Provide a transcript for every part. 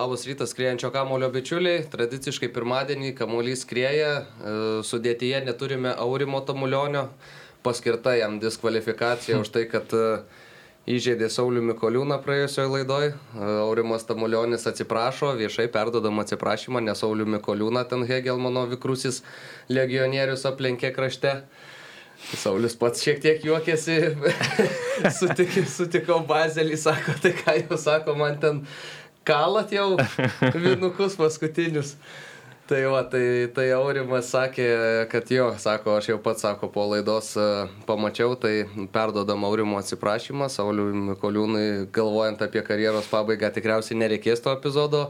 Labas rytas, skriejančio kamulio bičiuliai. Tradiciškai pirmadienį kamuolys skrieja, e, sudėtyje neturime Aurimo Tamulionio, paskirta jam diskvalifikacija už tai, kad e, įžeidė Saulių Mikoliūną praėjusioje laidoje. Aurimas Tamulionis atsiprašo, viešai perdodam atsiprašymą, nes Saulių Mikoliūną ten Hegelmano Vikrusis legionierius aplenkė krašte. Saulis pats šiek tiek juokėsi, Sutik, sutikau bazelį, sako, tai ką jau sako, man ten kalat jau vinukus paskutinius. Tai va, tai, tai Aurimas sakė, kad jo, sako, aš jau pats, sako, po laidos e, pamačiau, tai perdodam Aurimo atsiprašymą, Sauliui Mikoliūnui, galvojant apie karjeros pabaigą, tikriausiai nereikės to epizodo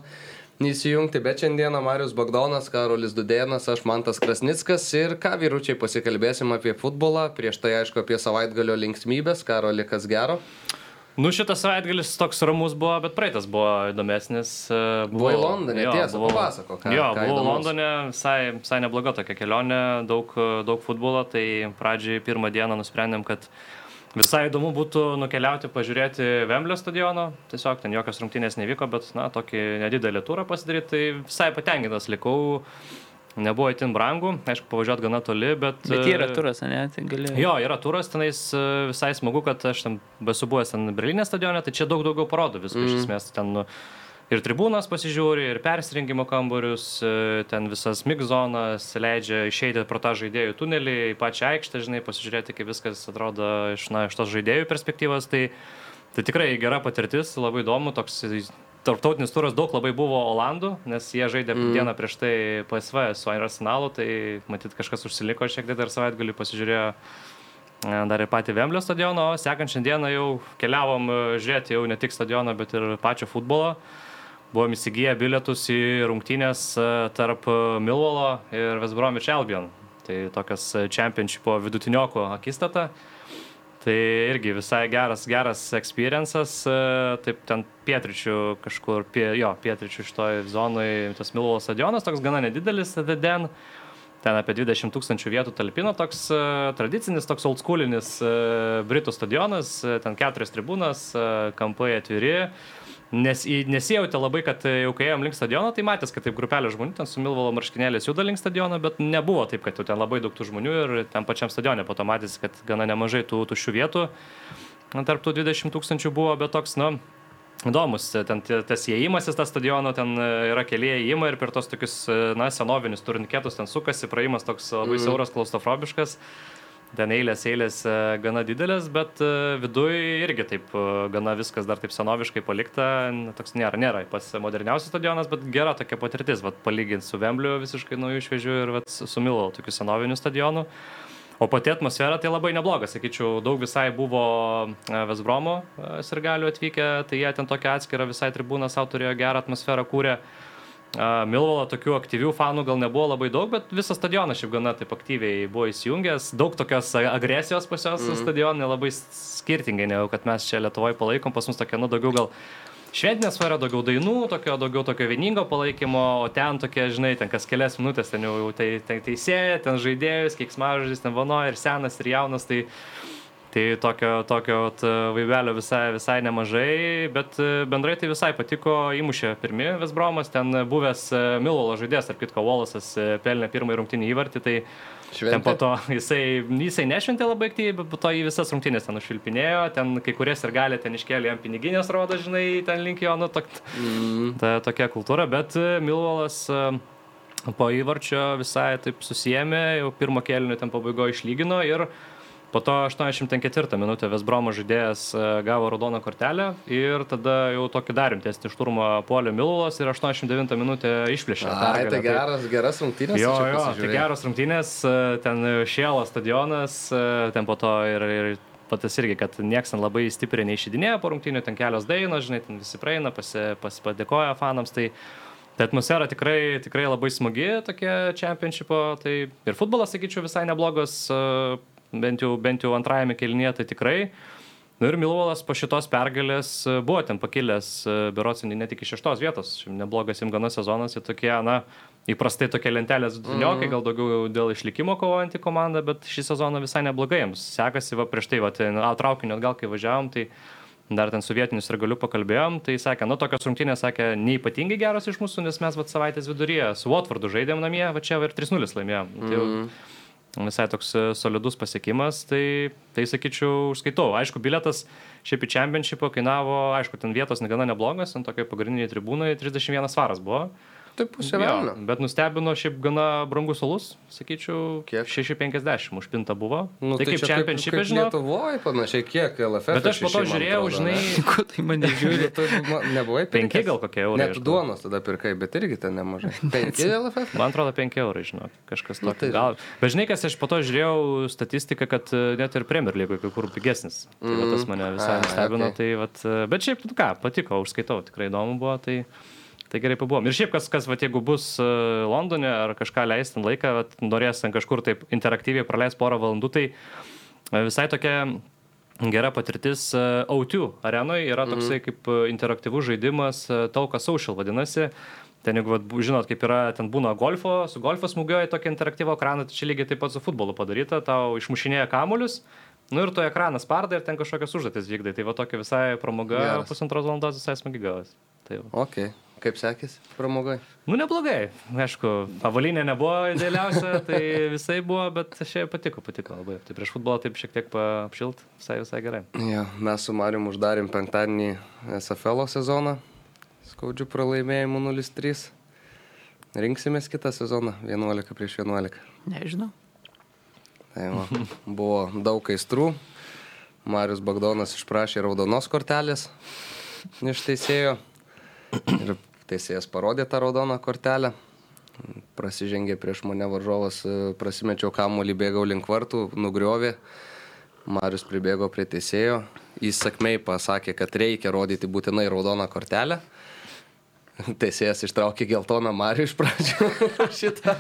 įsijungti, bet šiandieną Marius Bagdonas, Karolis Dudėnas, aš Mantas Krasnickas ir ką vyručiai pasikalbėsim apie futbolą, prieš tai aišku apie savaitgalio linksmybės, Karoli kas gero. Nu, šitas savaitgalis toks ramus buvo, bet praeitas buvo įdomesnis. E, buvo į Londone, jo, tiesa, buvo, papasako, ką. Jo, ką buvau įdomus. Londone, visai, visai nebloga tokia kelionė, daug, daug futbolo, tai pradžiai pirmą dieną nusprendėm, kad visai įdomu būtų nukeliauti, pažiūrėti Vemblio stadiono, tiesiog ten jokios rungtynės nevyko, bet, na, tokį nedidelį turą pasidaryti, tai visai patenkintas likau nebuvo itin brangu, aišku, pavažiuoti gana toli, bet... Bet yra e, turas, ne, tai gali. Jo, yra turas, tenais e, visai smagu, kad aš ten esu buvęs ten Berlyne stadione, tai čia daug daugiau parodo viską mm. iš esmės. Ten nu, ir tribūnas pasižiūri, ir persirinkimo kambarius, e, ten visas migzonas, leidžia išeiti pro tą žaidėjų tunelį, į pačią aikštę, žinai, pasižiūrėti, kaip viskas atrodo iš, na, iš tos žaidėjų perspektyvos. Tai, tai tikrai gera patirtis, labai įdomu, toks tarptautinis turas daug labai buvo Olandų, nes jie žaidė mm. dieną prieš tai PSV su Arsenalu, tai matyt kažkas užsiliko šiek tiek dar savaitgalį pasižiūrėjo e, dar ir patį Vemblio stadioną, o sekančią dieną jau keliavom e, žiūrėti jau ne tik stadioną, bet ir pačio futbolo. Buvom įsigiję bilietus į rungtynės e, tarp Milvolo ir Vesbromich Albion. Tai tokias čempionšipo vidutinioko akistata. Tai irgi visai geras, geras experiences, e, taip ten pietričių kažkur, pie, jo, pietričių šitoj zonai, tas Milvolo stadionas, toks gana nedidelis, TDN, ten apie 20 tūkstančių vietų talpino, toks uh, tradicinis, toks oldschoolinis uh, Britų stadionas, ten keturios tribūnas, kampai atviri, Nes, nesijautė labai, kad jau kai ėjom link stadiono, tai matęs, kad taip grupelė žmonių ten su Milvalo marškinėlės juda link stadiono, bet nebuvo taip, kad jau ten labai daug tų žmonių ir ten pačiam stadione po to matėsi, kad gana nemažai tų tuščių vietų. Tarp tų 20 tūkstančių buvo, bet toks, na, įdomus. Ten tas įėjimas į tą stadioną, ten yra keli įėjimai ir per tos tokius, na, senovinius turniketus ten sukasi, praėjimas toks labai mm. siauras, klaustrofobiškas ten eilės, eilės e, gana didelės, bet e, viduje irgi taip e, gana viskas dar taip senoviškai palikta, toks nėra, nėra pats moderniausias stadionas, bet gera tokia patirtis, vat, palyginti su Vembliu visiškai naujų šviežių ir vat, su Milo tokiu senoviniu stadionu. O pati atmosfera tai labai nebloga, sakyčiau, daug visai buvo Vesbromo sirgalių atvykę, tai jie ten tokią atskirą visai tribūną savo turėjo gerą atmosferą kūrė. Milvalo tokių aktyvių fanų gal nebuvo labai daug, bet visas stadionas šiaip gana taip aktyviai buvo įsijungęs. Daug tokios agresijos pas juos mm. stadionai labai skirtingai, negu kad mes čia Lietuvoje palaikom, pas mus tokia, nu, daugiau gal šventinė sfera, daugiau dainų, tokio, daugiau tokio vieningo palaikymo, o ten tokie, žinai, ten kas kelias minutės, ten jau tai, tai teisėja, ten žaidėjus, kiek smažas, ten vanoja ir senas, ir jaunas. Tai, Tai tokio, tokio vaibelio visai, visai nemažai, bet e, bendrai tai visai patiko, įmušė pirmi Vesbromas, ten buvęs e, Milvolo žaidėjas, ar kitko Volasas e, pelnė pirmąjį rungtinį įvartį, tai Šventė. ten po to jisai, jisai nešventė labai aktyviai, bet po to į visas rungtinės ten užšilpinėjo, ten kai kurias ir gali ten iškėlė jam piniginės, rodo, žinai, ten link jo, nu, tok, mm. ta, tokia kultūra, bet Milvolas po įvarčio visai taip susijėmė, jau pirmo kėlinio ten pabaigoje išlygino ir Po to 84 minutę Vesbromo žaidėjas e, gavo raudoną kortelę ir tada jau tokį dar rimtesnį šturmą puolė Milulas ir 89 minutę išplėšė. Ai, tai geras, geras rungtynės. Jo, jo, tai geros rungtynės, e, ten šėlas stadionas, e, ten po to ir, ir patas irgi, kad nieks ten labai stipriai neišidinėjo po rungtynių, ten kelios dainos, žinai, ten visi praeina, pasi, pasi padėkoja fanams. Tai, Tai atmosfera tikrai, tikrai labai smagi tokie čempionšipo, tai ir futbolas, sakyčiau, visai neblogas, bent jau, bent jau antrajame kelnyje tai tikrai. Nu ir Milvolas po šitos pergalės e, buvo ten pakilęs, e, berots, net iki šeštos vietos. Neblogas jam gana sezonas, jie tokie, na, įprastai tokie lentelės vidutiniukai, mm. gal daugiau dėl išlikimo kovojantį komandą, bet šį sezoną visai neblogai jiems sekasi, va prieš tai, va, tai, traukinio atgal, kai važiavom, tai dar ten su vietinius ir galiu pakalbėjom, tai sakė, nu tokios rungtynės, sakė, neipatingai geros iš mūsų, nes mes vat savaitės viduryje su Watfordu žaidėm namie, va čia ir 3-0 laimėjom. Tai jau Mhm. Visai toks e, solidus pasiekimas, tai, tai sakyčiau, užskaitau. Aišku, biletas šiaip į Championshipą kainavo, aišku, ten vietos gana neblogas, ant tokio pagrindiniai tribūnai 31 svaras buvo. Tai pusė velnio. bet nustebino šiaip gana brangus alus, sakyčiau, Kiek? 6,50 užpinta buvo. Nu, tai, kaip čia Championship'e, kaip žinau. Lietuvoje panašiai kiek LFF. Bet aš po to žiūrėjau, žinai, Ko tai mane žiūri? Tu nebuvai penki pirkęs? gal kokie eurai. Net duonos tada pirkai, bet irgi ten nemažai. Penki LFF? Man atrodo 5 eurai, žinok, kažkas Nu, tokio. tai- Gal. Bet žinai, kas aš po to žiūrėjau statistiką, kad e, net ir Premier lygoje kai kur pigesnis. Tai mm. tas mane visai nustebino. okei. Tai, vat, e, bet šiaip, nu ką, patiko, užskaitau, tikrai įdomu buvo. Tai, tai gerai pabuvom. Ir šiaip kas, kas vat, jeigu bus e, Londone ar kažką leisti laiką, vat, norės ten kažkur taip interaktyviai praleisti porą valandų, tai e, visai tokia gera patirtis e, O2 arenoje yra toksai mm. kaip e, interaktyvus žaidimas, e, Tauka Social vadinasi. Ten, jeigu vat, žinot, kaip yra, ten būna golfo, su golfo smūgiuoja tokį interaktyvų ekraną, tai čia lygiai taip pat su futbolu padaryta, tau išmušinėja kamuolius, nu ir to ekranas parda ir ten kažkokias užduotis vykdai. Tai va tokia visai pramoga, Geras. pusantros valandos visai smagi gavas. Tai va. Ok. Kaip sekėsi pramogai? Nu, neblogai. Aišku, avalinė nebuvo idealiausia, tai visai buvo, bet šiaip patiko, patiko labai. Tai prieš futbolą taip šiek tiek apšilt, visai visai gerai. Jo, mes su Marium uždarėm penktadienį SFL sezoną. Skaudžių pralaimėjimų 0-3. Rinksimės kitą sezoną 11 prieš 11. Nežinau. Tai va, buvo daug aistrų. Marius Bagdonas išprašė raudonos kortelės iš teisėjo. Ir teisėjas parodė tą raudoną kortelę. Prasižengė prieš mane varžovas, e, prasimečiau kamuolį, bėgau link vartų, nugriovė. Marius pribėgo prie teisėjo. Jis sakmei pasakė, kad reikia rodyti būtinai raudoną kortelę. Teisėjas ištraukė geltoną Marių iš pradžių šitą,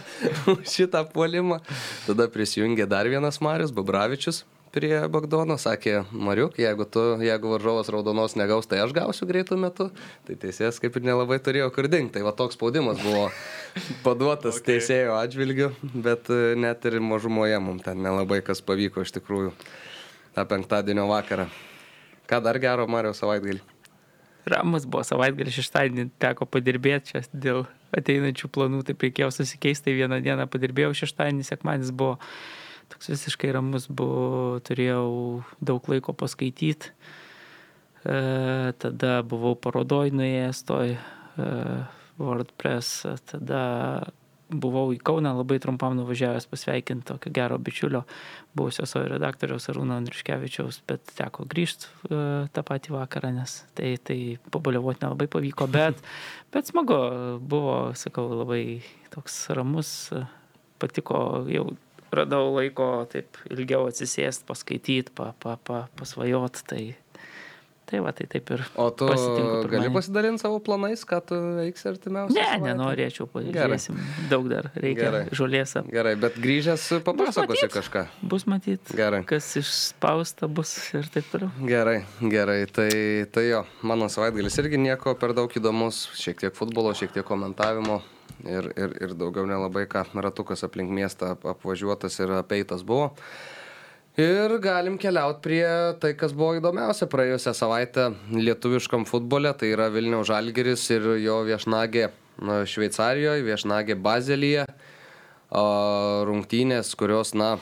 šitą puolimą. Tada prisijungė dar vienas Marius, Babravičius prie Bagdono. Sakė, Mariuk, jeigu, tu, jeigu varžovas raudonos negaus, tai aš gausiu greitų metų. Tai teisėjas kaip ir nelabai turėjo kur dingti. Tai va toks spaudimas buvo paduotas okay. teisėjo atžvilgiu, bet e, net ir mažumoje mums ten nelabai kas pavyko iš tikrųjų tą penktadienio vakarą. Ką dar gero Mario savaitgalį? Ramas buvo savaitgalį šeštadienį, teko padirbėti čia dėl ateinančių planų, tai reikėjo susikeisti, tai vieną dieną padirbėjau, šeštadienį, sekmadienis buvo toks visiškai ramus, buvo, turėjau daug laiko paskaityti. E, tada buvau parodoj nuėjęs toj e, WordPress, tada buvau į Kauną labai trumpam nuvažiavęs pasveikinti tokio gero bičiulio, buvusio savo redaktoriaus Arūno Andriškevičiaus, bet teko grįžti e, tą patį vakarą, nes tai, tai pabaliavoti nelabai pavyko, bet, bet smagu, buvo, sakau, labai toks ramus, patiko, jau radau laiko taip ilgiau atsisėsti, paskaityti, pa, pa, pa, pasvajot, tai, tai va, tai taip ir. O tu gali pasidalinti savo planais, ką tu veiksi artimiausią Ne, savaitę? nenorėčiau, pažiūrėsim, daug dar reikia Gerai. žolės Gerai, bet grįžęs papasakosi matyt. kažką. bus matyti, Gerai. kas išspausta bus ir taip toliau. Gerai, gerai, tai, tai jo, mano savaitgalis irgi nieko per daug įdomus, šiek tiek futbolo, šiek tiek komentavimo ir, ir, ir daugiau nelabai ką, ratukas aplink miestą ap- apvažiuotas ir apeitas buvo. Ir galim keliauti prie tai, kas buvo įdomiausia praėjusią savaitę lietuviškam futbole, tai yra Vilniaus Žalgeris ir jo viešnagė na, Šveicarijoje, viešnagė Bazelyje. Rungtynės, kurios, na,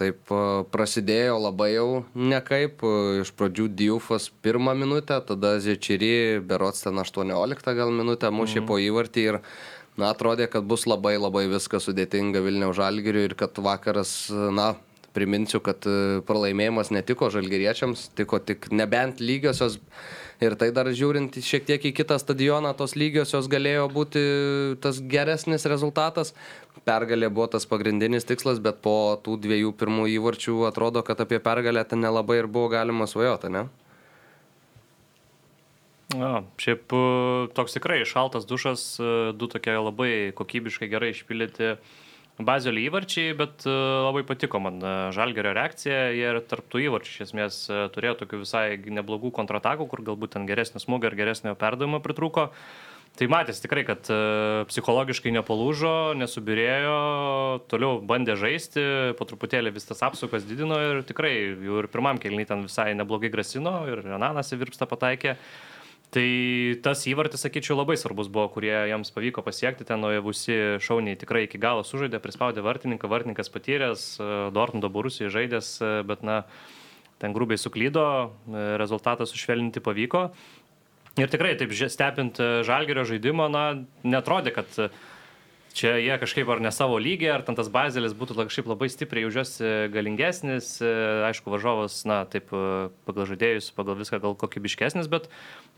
taip prasidėjo labai jau nekaip. Iš pradžių Diufas pirmą minutę, tada Zečiri, berots ten 18 gal minutę mušė po įvartį ir Na, atrodė, kad bus labai labai viskas sudėtinga Vilniaus žalgiriui ir kad vakaras, na, priminsiu, kad e, pralaimėjimas netiko žalgiriečiams, tiko tik nebent lygiosios. Ir tai dar žiūrint šiek tiek į kitą stadioną, tos lygiosios galėjo būti tas geresnis rezultatas. Pergalė buvo tas pagrindinis tikslas, bet po tų dviejų pirmų įvarčių atrodo, kad apie pergalę ten nelabai ir buvo galima svajoti, ne? Na, šiaip e, toks tikrai šaltas dušas, e, du tokie labai kokybiškai gerai išpildyti bazilio įvarčiai, bet e, labai patiko man žalgerio reakcija. Ir tarptų įvarčių iš esmės turėjo tokių visai neblogų kontratakų, kur galbūt ten geresnio smūgio ar geresnio perdavimo pritrūko. Tai matėsi tikrai, kad psichologiškai nepalūžo, nesubirėjo, toliau bandė žaisti, po truputėlį vis tas apsukas didino ir tikrai jau ir pirmam kelniui ten visai neblogai grasino ir Renanas į virpstą pataikė. Tai tas įvartis, sakyčiau, labai svarbus buvo, kurie jiems pavyko pasiekti, ten nuojavusi šauniai tikrai iki galo sužaidė, prispaudė vartininką, vartininkas patyręs, e, Dortmundo Borusijoje žaidęs, e, bet na, ten grubiai suklydo, rezultatą sušvelninti pavyko. Ir tikrai, taip stebint e, žalgerio žaidimą, na, netrodė, kad e, čia jie kažkaip ar ne savo lygį, ar ten tas bazelis būtų kažkaip labai stipriai už juos e, galingesnis. Aišku, varžovas, na, taip, pagal žaidėjus, pagal viską gal kokybiškesnis, bet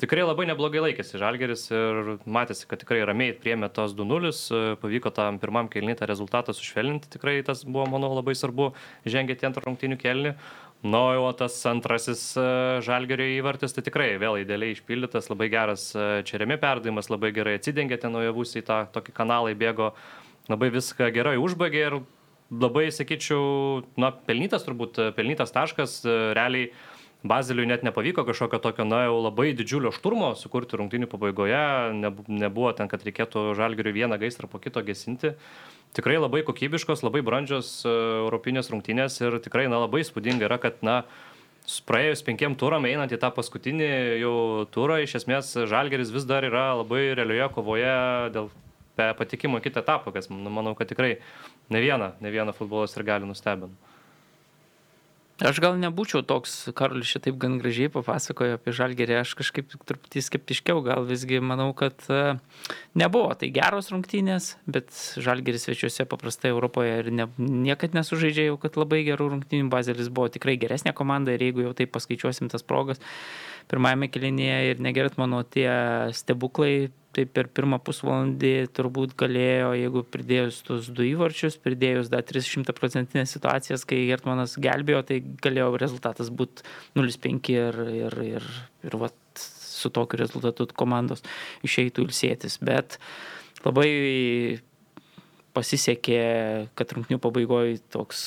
tikrai labai neblogai laikėsi žalgeris ir matėsi, kad tikrai ramiai priemė tos 2-0, pavyko tam pirmam kelnį tą rezultatą sušvelninti, tikrai tas buvo, manau, labai svarbu, žengėti antrą rungtinių kelnį. Na, nu, o tas antrasis e, žalgerio įvartis, tai tikrai vėl idealiai išpildytas, labai geras e, čeremi perdavimas, labai gerai atsidengė ten nuojavus į tą tokį kanalą, įbėgo, labai viską gerai užbaigė ir labai, sakyčiau, na, pelnytas turbūt, e, pelnytas taškas, realiai Baziliui net nepavyko kažkokio tokio, na, jau labai didžiulio šturmo sukurti rungtinių pabaigoje, nebuvo ten, kad reikėtų žalgeriui vieną gaisrą po kito gesinti. Tikrai labai kokybiškos, labai brandžios e, europinės rungtinės ir tikrai, na, labai spūdinga yra, kad, na, praėjus penkiem turam einant į tą paskutinį jau turą, iš esmės žalgeris vis dar yra labai realioje kovoje dėl patikimo kitą etapą, kas, manau, kad tikrai ne vieną, ne vieną futbolas ir gali nustebinti. Aš gal nebūčiau toks, Karolis šitaip gan gražiai papasakojo apie žalgerį, aš kažkaip truputį skeptiškiau, gal visgi manau, kad e, nebuvo tai geros rungtynės, bet žalgeris svečiuose paprastai Europoje ir ne, niekad nesužaidžia jau, kad labai gerų rungtynių, Bazelis buvo tikrai geresnė komanda ir jeigu jau taip paskaičiuosim tas progas, pirmajame kelinėje ir negerat mano tie stebuklai tai per pirmą pusvalandį turbūt galėjo, jeigu pridėjus tuos du įvarčius, pridėjus dar 300 procentinės situacijas, kai Gertmanas gelbėjo, tai galėjo rezultatas būti 0-5 ir, ir, ir, ir vat, su tokiu rezultatu komandos išeitų ilsėtis. Bet labai pasisekė, kad rungtinių pabaigoje toks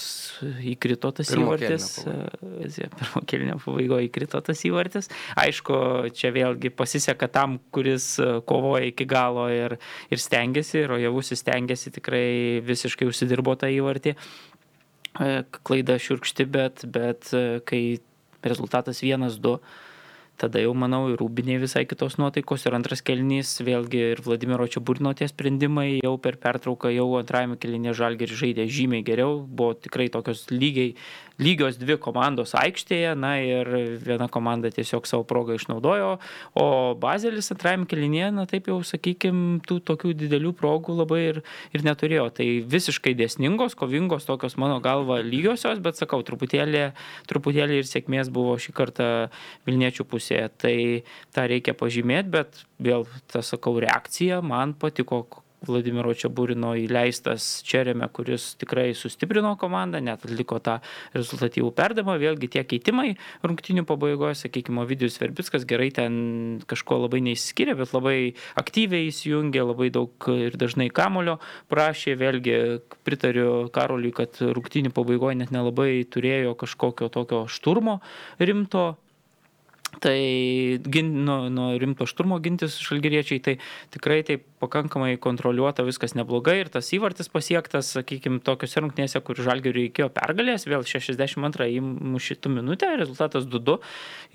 įkrito tas įvartis. Pirmo kelnio pabaigoje įkrito tas įvartis. Aišku, čia vėlgi pasiseka tam, kuris kovoja iki galo ir, ir stengiasi, ir Ojavusis stengiasi tikrai visiškai užsidirbo tą įvartį. Klaida šiurkšti, bet, bet kai rezultatas 1-2 tada jau manau ir rūbiniai visai kitos nuotaikos. Ir antras kelnys vėlgi ir Vladimiro Čiaburino tie sprendimai jau per pertrauką jau antrajame kelnyje Žalgiris žaidė žymiai geriau, buvo tikrai tokios lygiai lygios dvi komandos aikštėje, na ir viena komanda tiesiog savo progą išnaudojo, o Bazelis antrajame kelinėje, na taip jau sakykime, tų tokių didelių progų labai ir, ir neturėjo. Tai visiškai dėsningos, kovingos, tokios mano galva lygiosios, bet sakau, truputėlį, truputėlį ir sėkmės buvo šį kartą Vilniečių pusėje. Tai tą reikia pažymėti, bet vėl, tą sakau, reakcija man patiko Vladimiro Čiaburino įleistas Čerėme, kuris tikrai sustiprino komandą, net atliko tą rezultatyvų perdavimą. Vėlgi tie keitimai rungtinių pabaigoje, sakykime, Vidijus Verbickas gerai ten kažko labai neįsiskiria, bet labai aktyviai įsijungė, labai daug ir dažnai kamulio prašė. Vėlgi pritariu Karoliui, kad rungtinių pabaigoje net nelabai turėjo kažkokio tokio šturmo rimto Tai gin, nuo, nuo rimto šturmo gintis žalgeriečiai, tai tikrai taip pakankamai kontroliuota, viskas neblogai ir tas įvartis pasiektas, sakykime, tokiuose rungtynėse, kur žalgeriui reikėjo pergalės, vėl 62 įmušytų minutę, rezultatas 2-2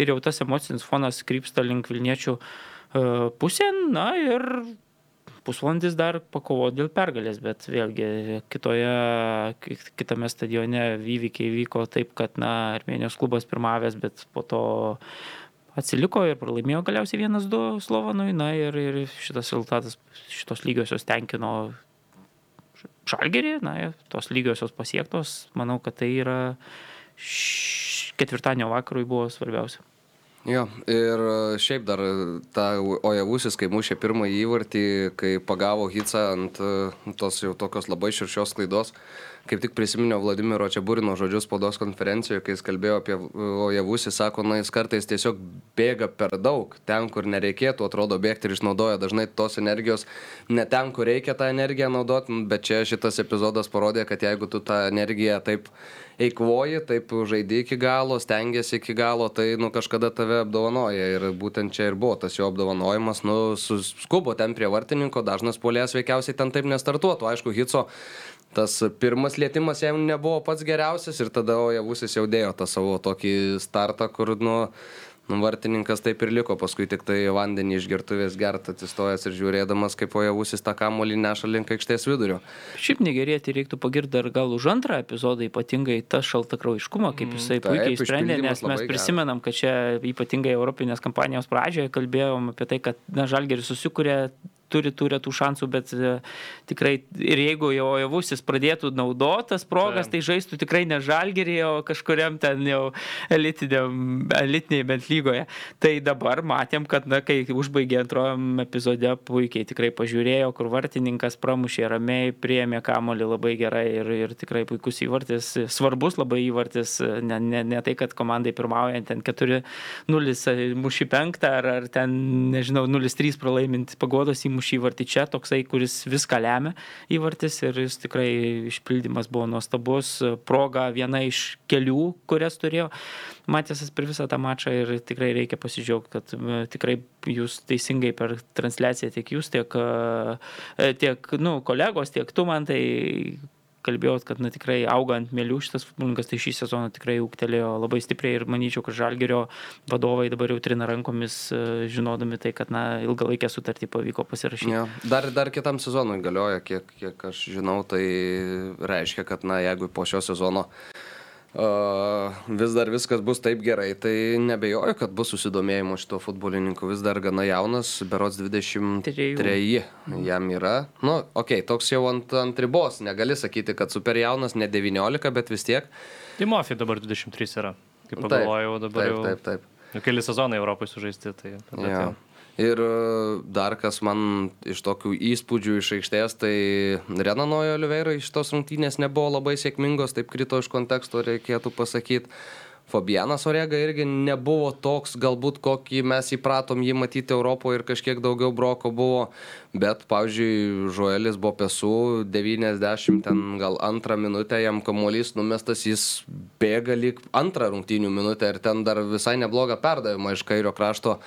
ir jau tas emocinis fonas krypsta link Vilniečių uh, pusėn, na ir pusvalandis dar pakovo dėl pergalės, bet vėlgi kitoje, kitame stadione įvykiai vyko taip, kad, na, Armenijos klubas pirmavęs, bet po to atsiliko ir pralaimėjo galiausiai 1-2 Slovanui, na ir, ir šitas rezultatas, šitos lygiosios tenkino Žalgerį, na tos lygiosios pasiektos, manau, kad tai yra ketvirtadienio vakarui buvo svarbiausia. Jo, ir šiaip dar ta Ojavusis, kai mušė pirmąjį įvartį, kai pagavo Hitsa ant tos jau tokios labai širšios klaidos, kaip tik prisiminiau Vladimiro Čiaburino žodžius spaudos konferencijoje, kai jis kalbėjo apie Ojavusį, sako, na jis kartais tiesiog bėga per daug, ten, kur nereikėtų, atrodo, bėgti ir išnaudoja dažnai tos energijos, ne ten, kur reikia tą energiją naudoti, bet čia šitas epizodas parodė, kad jeigu tu tą energiją taip eikvoji, taip žaidži iki galo, stengiasi iki galo, tai nu, kažkada tave apdovanoja. Ir būtent čia ir buvo tas jo apdovanojimas, nu, suskubo ten prie vartininko, dažnas polės veikiausiai ten taip nestartuotų. Aišku, Hitso tas pirmas lietimas jam nebuvo pats geriausias ir tada Ojavusis jau dėjo tą savo tokį startą, kur, nu, nu, vartininkas taip ir liko, paskui tik tai vandenį iš gertuvės gert atsistojęs ir žiūrėdamas, kaip Ojavusis tą kamolį neša link aikštės vidurio. Šiaip negerėti reiktų pagirti dar gal už antrą epizodą, ypatingai tą šaltakraujiškumą, kaip mm, jisai mm, puikiai sprendė, nes mes prisimenam, kad čia ypatingai Europinės kampanijos pradžioje kalbėjom apie tai, kad Žalgeris susikūrė turi tų retų šansų, bet e, tikrai ir jeigu jau javusis pradėtų naudotas progas, tai, tai žaistų tikrai ne žalgerį, o kažkuriam ten jau elitiniai bent lygoje. Tai dabar matėm, kad, na, kai užbaigė antrojam epizode, puikiai tikrai pažiūrėjo, kur vartininkas pramušė ramiai, priėmė kamolį labai gerai ir, ir tikrai puikus įvartis, svarbus labai įvartis, ne, ne, ne tai, kad komandai pirmaujant ten 4-0 muši penktą ar, ar ten, nežinau, 0-3 pralaimint pagodos įmušį įmušė įvartį čia, toksai, kuris viską lemia įvartis ir jis tikrai išpildymas buvo nuostabus, proga viena iš kelių, kurias turėjo Matėsas per visą tą mačą ir tikrai reikia pasidžiaugti, kad tikrai jūs teisingai per transliaciją tiek jūs, tiek, e, tiek nu, kolegos, tiek tu man tai kalbėjot, kad na, tikrai auga ant mėlių šitas futbolininkas, tai šį sezoną tikrai ūktelėjo labai stipriai ir manyčiau, kad Žalgerio vadovai dabar jau trina rankomis, e, žinodami tai, kad na, ilgalaikę sutartį pavyko pasirašyti. Ja. Dar, dar kitam sezonui galioja, kiek, kiek aš žinau, tai reiškia, kad na, jeigu po šio sezono Uh, vis dar viskas bus taip gerai, tai nebejoju, kad bus susidomėjimo šito futbolininku. Vis dar gana jaunas, berots 23 jam yra. Nu, okei, okay, toks jau ant, ant ribos, negali sakyti, kad super jaunas, ne 19, bet vis tiek. Timofija dabar 23 yra, kaip pagalvojau, dabar taip, jau. Taip, taip, taip. Keli sezonai Europoje sužaisti, tai... Ja. Jau. Ir e, dar kas man iš tokių įspūdžių iš aikštės, tai Renanojo Oliveira iš tos rungtynės nebuvo labai sėkmingos, taip krito iš konteksto, reikėtų pasakyti. Fabianas Orega irgi nebuvo toks, galbūt kokį mes įpratom jį matyti Europoje ir kažkiek daugiau broko buvo, bet, pavyzdžiui, Žuelis buvo pesų, 90 ten gal antrą minutę jam kamuolys numestas, jis bėga lyg antrą rungtynių minutę ir ten dar visai neblogą perdavimą iš kairio krašto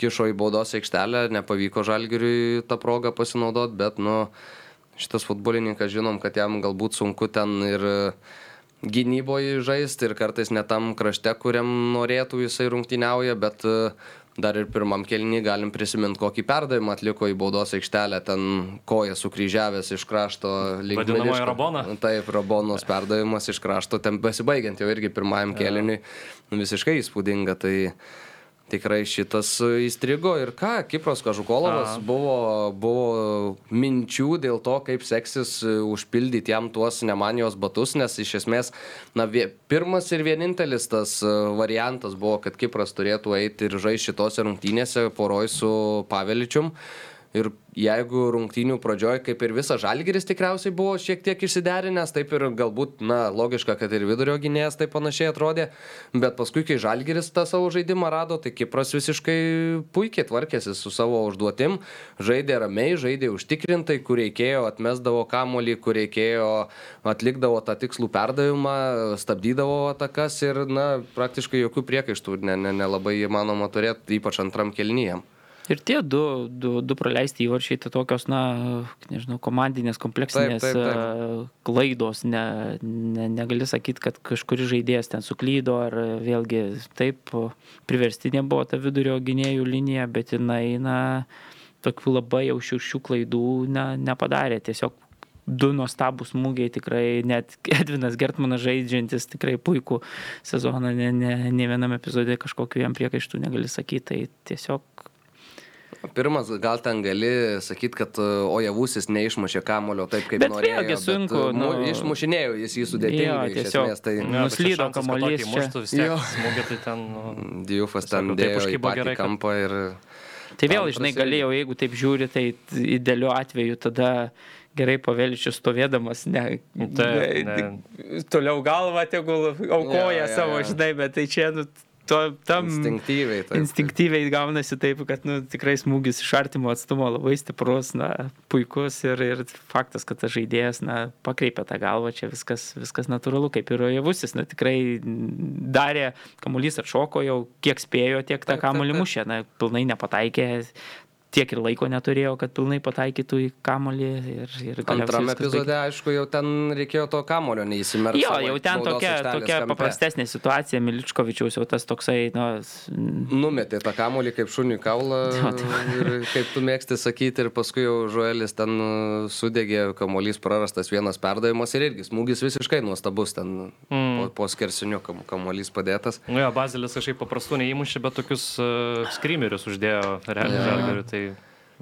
kišo į baudos aikštelę, nepavyko Žalgiriui tą progą pasinaudoti, bet, nu, šitas futbolininkas žinom, kad jam galbūt sunku ten ir gynyboje žaisti ir kartais ne tam krašte, kuriam norėtų jisai rungtyniauja, bet dar ir pirmam kelnį galim prisiminti, kokį perdavimą atliko į baudos aikštelę, ten koją sukryžiavęs iš krašto. Vadinamoji Rabona. Taip, Rabonos perdavimas iš krašto, ten besibaigiant jau irgi pirmajam kelniui, visiškai įspūdinga. Tai tikrai šitas įstrigo ir ką, Kipras Kažukolovas buvo, buvo minčių dėl to, kaip seksis užpildyti jam tuos nemanijos batus, nes iš esmės, na, pirmas ir vienintelis tas variantas buvo, kad Kipras turėtų eiti ir žaisti šitose rungtynėse poroj su Paveličium. Ir jeigu rungtynių pradžioj, kaip ir visas žalgeris tikriausiai buvo šiek tiek išsiderinęs, taip ir galbūt, na, logiška, kad ir vidurio gynėjas taip panašiai atrodė, bet paskui, kai žalgeris tą savo žaidimą rado, tai Kipras visiškai puikiai tvarkėsi su savo užduotim, žaidė ramiai, žaidė užtikrintai, kur reikėjo, atmesdavo kamolį, kur reikėjo, atlikdavo tą tikslų perdavimą, stabdydavo atakas ir, na, praktiškai jokių priekaištų nelabai ne, ne, ne įmanoma turėti, ypač antram kelnyjam. Ir tie du, du, du praleisti įvarčiai, tai tokios, na, nežinau, komandinės, kompleksinės taip, taip, taip. klaidos. Ne, ne, negali sakyti, kad kažkuris žaidėjas ten suklydo, ar vėlgi taip priverstinė buvo ta vidurio gynėjų linija, bet jinai, na, tokių labai jau šiuršių klaidų ne, nepadarė. Tiesiog du nuostabus smūgiai, tikrai net Edvinas Gertmanas žaidžiantis tikrai puikų sezoną, ne, ne, ne vienam epizode kažkokiu jam priekaištų negali sakyti. Tai tiesiog Pirmas, gal ten gali sakyti, kad e, Ojavusis neišmušė kamulio taip, kaip bet norėjo. Vėlgi sunku. Bet, nu, išmušinėjo jis jį sudėtingai. Jo, tiesiog, esmės, tai... Ja, nuslydo kamuolys. Smūgį tai ten... Nu, Diufas ten dėjo į patį gerai, kampą ir... Tai vėl, žinai, galėjau, jeigu taip žiūri, tai idealiu atveju tada gerai paveličius stovėdamas, ne, Taip, ne, toliau galvą tegul aukoja Jo, jo, savo, jo. žinai, bet tai čia, nu, to, tam Instinktyviai. Taip, instinktyviai gaunasi taip, kad nu, tikrai smūgis iš artimo atstumo labai stiprus, na, puikus ir, ir faktas, kad tas žaidėjas, na, pakreipia tą galvą, čia viskas, viskas natūralu, kaip ir Javusis, na, tikrai darė, kamuolys atšoko jau, kiek spėjo, tiek tą kamuolį mušė, na, pilnai nepataikė, tiek ir laiko neturėjo, kad pilnai pataikytų į kamuolį ir, ir Antrame epizode, aišku, jau ten reikėjo to kamulio neįsimerkti. Jo, jau ten tokia, tokia paprastesnė situacija, Miličkovičiaus jau tas toksai, nu, Numetė tą kamulį kaip šuniui kaulą Jo, tai- ir kaip tu mėgsti sakyti ir paskui jau Žuelis ten sudegė, kamuolys prarastas vienas perdavimas ir irgi smūgis visiškai nuostabus ten mm. po, po skersiniu kam, kamuolys padėtas. Nu jo, Bazelis kažkaip paprastų neįmušė, bet tokius uh, skrimerius uždėjo realiai žalgariui. Tai,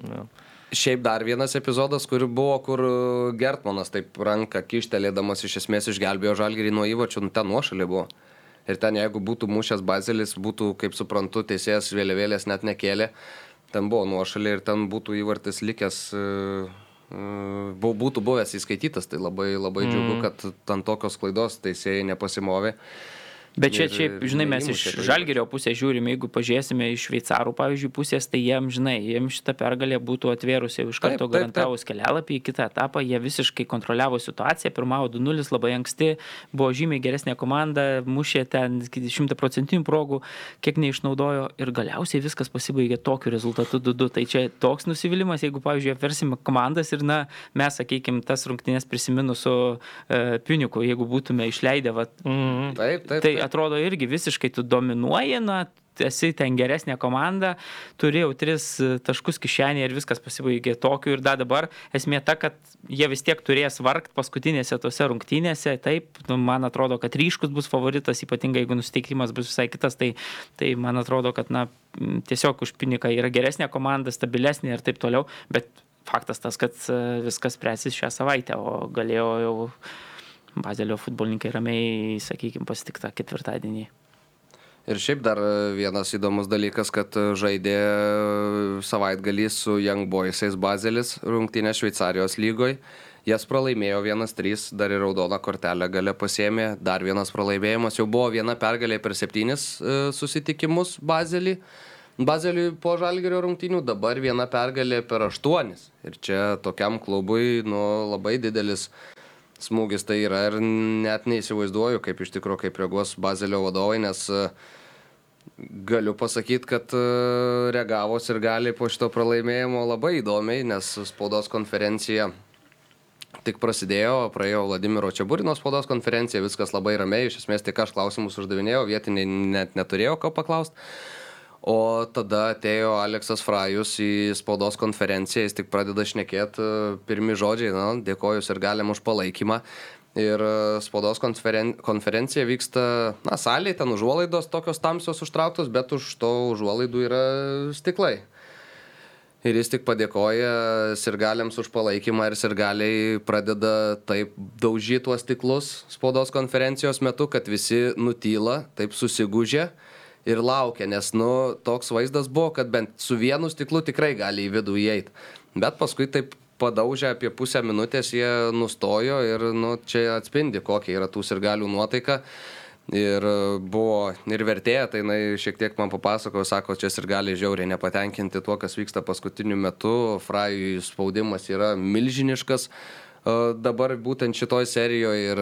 nu. Šiaip dar vienas epizodas, kur buvo, kur uh, Gertmanas taip ranką kištelėdamas iš esmės išgelbėjo žalgerį nuo įvačių, nu, ten nuošalė buvo. Ir ten jeigu būtų mušęs bazelis, būtų, kaip suprantu, teisėjas vėliavėlės net nekėlė. Ten buvo nuošalė ir ten būtų įvartis likęs, uh, būtų buvęs įskaitytas. Tai labai, labai mm. džiugu, kad ant tokios klaidos teisėjai nepasimovė. Bet čia, šiaip, žinai, mes iš to žalgerio pusės žiūrime, jeigu pažiūrėsime iš šveicarų, pavyzdžiui, pusės, tai jiem, žinai, jiem šitą pergalę būtų atvėrusi jau iš karto garantavus kelialapį į kitą etapą, jie visiškai kontroliavo situaciją, pirmavo 2-0 labai anksti, buvo žymiai geresnė komanda, mušė ten 100 procentinių progų, kiek neišnaudojo ir galiausiai viskas pasibaigė tokiu rezultatu 2-2. Tai čia toks nusivylimas, jeigu, pavyzdžiui, apversime komandas ir, na, mes, sakykime, tas rungtynės prisiminus su e, Piniku, jeigu būtume išleidę, va, Mm. Taip, taip. Tai atrodo irgi visiškai tu dominuoji, na, esi ten geresnė komanda, turėjau tris e, taškus kišenėje ir viskas pasibaigė tokiu. Ir da dabar esmė ta, kad jie vis tiek turės vargti paskutinėse tose rungtynėse, taip, nu, man atrodo, kad ryškus bus favoritas, ypatingai jeigu nusiteikimas bus visai kitas, tai, tai man atrodo, kad, na, tiesiog už piniką yra geresnė komanda, stabilesnė ir taip toliau, bet faktas tas, kad e, viskas spręsis šią savaitę, o galėjo jau Bazelio futbolininkai ramiai, sakykime, pasitikta ketvirtadienį. Ir šiaip dar e, vienas įdomus dalykas, kad e, žaidė e, savaitgalį su Young Boysais Bazelis rungtynė Šveicarijos lygoje. Jas pralaimėjo 1-3, dar ir raudoną kortelę gale pasėmė, dar vienas pralaimėjimas, jau buvo viena pergalė per septynis susitikimus Bazelį. Bazeliui po žalgerio rungtynių dabar viena pergalė per aštuonis. Ir čia tokiam klubui nu, labai didelis smūgis tai yra ir net neįsivaizduoju, kaip iš tikrųjų, kaip reaguos Bazelio vadovai, nes e, galiu pasakyti, kad e, reagavos ir gali po šito pralaimėjimo labai įdomiai, nes spaudos konferencija tik prasidėjo, praėjo Vladimiro Čiaburino spaudos konferencija, viskas labai ramiai, iš esmės tik aš klausimus uždavinėjau, vietiniai net neturėjau ko paklausti. O tada atėjo Aleksas Frajus į spaudos konferenciją, jis tik pradeda šnekėti pirmi žodžiai, na, dėkoju ir galim už palaikymą. Ir e, spaudos konferen konferencija vyksta, na, salėje, ten užuolaidos tokios tamsios užtrauktos, bet už to užuolaidų yra stiklai. Ir jis tik padėkoja sirgaliams už palaikymą ir sirgaliai pradeda taip daužyti tuos stiklus spaudos konferencijos metu, kad visi nutyla, taip susigūžė ir laukia, nes, nu, toks vaizdas buvo, kad bent su vienu stiklu tikrai gali į vidų įeiti. Bet paskui taip padaužę apie pusę minutės jie nustojo ir, nu, čia atspindi, kokia yra tų sirgalių nuotaika. Ir e, buvo ir vertėja, tai jinai šiek tiek man papasakojo, sako, čia ir gali žiauriai nepatenkinti tuo, kas vyksta paskutiniu metu. Frajui spaudimas yra milžiniškas. Dabar būtent šitoj serijoje ir,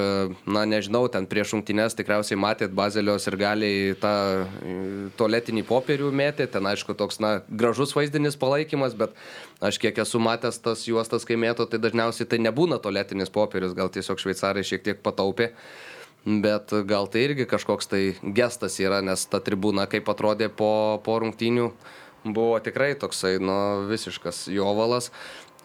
na nežinau, ten prieš šimtinės tikriausiai matėt Bazelios ir galiai tą e, tualetinį popierių mėtė, ten aišku toks, na, gražus vaizdinis palaikymas, bet aš kiek esu matęs tas juostas, kai mėto, tai dažniausiai tai nebūna tualetinis popierius, gal tiesiog šveicarai šiek tiek pataupė. Bet gal tai irgi kažkoks tai gestas yra, nes ta tribūna, kaip atrodė po, po rungtynių, buvo tikrai toksai, nu, visiškas jovalas.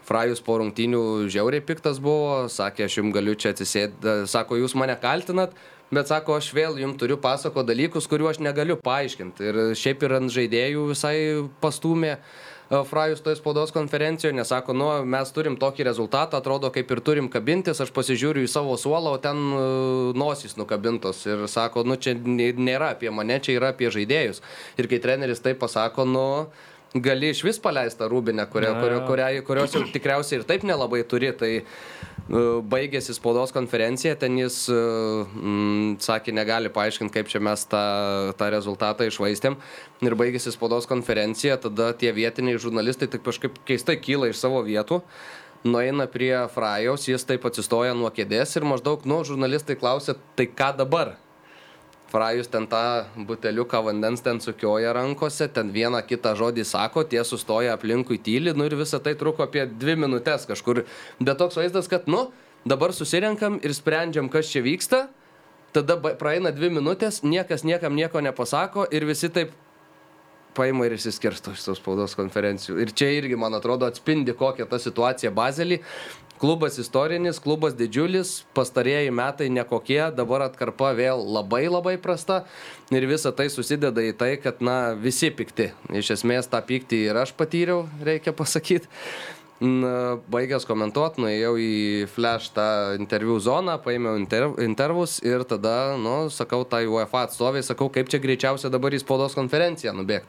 Frajus po rungtynių žiauriai piktas buvo, sakė, aš jums galiu čia atsisėdti, sako, jūs mane kaltinat, bet sako, aš vėl jums turiu pasako dalykus, kuriuo aš negaliu paaiškinti. Ir šiaip ir ant žaidėjų visai pastumė. e, Frajus toje spaudos konferencijoje, nes sako, nu, mes turim tokį rezultatą, atrodo, kaip ir turim kabintis, aš pasižiūriu į savo suolą, o ten e, nosys nukabintos ir sako, nu, čia nė- nėra apie mane, čia yra apie žaidėjus. Ir kai treneris tai pasako, nu, gali iš vis paleistą rūbinę, kurio, kurio, kurio, kurios jau tikriausiai ir taip nelabai turi. Tai e, baigėsi spaudos konferencija, ten jis mm, sakė, negali paaiškinti, kaip čia mes tą, tą rezultatą išvaistėm. Ir baigėsi spaudos konferencija, tada tie vietiniai žurnalistai taip kažkaip keistai kyla iš savo vietų nueina prie Frajaus, jis taip atsistoja nuo kėdės ir maždaug, nu, žurnalistai klausia, tai ką dabar? Frajus ten tą buteliuką vandens ten sukioja rankose, ten vieną kitą žodį sako, tie sustoja aplinkui tyli, nu ir visą tai truko apie dvi minutės kažkur. Bet toks vaizdas, kad, nu, dabar susirenkam ir sprendžiam, kas čia vyksta, tada praeina dvi minutės, niekas niekam nieko nepasako ir visi taip paima ir išsiskirsto iš tos spaudos konferencijų. Ir čia irgi, man atrodo, atspindi, kokia ta situacija Bazelį. Klubas istorinis, klubas didžiulis, pastarėjai metai nekokie, dabar atkarpa vėl labai labai prasta ir visa tai susideda į tai, kad, na, visi pikti. Iš esmės tą pyktį ir aš patyriau, reikia pasakyti. Baigęs komentuoti, nuėjau į flash tą interviu zoną, paėmiau inter, intervus ir tada, nu, sakau, tai UEFA atstoviai, sakau, kaip čia greičiausia dabar į spaudos konferenciją nubėgti.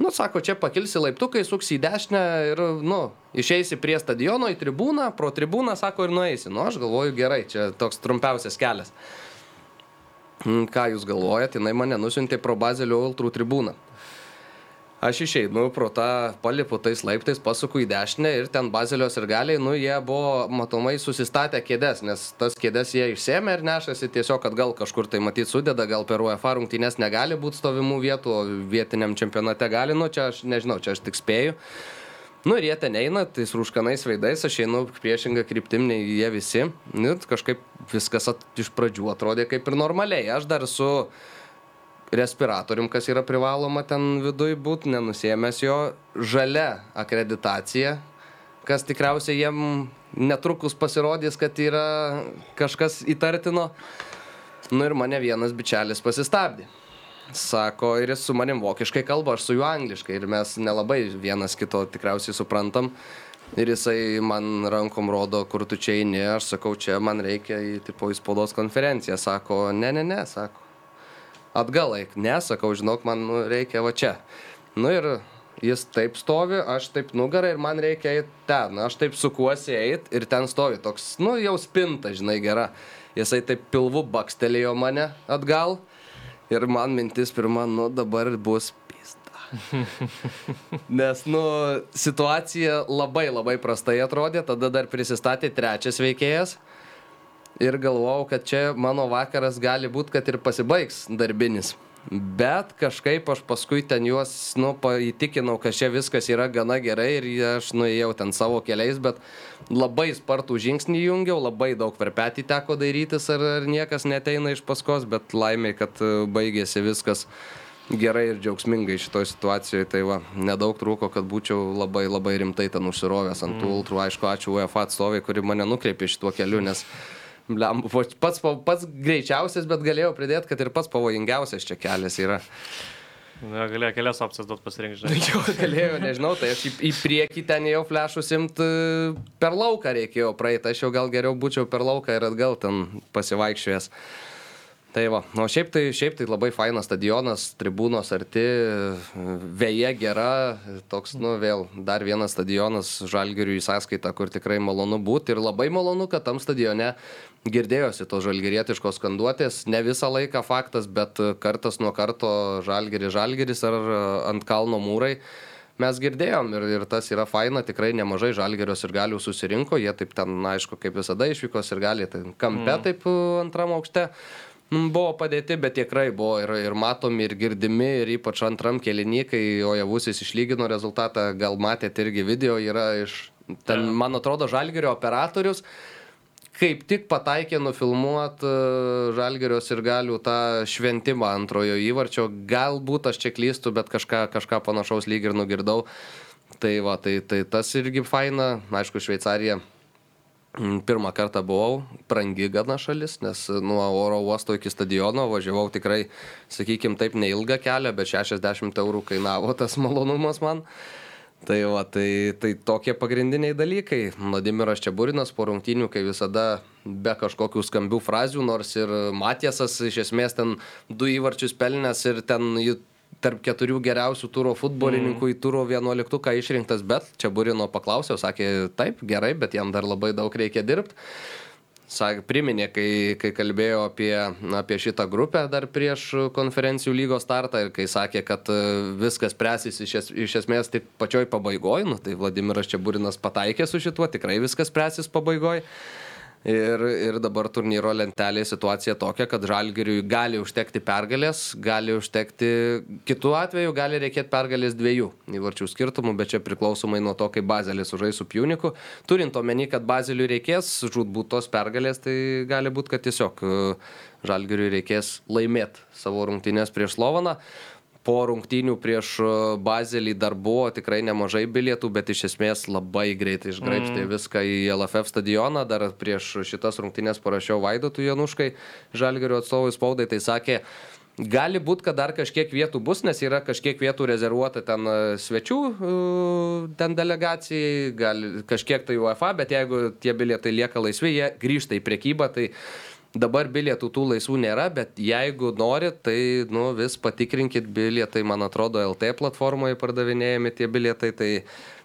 Nu, sako, čia pakilsi laiptukai, suksi į dešinę ir, nu, išeisi prie stadiono į tribūną, pro tribūną, sako, ir nueisi. Nu, aš galvoju, gerai, čia toks trumpiausias kelias. Ką jūs galvojate, jinai mane nusintė pro Bazelio Ultrų tribūną. Aš išeinu pro tą palipu tais laiptais, pasuku į dešinę ir ten bazilios ir galiai, nu jie buvo matomai susistatę kėdės, nes tas kėdės jie išsėmė ir nešasi tiesiog atgal kažkur tai matyt sudeda, gal per UEFA rungtynės negali būti stovimų vietų, o vietiniam čempionate gali, nu čia aš nežinau, čia aš tik spėju. Nu ir jie ten eina, tais rūškanais veidais, aš einu priešingą kryptim nei jie visi. Nu, kažkaip viskas at, iš pradžių atrodė kaip ir normaliai. Aš dar su respiratorium, kas yra privaloma ten viduj būti, nenusėmęs jo, žalia akreditacija, kas tikriausiai jiem netrukus pasirodys, kad yra kažkas įtartino. Nu ir mane vienas bičelis pasistabdė. Sako, ir jis su manim vokiškai kalba, aš su juo angliškai ir mes nelabai vienas kito tikriausiai suprantam. Ir jisai man rankom rodo, kur tu čia eini, aš sakau, čia man reikia į, tipo, į spaudos konferenciją. Sako, ne, ne, ne, sako atgal eik. Ne, sakau, žinok, man nu, reikia va čia. Nu ir jis taip stovi, aš taip nugarą ir man reikia eiti ten. Aš taip sukuosi eiti ir ten stovi toks, nu jau spinta, žinai, gera. Jisai taip pilvu bakstelėjo mane atgal ir man mintis pirma, nu dabar bus. Nes, nu, situacija labai labai prastai atrodė, tada dar prisistatė trečias veikėjas ir galvojau, kad čia mano vakaras gali būti, kad ir pasibaigs darbinis. Bet kažkaip aš paskui ten juos, nu, įtikinau, kad čia viskas yra gana gerai ir aš nuėjau ten savo keliais, bet labai spartų žingsnį jungiau, labai daug per petį teko darytis, ar, ar niekas neteina iš paskos, bet laimė, kad e, baigėsi viskas gerai ir džiaugsmingai šitoje situacijoje. Tai va, nedaug trūko, kad būčiau labai labai rimtai ten užsirovęs ant tų mm. ultrų. Aišku, ačiū UEFA atstovai, kuri mane nukreipė šituo keliu, nes Blem, pats, pats greičiausias, bet galėjau pridėti, kad ir pats pavojingiausias čia kelias yra. Na, galėjo kelias opcijas duoti pasirinkti. Jau galėjau, nežinau, tai aš į, į priekį ten jau flešus imt e, per lauką reikėjo praeiti, aš jau gal geriau būčiau per lauką ir atgal ten pasivaikščiojęs. Tai va, o šiaip tai, šiaip tai labai fainas stadionas, tribūnos arti, vėja gera, toks, nu vėl, dar vienas stadionas žalgirių į sąskaitą, kur tikrai malonu būti ir labai malonu, kad tam stadione girdėjosi tos žalgirietiškos skanduotės, ne visą laiką faktas, bet kartas nuo karto žalgiris, žalgiris ar ant kalno mūrai mes girdėjom ir, ir tas yra faina, tikrai nemažai žalgerios ir galių susirinko, jie taip ten, na, aišku, kaip visada išvykos ir gali, tai kampe mm. taip antram aukšte buvo padėti, bet tikrai buvo ir, ir matomi, ir girdimi, ir ypač antram kelinį, kai Ojavusis išlygino rezultatą, gal matėte irgi video, yra iš, ten, man atrodo, Žalgerio operatorius, kaip tik pataikė nufilmuot e, Žalgerios ir galių tą šventimą antrojo įvarčio, galbūt aš čia klystu, bet kažką, kažką panašaus lyg ir nugirdau. Tai va, tai, tai tas irgi faina, aišku, Šveicarija Mm, pirmą kartą buvau, brangi gana šalis, nes nuo oro uosto iki stadiono važiavau tikrai, sakykime, taip neilgą kelią, bet 60 eurų kainavo tas malonumas man. Tai, va, tai, tai tokie pagrindiniai dalykai. Vladimiras Čiaburinas po rungtynių, kai visada be kažkokių skambių frazių, nors ir Matiesas iš esmės ten du įvarčius pelnęs ir ten tarp keturių geriausių turo futbolininkų mm. į turo vienuoliktuką išrinktas, bet čia Burino paklausiau, sakė, taip, gerai, bet jam dar labai daug reikia dirbti sak, priminė, kai, kai kalbėjo apie, apie šitą grupę dar prieš konferencijų lygos startą ir kai sakė, kad e, viskas presys iš, es, iš esmės tik pačioj pabaigoje, nu, tai Vladimiras Čiaburinas pataikė su šituo, tikrai viskas presys pabaigoje. Ir, ir dabar turnyro lentelėje situacija tokia, kad žalgiriui gali užtekti pergalės, gali užtekti, kitų atveju gali reikėti pergalės dviejų įvarčių skirtumų, bet čia priklausomai nuo to, kaip Bazelis sužais su Pjuniku. Turint omeny, kad Bazeliui reikės žudbūt tos pergalės, tai gali būti, kad tiesiog e, žalgiriui reikės laimėti savo rungtynės prieš Slovaną po rungtynių prieš e, Bazelį dar buvo tikrai nemažai bilietų, bet iš esmės labai greitai išgraibstė mm. viską į LFF stadioną. Dar prieš šitas rungtynės parašiau Vaidotų Januškai, Žalgerio atstovui spaudai, tai sakė, Gali būti, kad dar kažkiek vietų bus, nes yra kažkiek vietų rezervuota ten e, svečių, e, ten delegacijai, gal kažkiek tai UEFA, bet jeigu tie bilietai lieka laisvi, jie grįžta į priekybą, tai Dabar bilietų tų laisvų nėra, bet jeigu norit, tai nu, vis patikrinkit bilietai, man atrodo, LT platformoje pardavinėjami tie bilietai, tai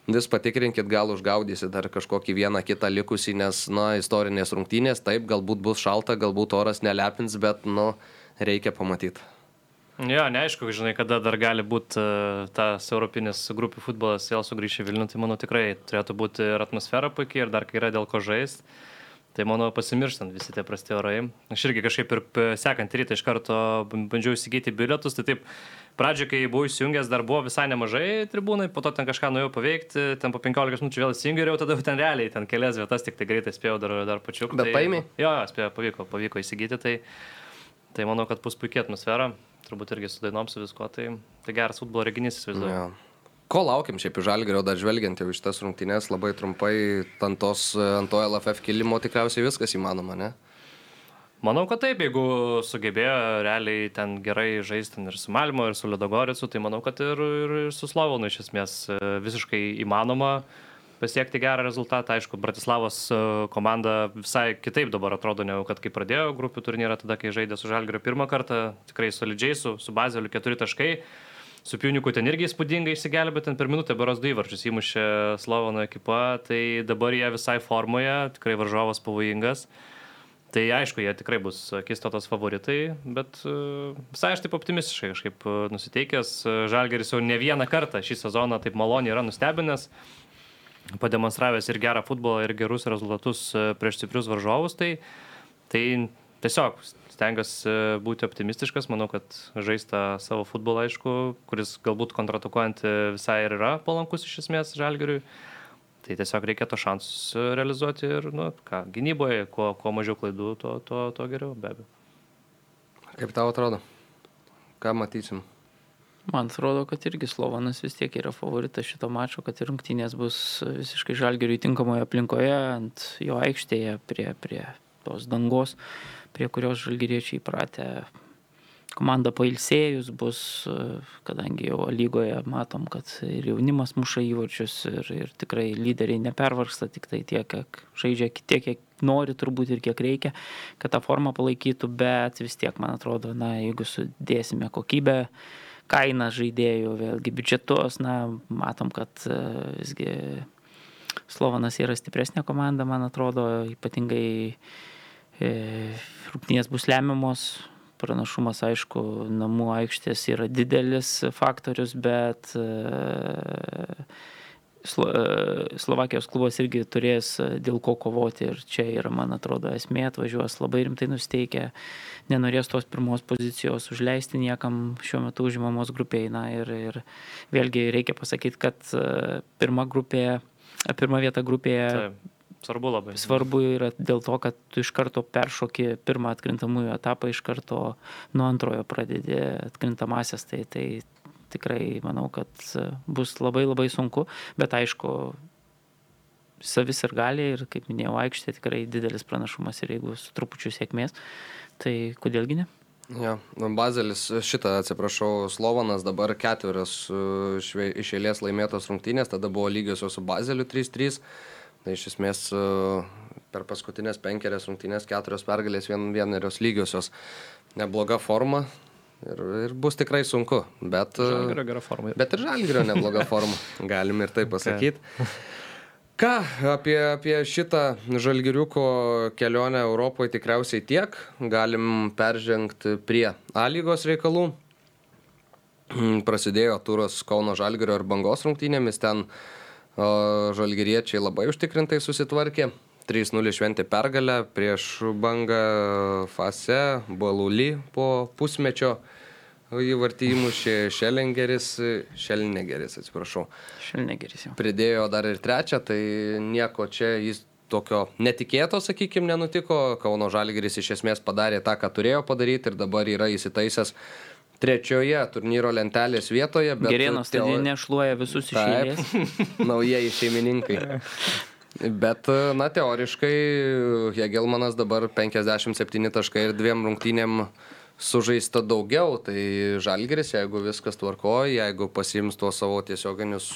vis patikrinkit, gal užgaudysit dar kažkokį vieną kitą likusį, nes, na, istorinės rungtynės, taip, galbūt bus šalta, galbūt oras nelepins, bet, nu, reikia pamatyti. Jo, neaišku, žinai, kada dar gali būti uh, tas europinis grupių futbolas vėl sugrįžti Vilnių, tai manau tikrai turėtų būti ir atmosfera puikiai, ir dar kai yra dėl ko žaisti. Tai mano pasimirštant visi tie prasti orai. Aš irgi kažkaip ir sekant rytą iš karto bandžiau įsigyti bilietus. Tai taip, pradžioje, kai buvau įsijungęs, dar buvo visai nemažai tribūnai, po to ten kažką nuėjau paveikti, ten po 15 minučių vėl įsijungiau ir jau tada ten realiai, ten kelias vietas tik tai greitai spėjau dar, dar pačiu. Bet tai, paėmė? Jo, jo, spėjau, pavyko, pavyko įsigyti. Tai, tai manau, kad bus puikia atmosfera. Turbūt irgi su dainom su visko. Tai, tai geras futbolo reginys, įsivaizduoju. Ja. Ko laukiam šiaip iš Žalgerio, dar žvelgiant jau iš tas rungtynės, labai trumpai ant, tos, ant to LFF kilimo tikriausiai viskas įmanoma, ne? Manau, kad taip, jeigu sugebėjo realiai ten gerai žaisti ir su Malmo, ir su Ledogoricu, tai manau, kad ir, ir, ir su Slovonu iš esmės e, visiškai įmanoma pasiekti gerą rezultatą. Aišku, Bratislavos e, komanda visai kitaip dabar atrodo, negu kad kai pradėjo grupių turnyrą, tada kai žaidė su Žalgiriu pirmą kartą, tikrai solidžiai su, su Bazeliu keturi taškai su Piuniku ten irgi įspūdingai išsigelbė, ten per minutę beros du įvarčius įmušė Slovono ekipa, tai dabar jie visai formoje, tikrai varžovas pavojingas. Tai aišku, jie tikrai bus akistotos favoritai, bet e, visai aš taip optimistiškai kažkaip e, nusiteikęs. Žalgeris jau ne vieną kartą šį sezoną taip maloniai yra nustebinęs, pademonstravęs ir gerą futbolą, ir gerus rezultatus e, prieš stiprius varžovus. Tai, tai tiesiog stengiuosi būti optimistiškas, manau, kad žaista savo futbolą, aišku, kuris galbūt kontratakuojant visai ir yra palankus iš esmės žalgeriui. Tai tiesiog reikia to šansus realizuoti ir, nu, ką, gynyboje, kuo, kuo mažiau klaidų, tuo, tuo, tuo geriau, be abejo. Kaip tau atrodo? Ką matysim? Man atrodo, kad irgi Slovanas vis tiek yra favoritas šito mačo, kad ir rungtynės bus visiškai žalgeriui tinkamoje aplinkoje, ant jo aikštėje, prie, prie tos dangos prie kurios žalgyriečiai įpratę. Komanda pailsėjus bus, kadangi jau lygoje matom, kad ir jaunimas muša įvarčius ir, ir tikrai lyderiai nepervarsta tik tai tiek, kiek žaidžia, tiek, kiek nori turbūt ir kiek reikia, kad tą formą palaikytų, bet vis tiek, man atrodo, na, jeigu sudėsime kokybę, kainą žaidėjų, vėlgi biudžetus, na, matom, kad visgi Slovanas yra stipresnė komanda, man atrodo, ypatingai e, rungtynės bus lemiamos. Pranašumas, aišku, namų aikštės yra didelis faktorius, bet e, Slo e, Slovakijos klubas irgi turės dėl ko kovoti ir čia yra, man atrodo, esmė, atvažiuos labai rimtai nusteikę, nenorės tos pirmos pozicijos užleisti niekam šiuo metu užimamos grupiai. Na ir, ir vėlgi reikia pasakyti, kad pirma grupė, pirma vieta grupėje Taip Svarbu labai. Svarbu yra dėl to, kad tu iš karto peršoki pirmą atkrintamųjų etapą, iš karto nuo antrojo pradedi atkrintamasias, tai, tai tikrai manau, kad bus labai labai sunku, bet aišku, savis ir gali ir, kaip minėjau, aikštė tikrai didelis pranašumas ir jeigu su trupučiu sėkmės, tai kodėlgi ne? Ja, nu, Bazelis, šitą atsiprašau, Slovanas dabar ketverios iš eilės laimėtos rungtynės, tada buvo lygiosios su Bazeliu 3-3. Tai iš esmės e, per paskutinės penkerias rungtynės keturios pergalės vien, vienerios lygiosios. Nebloga forma Ir, ir bus tikrai sunku, bet... Žalgirio gera forma. Bet ir žalgirio nebloga forma, galim ir taip pasakyti. Ką apie, apie šitą žalgiriuko kelionę Europoje tikriausiai tiek. Galim peržengti prie A lygos reikalų. Prasidėjo turas Kauno žalgirio ir bangos rungtynėmis. Ten o, žalgiriečiai labai užtikrintai susitvarkė. 3-0 šventė pergalę prieš bangą Fase, Balulį po pusmečio įvartį įmušė Šelingeris, Šelnegeris, atsiprašau. Šelnegeris jau. Pridėjo dar ir trečią, tai nieko čia jis tokio netikėto, sakykime, nenutiko. Kauno Žalgeris iš esmės padarė tą, ką turėjo padaryti ir dabar yra įsitaisęs trečioje turnyro lentelės vietoje. Gerėno stadionė šluoja visus iš eilės. Naujieji šeimininkai. Bet, na, teoriškai Hegelmanas dabar 57 taškai ir dviem rungtynėm sužaista daugiau, tai Žalgeris, jeigu viskas tvarkoja, jeigu pasiims tuos savo tiesioginius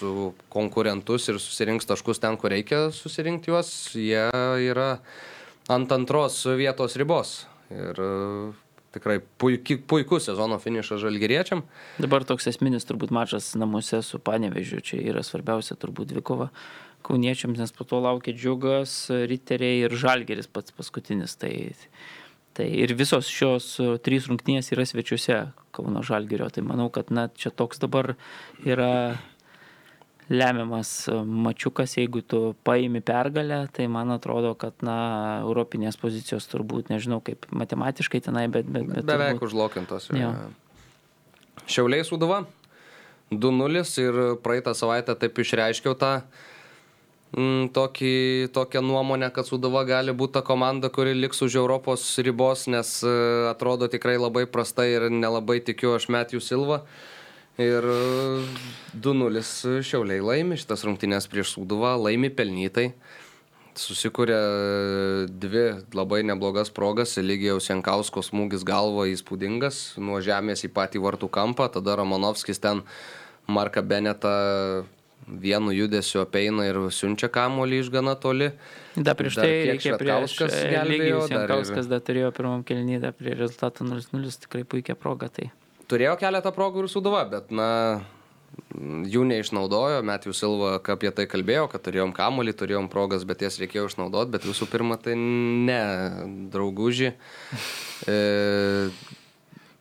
konkurentus ir susirinks taškus ten, kur reikia susirinkti juos, jie yra ant antros vietos ribos. Ir tikrai puiki, puikus sezono finišas žalgeriečiam. Dabar toks esminis turbūt mačas namuose su Panevežiu, čia yra svarbiausia turbūt dvikova kauniečiams, nes po to laukia džiugas, riteriai ir žalgeris pats paskutinis. Tai, tai ir visos šios trys rungtynės yra svečiuose Kauno žalgerio. Tai manau, kad na, čia toks dabar yra lemiamas mačiukas, jeigu tu paimi pergalę, tai man atrodo, kad, na, europinės pozicijos turbūt, nežinau kaip matematiškai tenai, bet... bet, bet Beveik turbūt... užlokintos. Ja. Šiauliai Sūduva 2-0 ir praeitą savaitę taip išreiškiau tą mm, tokį, tokią nuomonę, kad Sudova gali būti ta komanda, kuri liks už Europos ribos, nes e, atrodo tikrai labai prastai ir nelabai tikiu aš Metijų Silvą. Ir 2-0 Šiauliai laimi šitas rungtynės prieš Suduvą, laimi pelnytai. Susikūrė dvi labai neblogas progas, lygiai Jankausko smūgis galvo įspūdingas, nuo žemės į patį vartų kampą, tada Romanovskis ten Marką Benetą vienu judesiu apeina ir siunčia kamuolį iš gana toli. Da prieš tai reikia prieš Lygius Jankauskas dar turėjo pirmam kelnį, dar prie rezultato 0-0 tikrai puikia proga. Tai turėjo keletą progų ir Suduva, bet, na, jų neišnaudojo, Metijų Silva apie tai kalbėjo, kad turėjom kamolį, turėjom progas, bet jas reikėjo išnaudoti, bet visų pirma, tai ne, drauguži. E,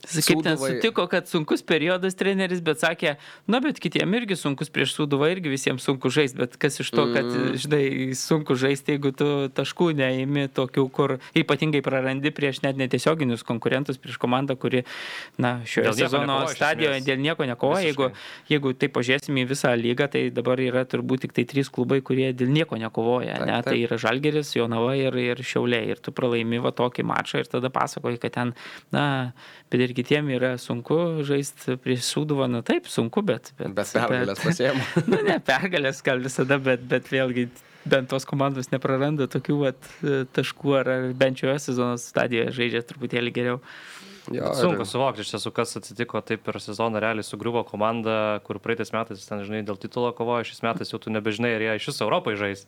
Kaip ten sutiko, kad sunkus periodas treneris, bet sakė, na, bet kitiem irgi sunkus prieš suduvą, irgi visiems sunku žaisti, bet kas iš to, kad, mm. žinai, sunku žaisti, jeigu tu taškų neimi tokių, kur ypatingai prarandi prieš net netiesioginius konkurentus, prieš komandą, kuri, na, šioje dėl sezono stadijoje dėl nieko nekovoja. Jeigu, jeigu tai pažiūrėsime į visą lygą, tai dabar yra turbūt tik tai trys klubai, kurie dėl nieko nekovoja. Taip, ne? Tai taip. Tai yra Žalgeris, Jonava ir, ir Šiauliai. Ir tu pralaimi va tokį mačą ir tada pasakoji, kad ten, na, bet ir kitiem yra sunku žaisti prieš Sūduvą, na taip, sunku, bet... Bet, bet pergalės pasiemu. na ne, pergalės gal visada, bet, bet vėlgi bent tos komandos nepraranda tokių vat, taškų, ar bent šioje sezono stadijoje žaidžia truputėlį geriau. Jo, Sunku ir... suvokti iš tiesų, kas atsitiko taip per sezoną realiai sugriuvo komanda, kur praeitais metais ten, žinai, dėl titulo kovojo, šis metais jau tu nebežinai, ar jie iš viso Europai žais.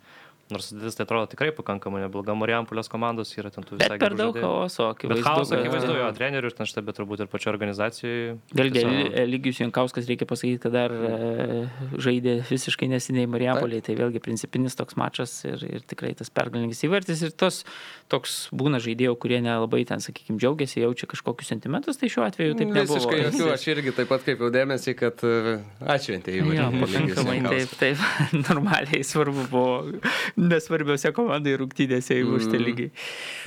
Nors sudėtis tai atrodo tikrai pakankamai nebloga. Marijampolės komandos yra ten tų visai gerų. Per daug chaoso, akivaizdu. Bet chaoso, akivaizdu, jo, trenerių ir ten štai, bet turbūt ir pačio organizacijai. Vėlgi, tiesiog... Lygius Jankauskas reikia pasakyti, kad dar e, žaidė visiškai nesiniai Marijampolėje, tai vėlgi principinis toks mačas ir, ir tikrai tas pergalingas įvartis ir tos toks būna žaidėjų, kurie nelabai ten, sakykime, džiaugiasi, jaučia kažkokius sentimentus, tai šiuo atveju taip nebuvo. Visiškai jokių, aš irgi taip pat kaip jau dėmesį, kad e, atšventė į Marijampolę. Taip, taip, normaliai svarbu buvo nesvarbiose komandai rungtynėse įmušti mm. lygiai.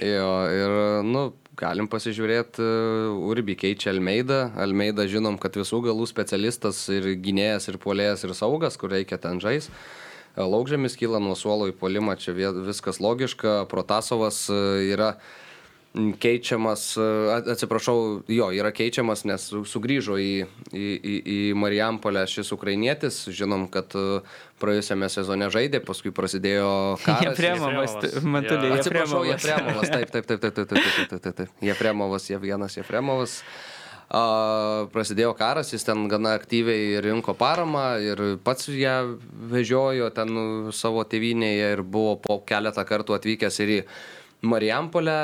Jo, ir, nu, galim pasižiūrėti, uh, Urbi keičia Almeida. Almeida žinom, kad visų galų specialistas ir gynėjas, ir polėjas, ir saugas, kur reikia ten žais. Laukžėmis kyla nuo suolo į polimą, čia viskas logiška. Protasovas uh, yra keičiamas, atsiprašau, jo, yra keičiamas, nes sugrįžo į, į, į, į Marijampolę šis ukrainietis. Žinom, kad praėjusiame sezone žaidė, paskui prasidėjo karas. Jefremovas, Matulė, Atsiprašau, Jefremovas, taip, taip, taip, taip, taip, taip, taip, taip, taip. Jefremovas, Jevgenas Jefremovas. Uh, prasidėjo karas, jis ten gana aktyviai rinko paramą ir pats ją vežiojo ten savo tėvynėje ir buvo po keletą kartų atvykęs ir į Marijampolę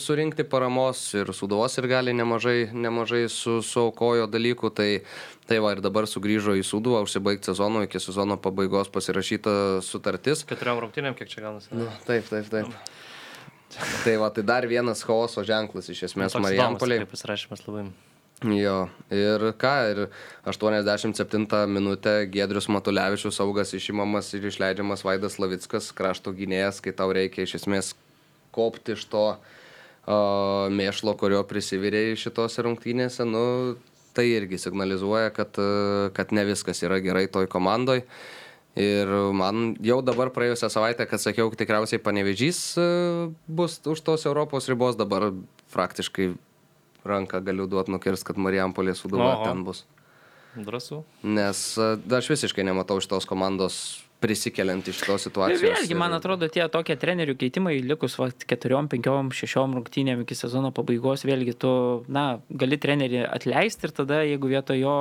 surinkti paramos ir Suduvos ir gali nemažai, nemažai su, suaukojo dalykų, tai, tai va ir dabar sugrįžo į Suduvą, užsibaigti sezono, iki sezono pabaigos pasirašyta sutartis. Keturiom rungtynėm, kiek čia gaunasi? Nu, taip, taip, taip. Tai va, tai dar vienas chaoso ženklas iš esmės Marijampoliai. Kaip pasirašymas labai. Jo, ir ką, ir 87 minutę Gedrius Matulevičius saugas išimamas ir išleidžiamas Vaidas Lavickas, krašto gynėjas, kai tau reikia iš esmės kopti iš to uh, mėšlo, kurio prisivirėjai šitose rungtynėse, nu, tai irgi signalizuoja, kad, kad ne viskas yra gerai toj komandoj. Ir man jau dabar praėjusią savaitę, kad sakiau, tikriausiai panevežys bus už tos Europos ribos, dabar praktiškai ranką galiu duoti nukirst, kad Marijampolė suduva ten bus. Drąsu. Nes aš visiškai nematau šitos komandos prisikeliant iš tos situacijos. Ir vėlgi, man atrodo, tie tokie trenerių keitimai, likus va, keturiom, penkiom, šešiom rungtynėm iki sezono pabaigos, vėlgi tu, na, gali trenerį atleisti ir tada, jeigu vietoj jo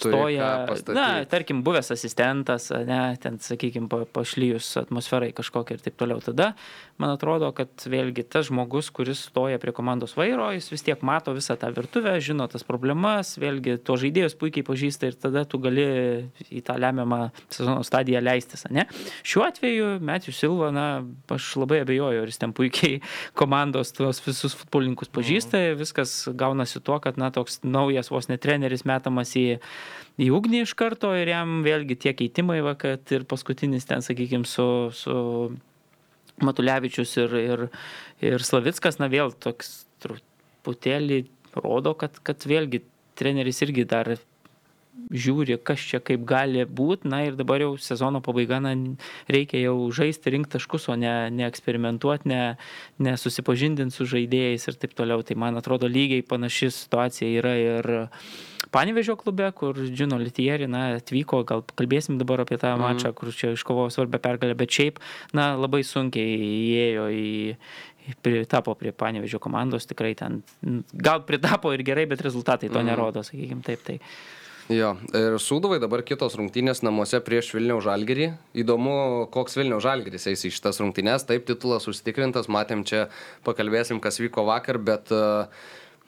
stoja, na, tarkim, buvęs asistentas, ne, ten, sakykime, pa, pašlyjus atmosferai kažkokia ir taip toliau. Tada, man atrodo, kad vėlgi tas žmogus, kuris stoja prie komandos vairo, jis vis tiek mato visą tą virtuvę, žino tas problemas, vėlgi to žaidėjus puikiai pažįsta ir tada tu gali į tą lemiamą sezono stadiją leistis, ne? Šiuo atveju Metijus Silva, na, aš labai abejoju, ar jis ten puikiai komandos tuos visus futbolininkus pažįsta, mhm. viskas gaunasi tuo, kad, na, toks naujas vos net treneris metamas į į ugnį iš karto ir jam vėlgi tie keitimai, va, kad ir paskutinis ten, sakykime, su, su Matulevičius ir, ir, ir Slavickas, na vėl toks truputėlį rodo, kad, kad vėlgi treneris irgi dar žiūri, kas čia kaip gali būti, na ir dabar jau sezono pabaiga, na, reikia jau žaisti, rinkti taškus, o ne, ne eksperimentuoti, ne, ne susipažindinti su žaidėjais ir taip toliau. Tai man atrodo lygiai panaši situacija yra ir Panevežio klube, kur Džino Litieri, na, atvyko, gal kalbėsim dabar apie tą mm. mačą, kur čia iškovojo svarbę pergalę, bet šiaip, na, labai sunkiai įėjo į, pritapo prie Panevežio komandos, tikrai ten, gal pritapo ir gerai, bet rezultatai to mm. nerodo, sakykime taip. Tai. Jo, ir Sūduvai dabar kitos rungtynės namuose prieš Vilniaus Žalgerį. Įdomu, koks Vilniaus Žalgeris eis į šitas rungtynės. Taip, titulas užtikrintas, matėm čia, pakalbėsim, kas vyko vakar, bet uh,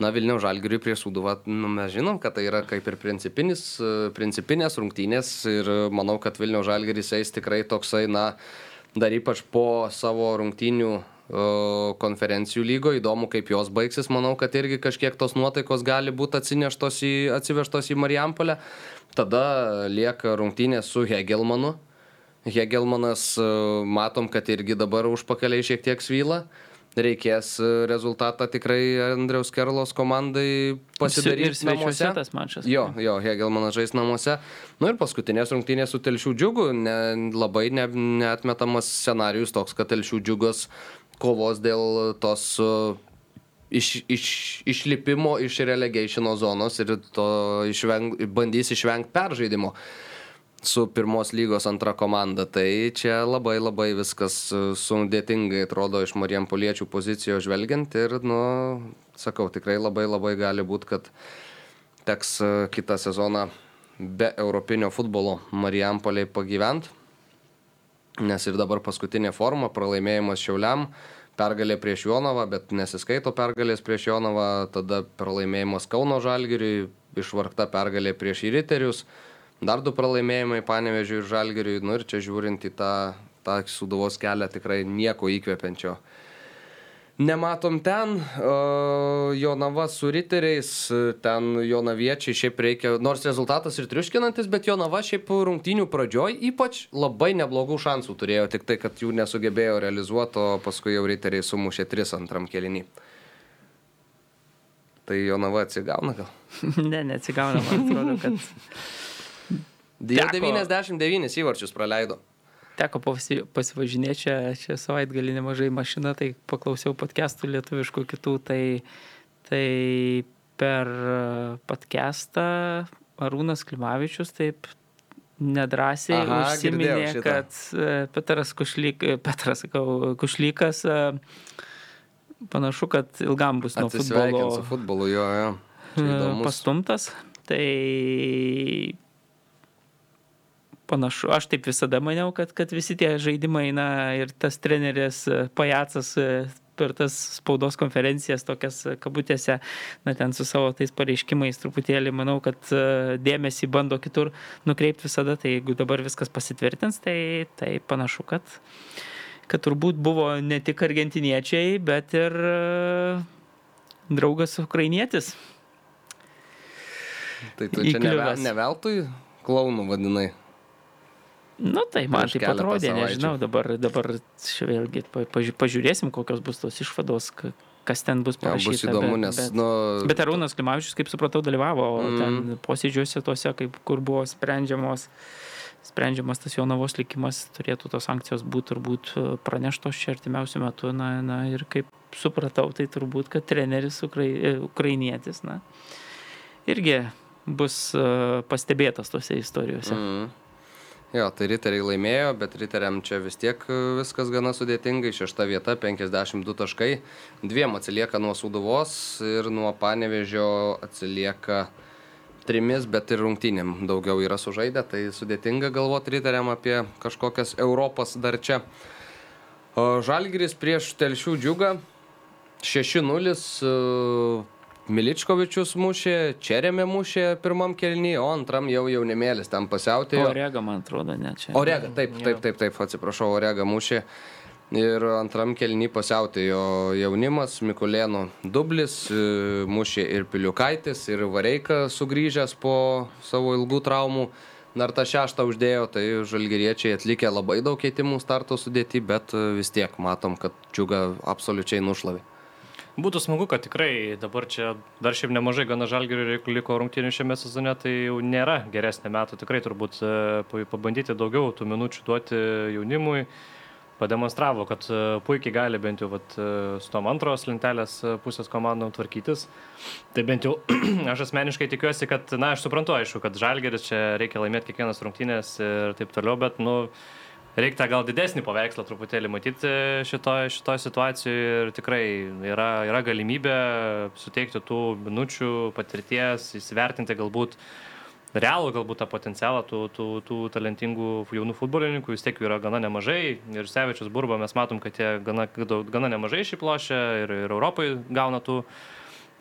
na vilniaus žalgiriui prieš sūduvą nu mes žinom kad tai yra kaip ir principinis principinės rungtynės ir manau kad vilniaus žalgiris eis tikrai toksai na dar ypač po savo rungtynių konferencijų lygo, įdomu kaip jos baigsis, manau, kad irgi kažkiek tos nuotaikos gali būti atsineštos į, atsivežtos į Marijampolę. Tada lieka rungtynės su Hegelmanu. Hegelmanas matom, kad irgi dabar užpakaliai šiek tiek svyla reikės e, rezultatą tikrai Andriaus Kerlos komandai pasidaryti namuose. Tas mačas. Jo, jo, Hegelmanas žais namuose. Na nu ir paskutinės rungtynės su Telšių džiugu, ne, labai ne, neatmetamas scenarius toks, kad Telšių džiugas kovos dėl tos uh, iš, iš, išlipimo iš relegationo zonos ir to išveng, bandys išvengti peržaidimo. Su pirmos lygos antra komanda. Tai čia labai labai viskas e, sudėtingai atrodo iš Marijampoliečių pozicijos žvelgiant ir, nu, sakau, tikrai labai labai gali būti, kad teks e, kitą sezoną be europinio futbolo Marijampoliai pagyvent, nes ir dabar paskutinė forma, pralaimėjimas Šiauliam, pergalė prieš Jonavą, bet nesiskaito pergalės prieš Jonavą, tada pralaimėjimas Kauno Žalgiriui, išvargta pergalė prieš Įriterius dar du pralaimėjimai Panevežiui ir Žalgiriui, nu ir čia žiūrint į tą, tą suduvos kelią tikrai nieko įkvepiančio. Nematom ten, Jonava su riteriais, ten Jonaviečiai šiaip reikia, nors rezultatas ir triuškinantis, bet Jonava šiaip rungtynių pradžioj ypač labai neblogų šansų turėjo, tik tai, kad jų nesugebėjo realizuoti, o paskui jau riteriai sumušė tris antram kelinį. Tai Jonava atsigauna gal? ne, neatsigauna, man atrodo, kad Jau 99 įvarčius praleido. Teko pasivažinėti čia, čia savaitgalį nemažai mašina, tai paklausiau podcastų lietuviškų kitų, tai, tai per podcastą Arūnas Klimavičius taip nedrasiai Aha, užsiminė, kad e, Petras, Kušlyk, e, Petras sakau, Kušlykas e, panašu, kad ilgam bus nuo futbolo. Su futbolu, jo, jo. Pastumtas. Tai panašu, aš taip visada maniau, kad, kad visi tie žaidimai, na ir tas treneris e, Pajacas e, per tas spaudos konferencijas, tokias kabutėse, na ten su savo tais pareiškimais truputėlį, manau, kad e, dėmesį bando kitur nukreipti visada, tai jeigu dabar viskas pasitvirtins, tai, tai panašu, kad, kad turbūt buvo ne tik argentiniečiai, bet ir draugas ukrainietis. Tai tu čia ne, ne veltui klaunų vadinai. Nu tai man tai atrodė, nežinau, dabar, dabar vėlgi pažiūrėsim, kokios bus tos išvados, kas ten bus parašyta. Ja, bus įdomu, bet, nes... Bet, nu... bet Arūnas Klimavičius, kaip supratau, dalyvavo mm. ten posėdžiuose tose, kaip, kur buvo sprendžiamos, sprendžiamas tas Jonavos likimas, turėtų tos sankcijos būti turbūt praneštos čia artimiausiu metu. Na, na ir kaip supratau, tai turbūt, kad treneris ukrai, ukrainietis, na, irgi bus pastebėtas tose istorijose. Mm. Jo, tai riteriai laimėjo, bet riteriam čia vis tiek viskas gana sudėtingai. Šešta vieta, 52 taškai. Dviem atsilieka nuo Suduvos ir nuo Panevežio atsilieka trimis, bet ir rungtynėm daugiau yra sužaidę. Tai sudėtinga galvoti riteriam apie kažkokias Europas dar čia. Žalgiris prieš Telšių džiugą 6-0 Miličkovičius mušė, Čerėmė mušė pirmam kelnyje, o antram jau jaunimėlis ten pasiautėjo. Orega, man atrodo, ne čia. Orega, taip, taip, taip, taip, atsiprašau, Orega mušė. Ir antram kelny pasiautėjo jaunimas, Mikulėno dublis, mušė ir Piliukaitis, ir Vareika sugrįžęs po savo ilgų traumų. Dar tą šeštą uždėjo, tai žalgeriečiai atlikė labai daug keitimų starto sudėti, bet vis tiek matom, kad čiūga absoliučiai nušlavė. Būtų smagu, kad tikrai dabar čia dar šiaip nemažai gana žalgirių liko rungtynių šiame sezone, tai jau nėra geresnė metų, tikrai turbūt e, pabandyti daugiau tų minučių duoti jaunimui. Pademonstravo, kad e, puikiai gali bent jau vat, e, su tom antros lentelės pusės komandom tvarkytis. Tai bent jau aš asmeniškai tikiuosi, kad, na, aš suprantu, aišku, kad žalgeris čia reikia laimėti kiekvienas rungtynės ir taip toliau, bet, nu, reikia gal didesnį paveikslą truputėlį matyti šitoje šitoj situacijoje ir tikrai yra, yra galimybė suteikti tų minučių patirties, įsivertinti galbūt realų galbūt tą potencialą tų, tų, tų talentingų jaunų futbolininkų, vis tiek jų yra gana nemažai. Ir Sevičius Burba mes matom, kad jie gana, gana nemažai išiplošia ir, ir Europai gauna tų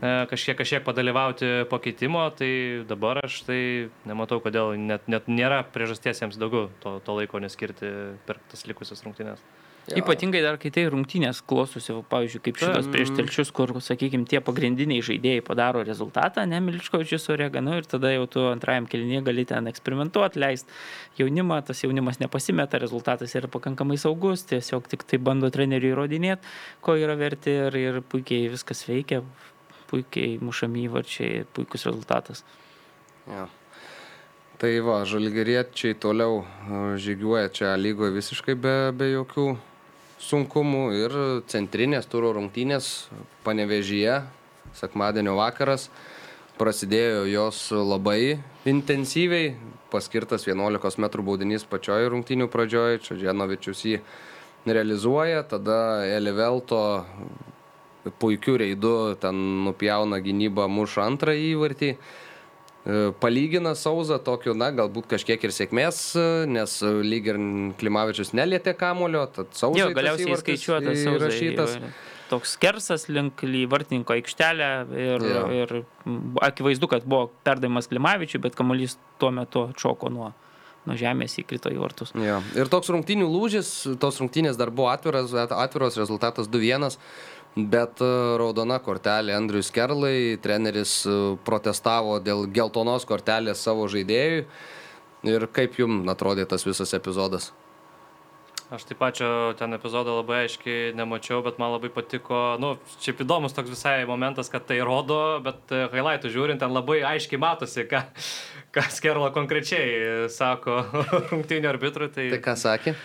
kažkiek, kažkiek padalyvauti pakeitimo, tai dabar aš tai nematau, kodėl net, net nėra priežasties jiems daugiau to, to laiko neskirti per tas likusias rungtynės. Ja. Ypatingai dar, kai tai rungtynės klostosi, pavyzdžiui, kaip šitas prieš telčius, kur, sakykime, tie pagrindiniai žaidėjai padaro rezultatą, ne Miliškovičius Oreganu ir tada jau tu antrajam kelinėje gali ten eksperimentuoti, leisti jaunimą, tas jaunimas nepasimeta, rezultatas yra pakankamai saugus, tiesiog tik tai bando treneriui įrodinėti, ko yra verti ir, ir puikiai viskas veikia, puikiai mušami įvarčiai, puikus rezultatas. Ja. Tai va, žalgeriečiai toliau žygiuoja čia lygoje visiškai be, be jokių sunkumų ir centrinės turo rungtynės panevežyje, sekmadienio vakaras, prasidėjo jos labai intensyviai, paskirtas 11 m baudinys pačioje rungtynių pradžioje, čia Dženovičius jį realizuoja, tada Elivelto puikiu reidu ten nupjauna gynybą, muša antrą įvartį. E, palygina Sauzą tokiu, na, galbūt kažkiek ir sėkmės, nes lyg ir Klimavičius nelietė kamulio, tad Sauzą. Jo, galiausiai įskaičiuotas įrašytas. Toks kersas link vartininko aikštelę ir, jo. ir akivaizdu, kad buvo perdavimas Klimavičiui, bet kamuolys tuo metu atšoko nuo, nuo žemės įkrito į vartus. Jo. Ir toks rungtynių lūžis, tos rungtynės dar buvo atviras, atviros rezultatas 2-1 bet e, raudona kortelė Andriui Skerlai, treneris e, protestavo dėl geltonos kortelės savo žaidėjui. Ir kaip jums atrodė tas visas epizodas? Aš taip pačio ten epizodą labai aiškiai nemačiau, bet man labai patiko, nu, šiaip įdomus toks visai momentas, kad tai rodo, bet e, highlightų žiūrint, ten labai aiškiai matosi, ką, ką Skerla konkrečiai sako rungtynio arbitrui. Tai, tai ką sakė?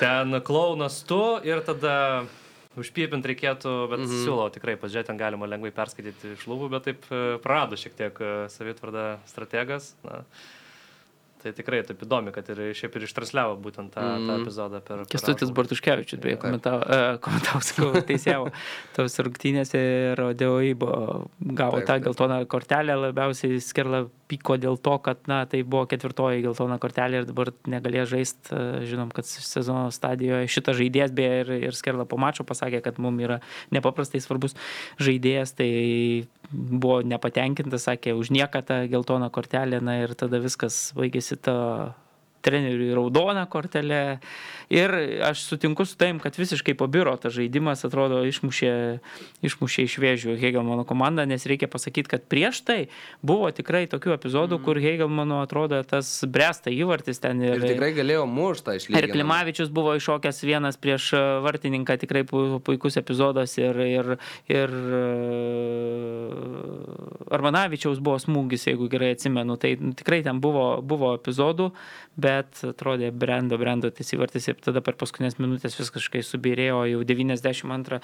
Ten klaunas tu ir tada užpypint reikėtų, bet mm -hmm. siūlau tikrai, pažiūrėti, ten galima lengvai perskaityti iš lūpų, bet taip e, prarado šiek tiek e, savitvardą strategas. Na, tai tikrai taip įdomi, kad ir šiaip ir ištransliavo būtent tą, mm. tą mhm. epizodą per... Kestutis Bartuškevičius, beje, komentavo, uh, komentavo sakau, teisėjavo tos rungtynėse ir Odeo Ibo gavo taip, tą geltoną kortelę, labiausiai skerla pyko dėl to, kad, na, tai buvo ketvirtoji geltona kortelė ir dabar negalėjo žaisti. Žinom, kad sezono stadijoje šitas žaidėjas beje ir, ir Skerla po mačo pasakė, kad mums yra nepaprastai svarbus žaidėjas, tai buvo nepatenkintas, sakė, už nieką tą geltoną kortelę, na ir tada viskas baigėsi tą treneriui raudoną kortelę. Ir aš sutinku su taim, kad visiškai pabiro tas žaidimas, atrodo, išmušė, išmušė iš vėžių Hegelmano komandą, nes reikia pasakyti, kad prieš tai buvo tikrai tokių epizodų, mm. kur Hegelmano atrodo tas bresta įvartis ten. Ir, ir tikrai galėjo muštą išlygti. Ir Klimavičius buvo iššokęs vienas prieš vartininką, tikrai puikus epizodas. Ir, ir, ir Armanavičiaus buvo smūgis, jeigu gerai atsimenu. Tai tikrai ten buvo, buvo epizodų, bet atrodė brendo, brendo tas įvartis ir tada per paskutinės minutės viskas kažkaip subirėjo, jau 92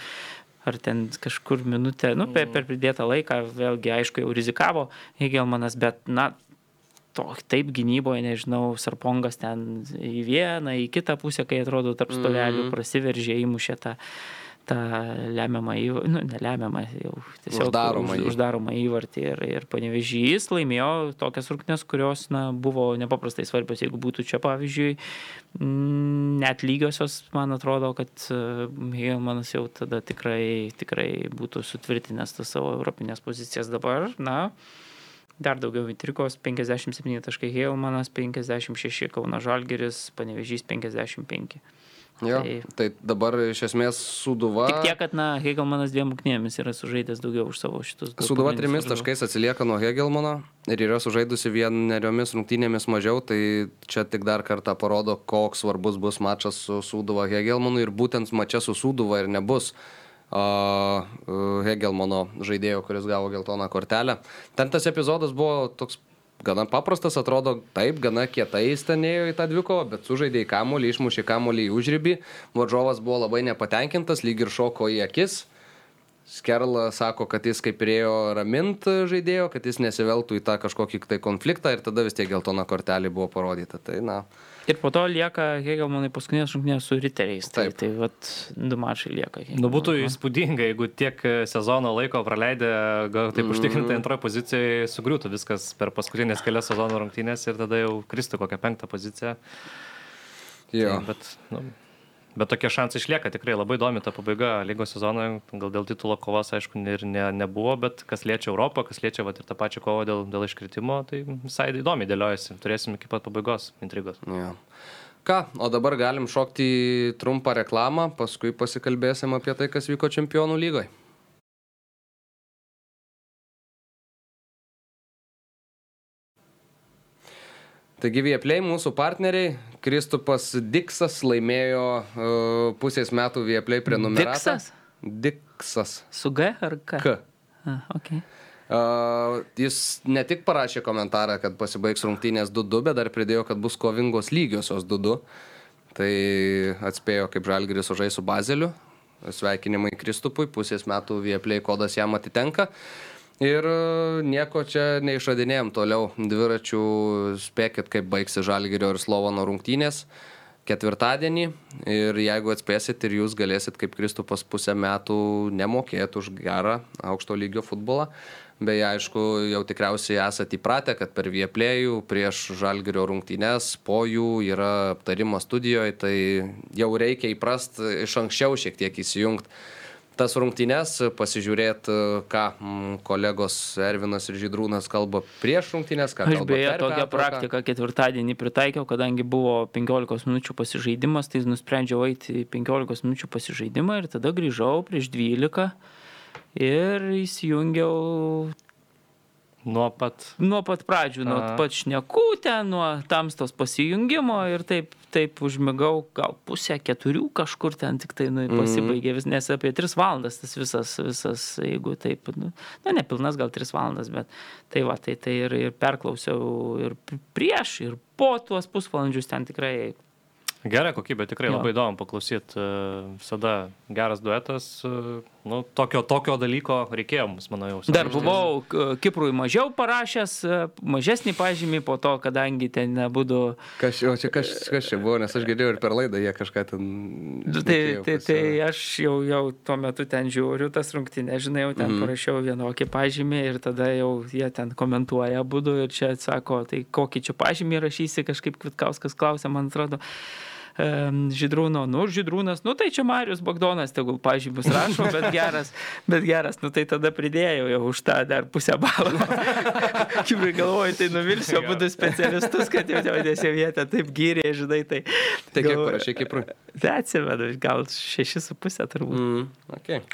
ar ten kažkur minutę, nu, per, per pridėtą laiką, vėlgi, aišku, jau rizikavo Hegelmanas, bet, na, to, taip gynyboje, nežinau, Sarpongas ten į vieną, į kitą pusę, kai atrodo tarp stovelių mm. prasiveržė, įmušė tą. Ta tą lemiamą įvartį, nu, nelemiamą, jau tiesiog uždaromą, už, uždaromą įvartį ir, ir panevežys laimėjo tokias rungtynes, kurios na, buvo nepaprastai svarbios, jeigu būtų čia pavyzdžiui net lygiosios, man atrodo, kad Hegelmanas jau tada tikrai, tikrai būtų sutvirtinęs tas savo europinės pozicijas. Dabar, na, dar daugiau vitrikos, 57 taškai Hegelmanas, 56 Kauna Žalgeris, panevežys 55. Jo, tai, tai dabar iš esmės Suduva. Tik tiek, kad, na, Hegelmanas dviem rungtynėmis yra sužaidęs daugiau už savo šitus. Suduva trimis taškais atsilieka nuo Hegelmano ir yra sužaidusi vieneriomis rungtynėmis mažiau, tai čia tik dar kartą parodo, koks svarbus bus mačas su Suduva Hegelmanu ir būtent mačas su Suduva ir nebus. Uh, Hegelmano žaidėjo, kuris gavo geltoną kortelę. Ten tas epizodas buvo toks gana paprastas, atrodo taip, gana kietai jis ten ėjo į tą dvikovą, bet sužaidė į kamolį, išmušė kamolį į užrybį, varžovas buvo labai nepatenkintas, lyg ir šoko į akis. Skerla sako, kad jis kaip turėjo ramint žaidėjo, kad jis nesiveltų į tą kažkokį tai konfliktą ir tada vis tiek geltona kortelė buvo parodyta. Tai, na, Ir po to lieka Hegelmanai paskutinės rungtynės su riteriais. Tai, Taip. tai vat, du mačai lieka. Hegelmanai. Nu, būtų įspūdinga, jeigu tiek sezono laiko praleidę, gal taip mm. užtikrintai antroje pozicijoje sugriūtų viskas per paskutinės kelias sezono rungtynės ir tada jau kristų kokią penktą poziciją. Jo. Tai, bet, nu, Bet tokie šansai išlieka tikrai labai įdomi ta pabaiga lygos sezono, gal dėl titulo kovos, aišku, ir ne, nebuvo, bet kas liečia Europą, kas liečia vat, ir tą pačią kovą dėl, dėl iškritimo, tai visai įdomi dėliojasi. Turėsim iki pat pabaigos intrigos. Ja. Ką, o dabar galim šokti trumpą reklamą, paskui pasikalbėsim apie tai, kas vyko čempionų lygoje. Taigi Vieplay mūsų partneriai, Kristupas Diksas laimėjo uh, pusės metų Vieplay prenumeratą. Diksas? Diksas. Su G ar K? K. Ah, okay. Uh, jis ne tik parašė komentarą, kad pasibaigs rungtynės 2-2, bet dar pridėjo, kad bus kovingos lygiosios 2-2. Tai atspėjo, kaip Žalgiris sužais su Bazeliu. Sveikinimai Kristupui, pusės metų Vieplay kodas jam atitenka. Uh, Ir e, nieko čia neišradinėjom toliau. Dviračių spėkit, kaip baigsi Žalgirio ir Slovano rungtynės ketvirtadienį. Ir jeigu atspėsit ir jūs galėsit kaip Kristupas pusę metų nemokėti už gerą aukšto lygio futbolą. Beje, aišku, jau tikriausiai esate įpratę, kad per vieplėjų prieš žalgerio rungtynes po jų yra aptarimas studijoje, tai jau reikia įprast iš anksčiau šiek tiek įsijungti tas rungtynes, pasižiūrėti, ką mm, kolegos Ervinas ir Žydrūnas kalba prieš rungtynės. Aš beje tokią praktiką ketvirtadienį pritaikiau, kadangi buvo 15 minučių pasižaidimas, tai nusprendžiau eiti 15 minučių pasižaidimą ir tada grįžau prieš 12 ir įsijungiau Nuo pat. Nuo pat pradžių, nuo pat šnekų ten, nuo tamstos pasijungimo ir taip, taip užmigau, gal pusę keturių kažkur ten tik tai nu, pasibaigė, vis, nes apie tris valandas tas visas, visas jeigu taip, nu, nu nepilnas gal tris valandas, bet tai va, tai, tai ir, ir perklausiau ir prieš, ir po tuos pusvalandžius ten tikrai Gerai kokybė, tikrai jo. labai įdomu paklausyti. Visada geras duetas. Nu, tokio, tokio dalyko reikėjo mums, manau, jau. Dar buvau k- Kiprui mažiau parašęs, e, mažesnį pažymį, po to, kadangi ten būtų... Kas, o čia kas, kas čia buvo, nes aš girdėjau ir per laidą jie kažką ten... Tai, tai, tai aš jau, jau tuo metu ten žiūriu tas rungtynės, žinai, jau ten mm. parašiau vienokį pažymį ir tada jau jie ten komentuoja būdu ir čia atsako, tai kokį čia pažymį rašysi, kažkaip Kvitkauskas klausė, man atrodo. em, Žydrūno, nu, Žydrūnas, nu tai čia Marius Bagdonas, tegul pažymus rašo, bet geras, bet geras, nu tai tada pridėjau jau už tą dar pusę. Kaip ir galvoju, tai nuvilsiu abu specialistus, kad jau nes jau jie ten taip gyrė, žinai, tai... Tai kiek parašė Kiprui? Tai atsimenu, gal šeši su pusė turbūt. Mm, okay.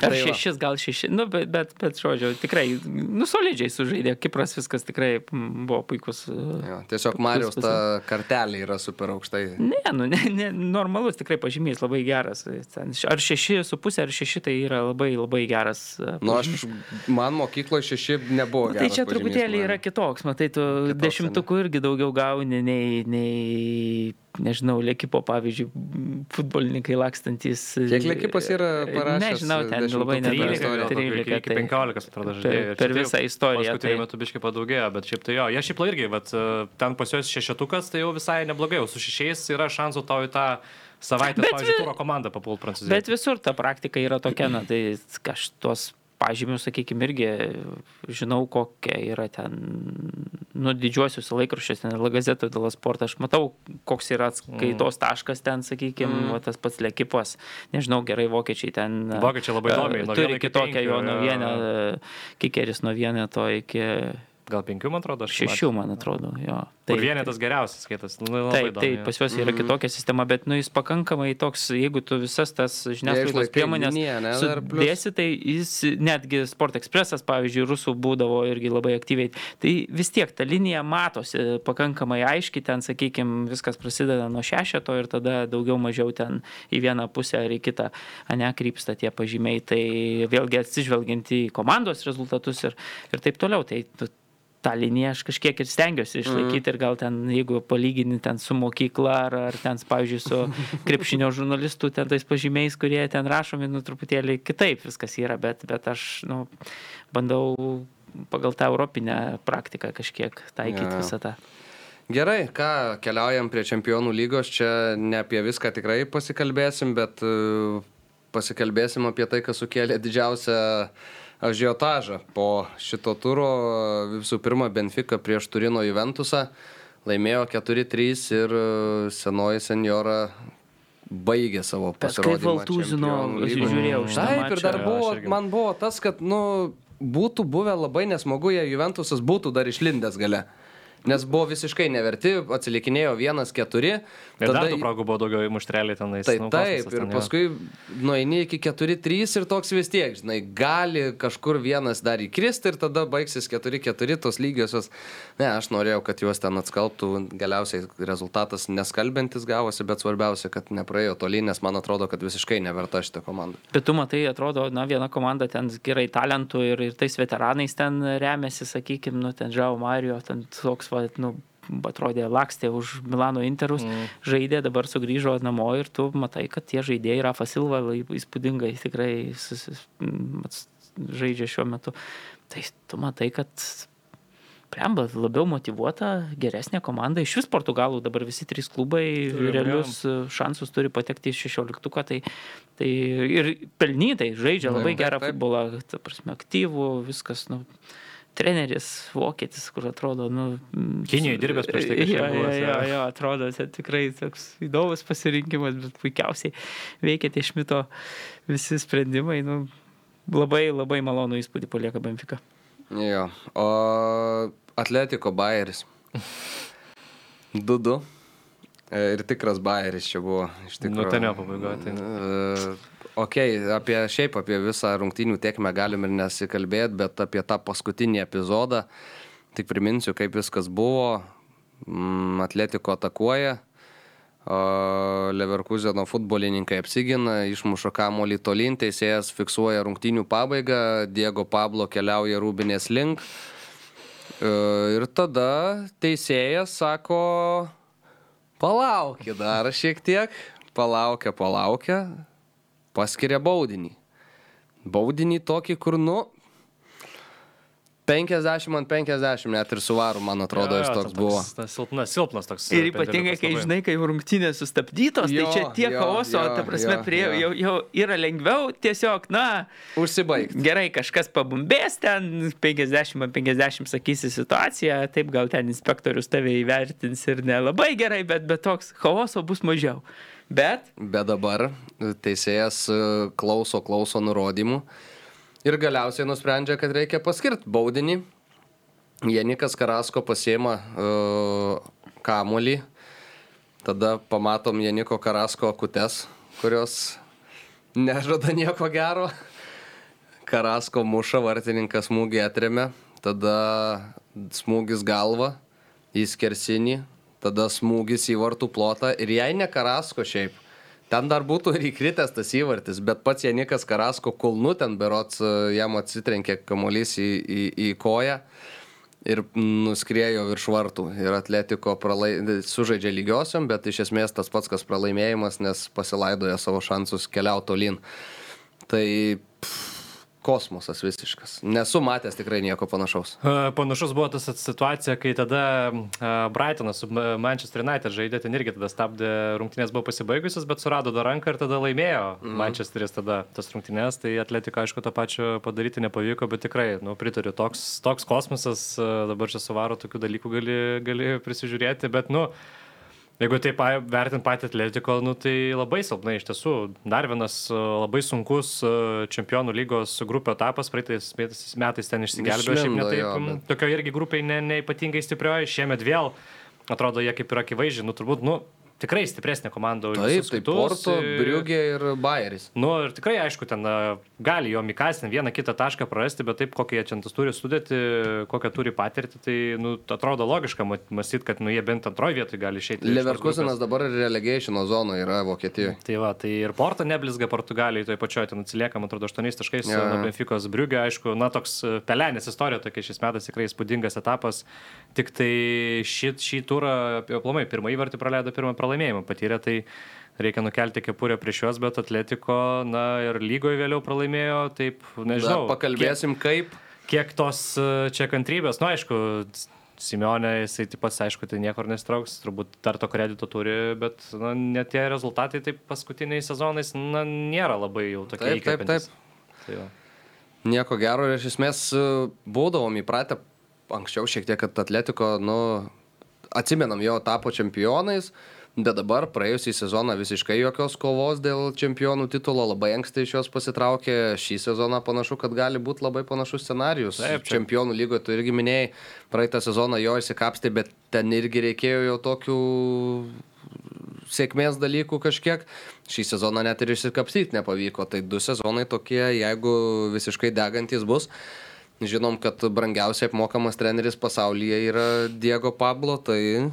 Ar Tai šešis, gal šeši, nu, bet, bet, bet žodžiu, tikrai, nu, solidžiai sužaidė, Kipras viskas tikrai buvo puikus. e, Jo, tiesiog Marijos ta kartelė yra super aukštai. Ne, nu, ne, ne, normalus tikrai pažymys, labai geras. Ar šeši su pusė, ar šeši tai yra labai, labai geras. e, Nu, pažymys. aš, man mokykloje šeši nebuvo. Nu, tai čia pažymys truputėlį yra kitoks, matai, tu Kitoks, dešimtukų irgi daugiau gauni nei, nei nežinau, lėkipo, pavyzdžiui, futbolininkai lakstantis. Kiek Lekipos yra parašęs Nežinau, ten labai per nedaug. istoriją? 13, iki 15, atrodo, žaidėjų. Ir per tai visą istoriją, Paskutiniu tai- metu biškai padaugėjo, bet šiaip tai jo, jie šiaip irgi, bet e, ten pas juos šešetukas, tai jau visai neblogai, jau su šešiais yra šansų tau į tą savaitę, pavyzdžiui, vi- turo komandą papult prancūziją. Bet visur ta praktika yra tokia, na, tai aš tuos pažymius, sakykime, irgi žinau, kokia yra ten, nu, didžiuosiuose laikraščiuose, ten Lagazeto dėl sporto, aš matau, koks yra atskaitos taškas ten, sakykime, mm. tas pats Lekipas, nežinau, gerai vokiečiai ten. Vokiečiai labai e, įdomiai, nuo Turi vieno kitokią jo jo. nuvienę, kikeris nuo vieneto iki Gal penkių, man atrodo, aš šešių, man atrodo, jo. Tai vienetas geriausias skaitas. Nu, labai Taip, įdomu, taip, jo. pas juos yra kitokia sistema, bet nu, jis pakankamai toks, jeigu tu visas tas žiniasklaidos priemonės ne, sudėsi, tai jis netgi Sport Expressas, pavyzdžiui, rusų būdavo irgi labai aktyviai. Tai vis tiek ta linija matosi pakankamai aiškiai, ten, sakykime, viskas prasideda nuo šešeto ir tada daugiau mažiau ten į vieną pusę ar į kitą, ane, krypsta tie pažymiai. Tai vėlgi atsižvelgiant į komandos rezultatus ir, ir taip toliau. Tai tą liniją aš kažkiek ir stengiuosi išlaikyti mm. ir gal ten, jeigu palygini ten su mokykla ar, ar ten, pavyzdžiui, su krepšinio žurnalistu, ten tais pažymiais, kurie ten rašomi, nu, truputėlį kitaip viskas yra, bet, bet aš, nu, bandau pagal tą europinę praktiką kažkiek taikyti jo. visą tą. Gerai, ką, keliaujam prie čempionų lygos, čia ne apie viską tikrai pasikalbėsim, bet e, pasikalbėsim apie tai, kas sukėlė didžiausią ažiotažą po šito turo. Visų pirma, Benfica prieš Turino Juventusą laimėjo 4-3 ir e, senoji senjora baigė savo pasirodymą. Valtūzino, aš lygoje. žiūrėjau Taip, ir dar buvo, man buvo tas, kad, nu, būtų buvę labai nesmagu, jei Juventusas būtų dar išlindęs gale. Nes buvo visiškai neverti, atsilikinėjo 1-4. Ir dar tų progų buvo daugiau įmuštreliai tenais. Tai nu, taip, kosmosas ir ten, paskui nueini iki 4-3 ir toks vis tiek, žinai, gali kažkur vienas dar įkristi ir tada baigsis 4-4 tos lygiosios. Ne, aš norėjau, kad juos ten atskalbtų, galiausiai rezultatas neskalbintis gavosi, bet svarbiausia, kad nepraėjo toli, nes man atrodo, kad visiškai neverta šitą komandą. Bet tu matai, atrodo, na, viena komanda ten gerai talentų ir, ir tais veteranais ten remiasi, sakykime, nu, ten Žao Mario, ten toks, va, nu, atrodė lakstė už Milano Interus, mm. žaidė, dabar sugrįžo namo ir tu matai, kad tie žaidėjai, Rafa Silva, įspūdingai tikrai susis, mm, žaidžia šiuo metu. Tai tu matai, kad Premba labiau motivuota, geresnė komanda. Iš vis Portugalų dabar visi trys klubai Turi, realius e, šansus turi patekti į 16-uką. Tai, tai ir pelnytai žaidžia labai Taip, gerą taip. futbolą, ta prasme, aktyvų, viskas. Nu, treneris, vokietis, kur atrodo, nu... Kinijoj su- dirbęs prieš tai Jo, jo, buvęs, jo, jo. atrodo, čia tikrai toks įdomus pasirinkimas, bet puikiausiai veikia tie šmito visi sprendimai. Nu, labai, labai malonų įspūdį palieka Benfica. Jo, o Atletiko Bayeris. 2-2. E, Ir tikras Bayeris čia buvo iš tikrųjų. Nu, ten jo pabaigoje, tai- E, Ok, apie šiaip apie visą rungtynių tiekmę galim ir nesikalbėti, bet apie tą paskutinį epizodą tik priminsiu, kaip viskas buvo. Mm, Atletiko atakuoja, Leverkuseno futbolininkai apsigina, išmuša kamolį tolyn, teisėjas fiksuoja rungtynių pabaigą, Diego Pablo keliauja rūbinės link. E, Ir tada teisėjas sako, palaukit dar šiek tiek, palaukia, palaukia. Paskiria baudinį. Baudinį tokį, kur, nu, 50 ant 50 net ir su varu, man atrodo, jis toks buvo. Tas silpnas, silpnas toks. Ir ypatingai, kai žinai, kai rungtynės sustabdytos, Jo, tai čia tiek jo, chaoso, jo, ta prasme, jo, prie, jo. jau, jau yra lengviau tiesiog, na, Užsibaigti. gerai, kažkas pabumbės ten, 50 ant 50 sakysi situaciją, taip gal ten inspektorius tave įvertins ir nelabai gerai, bet, bet toks chaoso bus mažiau. Bet Bet dabar teisėjas e, klauso, klauso nurodymų ir galiausiai nusprendžia, kad reikia paskirti baudinį. Janikas Karasko pasiema uh, kamolį, tada pamatom Janiko Karasko kutes, kurios nežada nieko gero. Karasko muša, vartininkas smūgį atremia, tada smūgis galva į skersinį, tada smūgis į vartų plotą ir jei ne Karasko šiaip, ten dar būtų ir įkritęs tas įvartis, bet pats Janikas Karasko kulnu ten berots e, jam atsitrenkė kamuolys į, į, į koją ir nuskriejo virš vartų ir Atletiko pralai... sužaidžia lygiosiom, bet iš esmės tas pats kas pralaimėjimas, nes pasilaidoja savo šansus keliauti tolyn. Tai kosmosas visiškas. Nesu matęs tikrai nieko panašaus. E, Panašus buvo tas situacija, kai tada e, Brightonas su Ma- Manchester United žaidė, ten irgi tada stabdė rungtynės buvo pasibaigusios, bet surado dar ranką ir tada laimėjo mm. Manchesteris tada tas rungtynės, tai atletika aišku to pačio padaryti nepavyko, bet tikrai, nu, pritariu, toks, toks kosmosas, e, dabar čia suvaro tokių dalykų gali, gali prisižiūrėti, bet, nu, Jeigu taip vertint patį atletiko, nu, tai labai silpnai iš tiesų. Dar vienas e, labai sunkus e, čempionų lygos grupių etapas, praeitais metais, ten išsigelbėjo, šiaip netaip, jo, bet- tokio irgi grupiai ne, neipatingai stiprioji, šiemet vėl atrodo jie kaip ir akivaizdžiai, nu turbūt, nu, tikrai stipresnė komanda. už Taip, tai. Porto, Briugė ir Bayeris. Nu ir tikrai, aišku, ten gali jo Mikasin vieną kitą tašką prarasti, bet taip, kokie jie čia tas turi sudėti, kokią turi patirti, tai, nu, atrodo logiška mąstyti, kad, nu, jie bent antroje vietoje gali išeiti. Leverkusenas dabar relegationo zonoje yra Vokietijoje. Tai va, tai ir Porto neblizga Portugalijai, toje pačioje ten atsilieka, man atrodo, 8 taškais nuo Benficos Briugė, aišku, na toks e, pelenės istorija tokia šis metas tikrai įspūdingas etapas, tik tai šį, šį turą, aplamai, pirmą įvartį praleido, pirmą pralaimėjimą patyrė, tai reikia nukelti kepurę prieš juos, bet Atletiko, na ir lygoje vėliau pralaimėjo, taip, nežinau. Dar pakalbėsim, kaip. Kiek, kiek tos e, čia kantrybės, na nu, aišku, Simeonė, jisai taip pat, aišku, tai niekur nestrauks, turbūt dar to kredito turi, bet na, net tie rezultatai taip paskutiniais sezonais, na, nėra labai jau tokie. Taip, taip, taip. Tai va. Nieko gero ir iš esmės e, būdavom įpratę anksčiau šiek tiek, kad Atletiko, nu, atsimenam, jo tapo čempionais, bet dabar praėjusį sezoną visiškai jokios kovos dėl čempionų titulo, labai anksti iš jos pasitraukė, šį sezoną panašu, kad gali būti labai panašus scenarius. Taip, čia- Čempionų lygoje tu irgi minėjai, praeitą sezoną jo įsikapstė, bet ten irgi reikėjo jau tokių sėkmės dalykų kažkiek. Šį sezoną net ir išsikapstyti nepavyko. Tai du sezonai tokie, jeigu visiškai degantis bus. Žinom, kad brangiausiai apmokamas treneris pasaulyje yra Diego Pablo, tai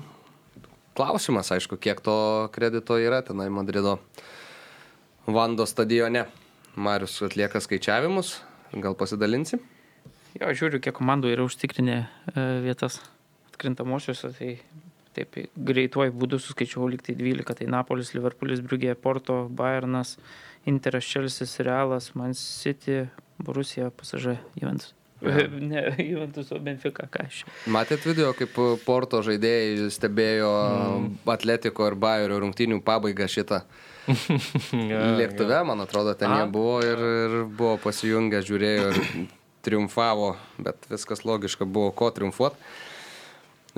klausimas, aišku, kiek to kredito yra tenai Madrido Vando stadione. Marius atlieka skaičiavimus, gal pasidalinsi? Jo, žiūriu, kiek komandų yra užtikrinę e, vietas atkrintamosiose, tai taip greituoju būdu suskaičiavau liktai 12, tai Napolis, Liverpoolis, Briugė, Porto, Bayernas, Interas, Čelsis, Realas, Man City, Borusija, PSG, Juventus. Ja. Ne, Juventus, o Benfica, aš. Matėt video, kaip Porto žaidėjai stebėjo mm. Atletiko ir Bayerio rungtynių pabaigą šitą lėktuve, man atrodo, ten Aha. jie buvo ir, ir buvo pasijungę, žiūrėjo ir triumfavo, bet viskas logiška buvo, ko triumfuoti.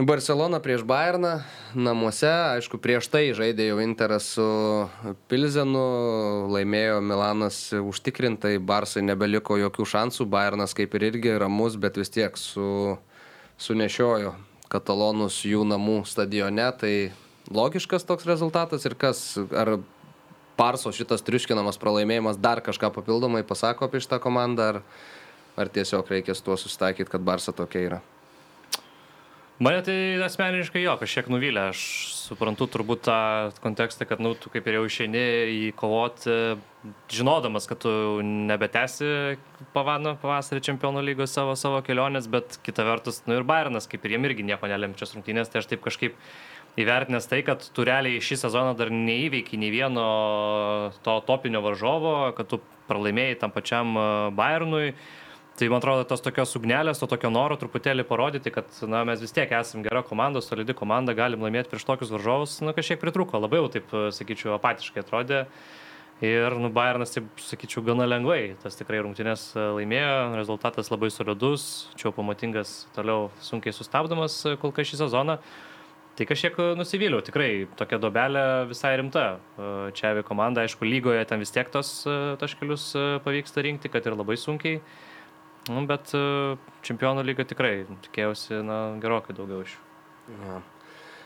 Barcelona prieš Bayerną namuose, aišku, prieš tai žaidė jau Interas su Pilzenu, laimėjo Milanas užtikrintai, Barsai nebeliko jokių šansų, Bayernas kaip ir irgi ramus, bet vis tiek su, sunešiojo katalonus jų namų stadione, tai logiškas toks rezultatas ir kas, ar Parso šitas triuškinamas pralaimėjimas dar kažką papildomai pasako apie šitą komandą, ar, ar tiesiog reikės tuo susitaikyti, kad Barsa tokia yra. Mane tai asmeniškai jo, kažkiek nuvylė. Aš suprantu turbūt tą kontekstą, kad, nu, tu kaip ir jau išeini į kovoti, žinodamas, kad tu nebetesi pavano pavasarį čempionų lygos savo, savo kelionės, bet kita vertus, nu ir Bairnas, kaip ir jiem irgi nieko nelemčias rungtynės, tai aš taip kažkaip įvertinęs tai, kad tu realiai šį sezoną dar neįveikiai nei vieno to topinio varžovo, kad tu pralaimėjai tam pačiam e, Bayernui. Tai man atrodo, tos tokios ugnelės, to tokio noro truputėlį parodyti, kad na, mes vis tiek esame gera komanda, solidi komanda, galim laimėti prieš tokius varžovus, nu kažkiek pritruko, labai jau taip, e, sakyčiau, apatiškai atrodė. Ir, nu, Bayernas, taip sakyčiau, gana lengvai. Tas tikrai rungtynės e, laimėjo, rezultatas labai solidus, čia pamatingas, toliau sunkiai sustabdomas kol kas šį sezoną. Tai kažkiek e, nusivyliau, tikrai tokia dobelė visai rimta. E, čia avi komanda, aišku, lygoje ten vis tiek tos e, taškelius pavyksta rinkti, kad ir labai sunkiai. Nu, bet čempionų lyga tikrai tikėjausi na, gerokai daugiau iš jų. Ja.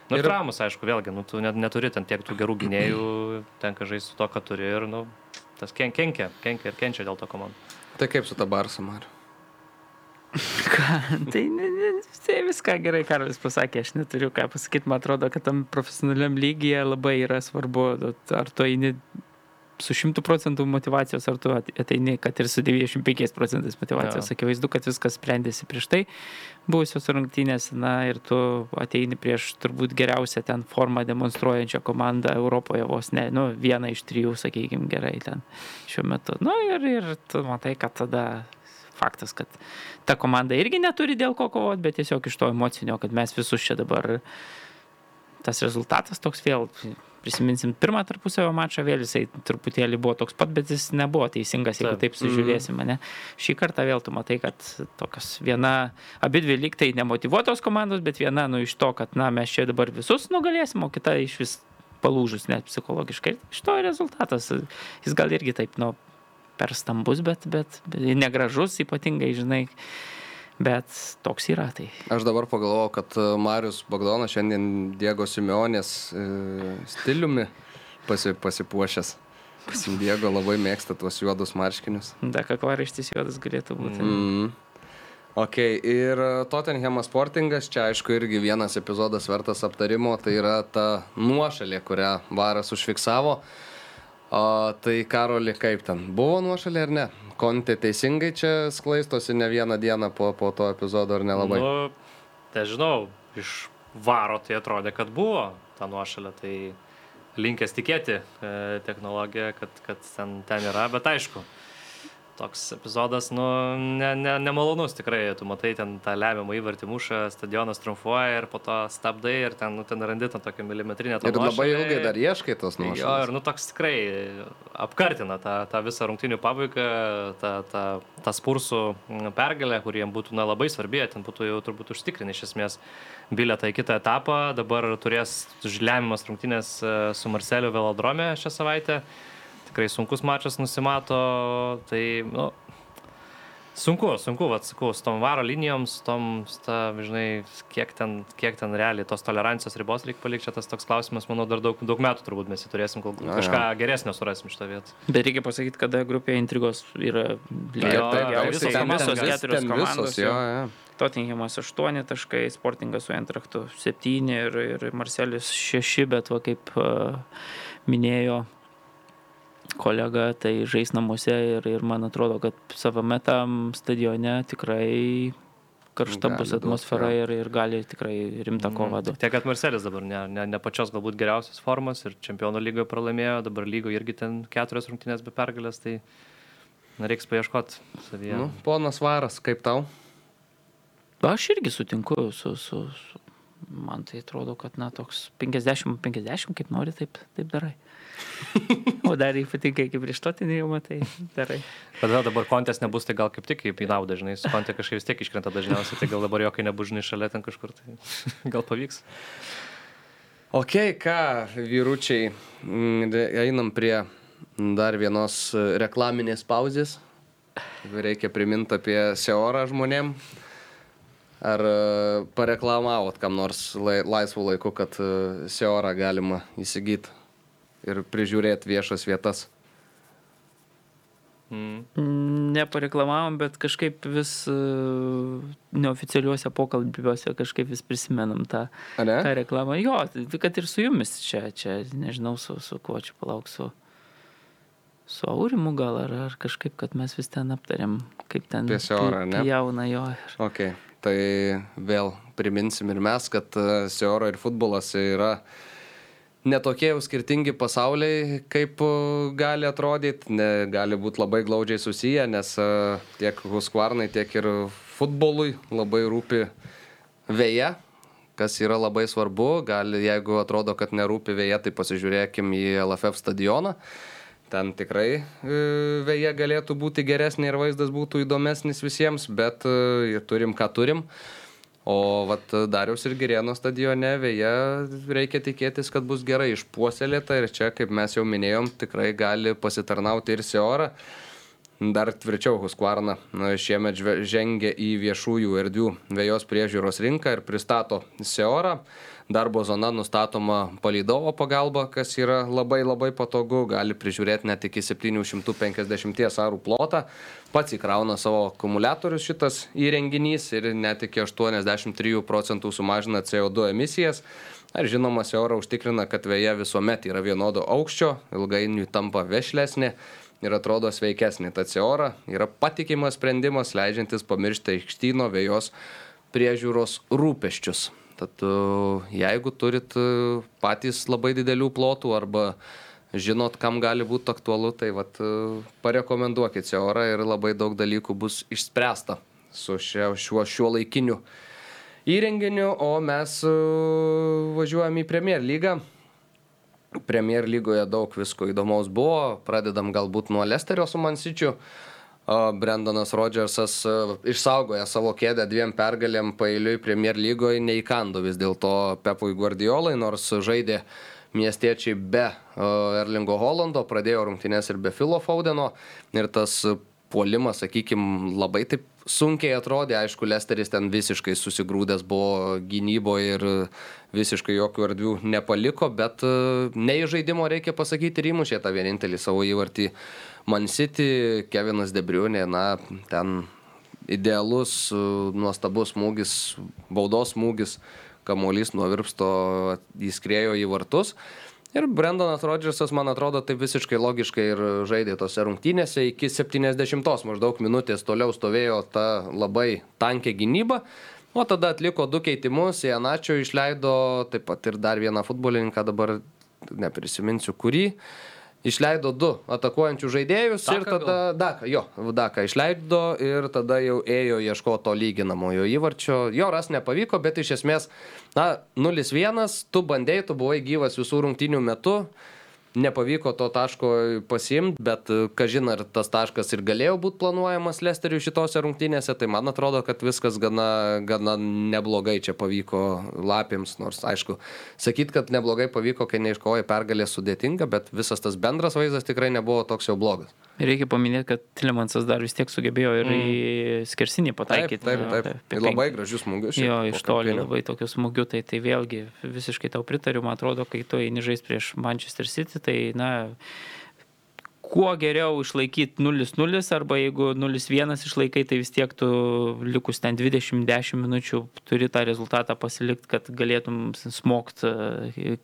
Nu, ir tramus, aišku, vėlgi, nu, tu net, neturi ten tiek tų gerų gynėjų, tenka žaisti su to, ką turi ir nu, tas ken, kenkia, kenkia ir kenčia dėl to komandų. Tai kaip su ta Barsa, Mariu? Ką, tai, ne, ne, tai viską gerai Karolis pasakė, aš neturiu ką pasakyti, man atrodo, kad tam profesionaliam lygyje labai yra svarbu, ar tu eini su 100 procentų motivacijos, ar tu ateini, kad ir su 95 procentais motivacijos. Ja. Akivaizdu, kad viskas sprendėsi prieš tai buvusios rungtynės, na ir tu ateini prieš turbūt geriausią ten formą demonstruojančią komandą Europoje, vos ne, nu, vieną iš trijų, sakykime, gerai ten šiuo metu. Na nu, ir, ir tu matai, kad tada faktas, kad ta komanda irgi neturi dėl ko kovoti, bet tiesiog iš to emocinio, kad mes visus čia dabar tas rezultatas toks vėl, prisiminsim pirmą tarpusavio mačą, vėl jisai truputėlį buvo toks pat, bet jis nebuvo teisingas, jeigu taip sužiūrėsim, ne. Šį kartą vėl tu matai, kad tokios viena, abi dvi lygtai nemotivuotos komandos, bet viena, nu, iš to, kad, na, mes čia dabar visus nugalėsim, o kita iš vis palūžus net psichologiškai. Iš to rezultatas, jis gal irgi taip, nu, per stambus, bet, bet, bet negražus ypatingai, žinai. Bet toks yra tai. Aš dabar pagalvojau, kad e, Marius Bagdonas šiandien Diego Simeonės e, stiliumi pasi, pasipuošęs. Diego labai mėgsta tuos juodus marškinius. Da, kaklaraištis juodas galėtų būti. Mm. Ok, ir e, Tottenham Sportingas, čia aišku irgi vienas epizodas vertas aptarimo, tai yra ta nuošalė, kurią Varas užfiksavo. O tai Karoli, kaip ten? Buvo nuošalė ar ne? Kontė teisingai čia sklaistosi ne vieną dieną po, po to epizodo ar nelabai? Nu, nežinau, iš varo tai atrodė, kad buvo ta nuošalė, tai linkęs tikėti e, technologiją, kad, kad ten, ten yra, bet aišku, toks epizodas, nu, ne, ne, nemalonus tikrai, tu matai ten tą lemiamą įvartį mušą, stadionas triumfuoja ir po to stabdai ir ten, nu, ten randi tą tokią milimetrinę tą. Ir labai ilgai dar ieškai tos nuošalės. Jo, ir nu toks tikrai apkartina tą, tą visą rungtinių pabaigą, tą, tą, tą spursų pergalę, kuriem būtų na, labai svarbi, ten būtų jau turbūt užtikrinę iš esmės bilietą į kitą etapą, dabar turės lemiamas rungtinės e, su Marceliu Velodrome šią savaitę tikrai sunkus mačas nusimato, tai, nu, sunku, sunku, vad sakau, su tom varo linijom, su tom, ta, žinai, kiek ten, kiek ten realiai tos tolerancijos ribos reikia palikti, čia tas toks klausimas, manau, dar daug, daug metų turbūt mes jį turėsim, kol Na, kažką ja. geresnio surasim šitą vietą. Bet reikia pasakyti, kada grupėje intrigos yra visos, visos keturios komandos. Jo, jo. Tottenhamas 8 taškai, Sportingas su Entraktu 7 ir, ir Marcelis 6, bet va kaip uh, minėjo kolega tai žais namuose ir, ir man atrodo, kad savame tam stadione tikrai karšta gali bus atmosfera daug, ir, ir gali tikrai rimtą mhm. kovą duoti. Tiek, kad Marcelis dabar ne, ne, ne pačios galbūt geriausios formos ir čempionų lygoje pralaimėjo, dabar lygoje irgi ten keturios rungtynės be pergalės, tai na, reiks paieškoti savyje. Nu, ponas Varas, kaip tau? Aš irgi sutinku su, su, su man tai atrodo, kad na toks 50-50, kaip nori, taip, taip darai. O dar ypatingai kaip prieš totinį jau matai, darai. Tada dabar kontės nebus, tai gal kaip tik kaip į naudą, žinai, su kontė kažkaip vis tiek iškrenta dažniausiai, tai gal dabar jo, kai nebus, žinai, šalia ten kažkur, tai gal pavyks. Ok, ką, vyručiai, mm, einam prie dar vienos reklaminės pauzės. Reikia priminti apie Seorą žmonėm. Ar e, pareklamavot kam nors laisvų laikų, kad e, Seorą galima įsigyti? ir prižiūrėti viešas vietas. Mm. Nepareklamavom, bet kažkaip vis uh, neoficialiuose pokalbiuose kažkaip vis prisimenam tą, tą reklamą. Jo, tai kad ir su jumis čia, čia nežinau, su, su kuo čia palauksiu. su Aurimu gal ar, ar kažkaip, kad mes vis ten aptarėm, kaip ten pi- ne? pjauna jo. Ir... Ok, tai vėl priminsim ir mes, kad e, Seoro ir futbolas yra netokie jau skirtingi pasauliai, kaip e, gali atrodyti, ne, gali būti labai glaudžiai susiję, nes e, tiek Huskvarnai, tiek ir futbolui labai rūpi vėja, kas yra labai svarbu. Gali, jeigu atrodo, kad nerūpi vėja, tai pasižiūrėkim į LFF stadioną. Ten tikrai e, vėja galėtų būti geresnė ir vaizdas būtų įdomesnis visiems, bet e, turim ką turim. O vat Dariaus ir Girėno stadione vėja reikia tikėtis, kad bus gerai išpuoselėta ir čia, kaip mes jau minėjom, tikrai gali pasitarnauti ir Seora. Dar tvirčiau Huskvarna na, šiemet žengia į viešųjų erdvių vėjos priežiūros rinką ir pristato Seorą. Darbo zona nustatoma palydovo pagalba, kas yra labai labai patogu, gali prižiūrėti net iki 750 arų plotą. Pats įkrauna savo akumuliatorius šitas įrenginys ir net iki 83 procentų sumažina CO2 emisijas. Ar žinoma, Seora užtikrina, kad vėja visuomet yra vienodo aukščio, ilgainiui tampa vešlesnė ir atrodo sveikesnė. Tad Seora yra patikimas sprendimas, leidžiantis pamiršti aikštyno vėjos priežiūros rūpeščius. Tad e, jeigu turit e, patys labai didelių plotų arba žinot, kam gali būti aktualu, tai vat, e, parekomenduokit Seorą ir labai daug dalykų bus išspręsta su šia, šiuo, šiuo laikiniu įrenginiu, o mes važiuojam į Premier lygą. Premier lygoje daug visko įdomaus buvo. Pradedam galbūt nuo Lesterio su Mansičiu. Brendonas Rodžersas e, išsaugoja savo kėdę dviem pergalėm pailiui Premier lygoje, neįkando vis dėlto Pepui Guardiolai, nors žaidė miestiečiai be Erlingo Holando, pradėjo rungtynės ir be Filo Faudeno. Ir tas puolimas, sakykime, labai taip sunkiai atrodė, aišku, Lesteris ten visiškai susigrūdęs buvo gynyboje ir visiškai jokių erdvių nepaliko, bet e, ne į žaidimo reikia pasakyti ir įmušė tą vienintelį savo įvartį Man City, Kevinas Debriunė, na, ten idealus, e, nuostabus smūgis, baudos smūgis, kamuolys nuo virpsto įskrėjo į vartus. Ir Brendonas Rodžersas, man atrodo, taip visiškai logiškai ir žaidė tose rungtynėse. Iki 70 maždaug minutės toliau stovėjo ta labai tankė gynyba. O tada atliko du keitimus, Janačio išleido taip pat ir dar vieną futbolininką, dabar neprisiminsiu kurį. Išleido du atakuojančių žaidėjus Daką ir tada Daka, jo, Daka išleido ir tada jau ėjo ieškoti to lyginamojo įvarčio. Jo ras nepavyko, bet iš esmės, na, 0-1, tu bandėjai, tu buvai gyvas visų rungtynių metu, nepavyko to taško pasiimti, bet kažin ar tas taškas ir galėjo būti planuojamas Lesteriui šitose rungtynėse, tai man atrodo, kad viskas gana, gana neblogai čia pavyko Lapėms, nors aišku, sakyt, kad neblogai pavyko, kai neiškovoja pergalė sudėtinga, bet visas tas bendras vaizdas tikrai nebuvo toks jau blogas. Reikia paminėti, kad Tilemansas dar vis tiek sugebėjo ir mm. į skersinį Taip, pataikyti. taip, jo, taip. apie Tai penk- labai gražius smūgius. Jo, iš toli labai tokius smūgius, tai, tai vėlgi visiškai tau pritariu, man atrodo, kai tu eini žaisti prieš Manchester City, tai, na, kuo geriau išlaikyti 0-0 arba jeigu 0-1 išlaikai, tai vis tiek tu likus ten 20-10 minučių turi tą rezultatą pasilikti, kad galėtum smokt,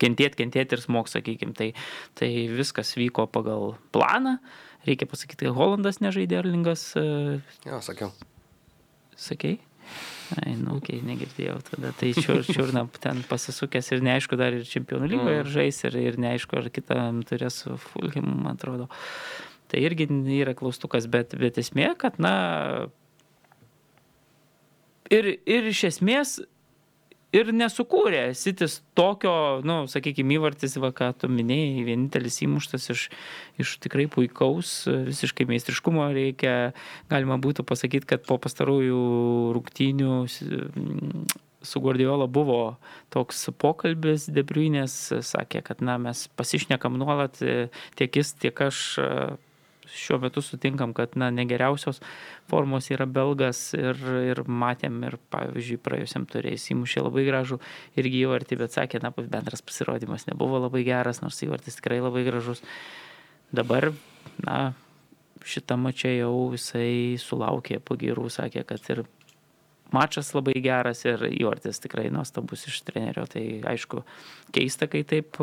kentėti, kentėti ir smokt, sakykim. Tai, tai viskas vyko pagal planą. Reikia pasakyti, kad Holandas nežaidė Erlingas, e, Jo, sakiau. sakei? Ai, nu, okei, okay, negirdėjau tada. Tai čiur, čiurna ten pasisukęs ir neaišku, dar ir čempionų lygoje Mm. mm. žais ir, ir neaišku, ar kitam turės su Fulham, man atrodo. Tai irgi yra klaustukas, bet, bet esmė, kad, na, ir, ir iš esmės ir nesukūrė. Sitis tokio, na, nu, sakykime, įvartis, va, ką tu minėjai, vienintelis įmuštas iš, iš tikrai puikaus, visiškai meistriškumo reikia, galima būtų pasakyti, kad po pastarųjų rungtynių mm, su Guardiola buvo toks pokalbis Debriunės, sakė, kad, na, mes pasišnekam nuolat, tiek jis, tiek aš šiuo metu sutinkam, kad na, negeriausios formos yra belgas ir, ir matėm ir, pavyzdžiui, praėjusiam turėjus įmušė labai gražų irgi įvartį, bet sakė, na, bendras pasirodymas nebuvo labai geras, nors įvartis tikrai labai gražus. Dabar, na, šitą mačią jau jisai sulaukė pagirų, sakė, kad ir mačas labai geras ir įvartis tikrai nuostabus iš trenerio. Tai aišku, keista, kai taip,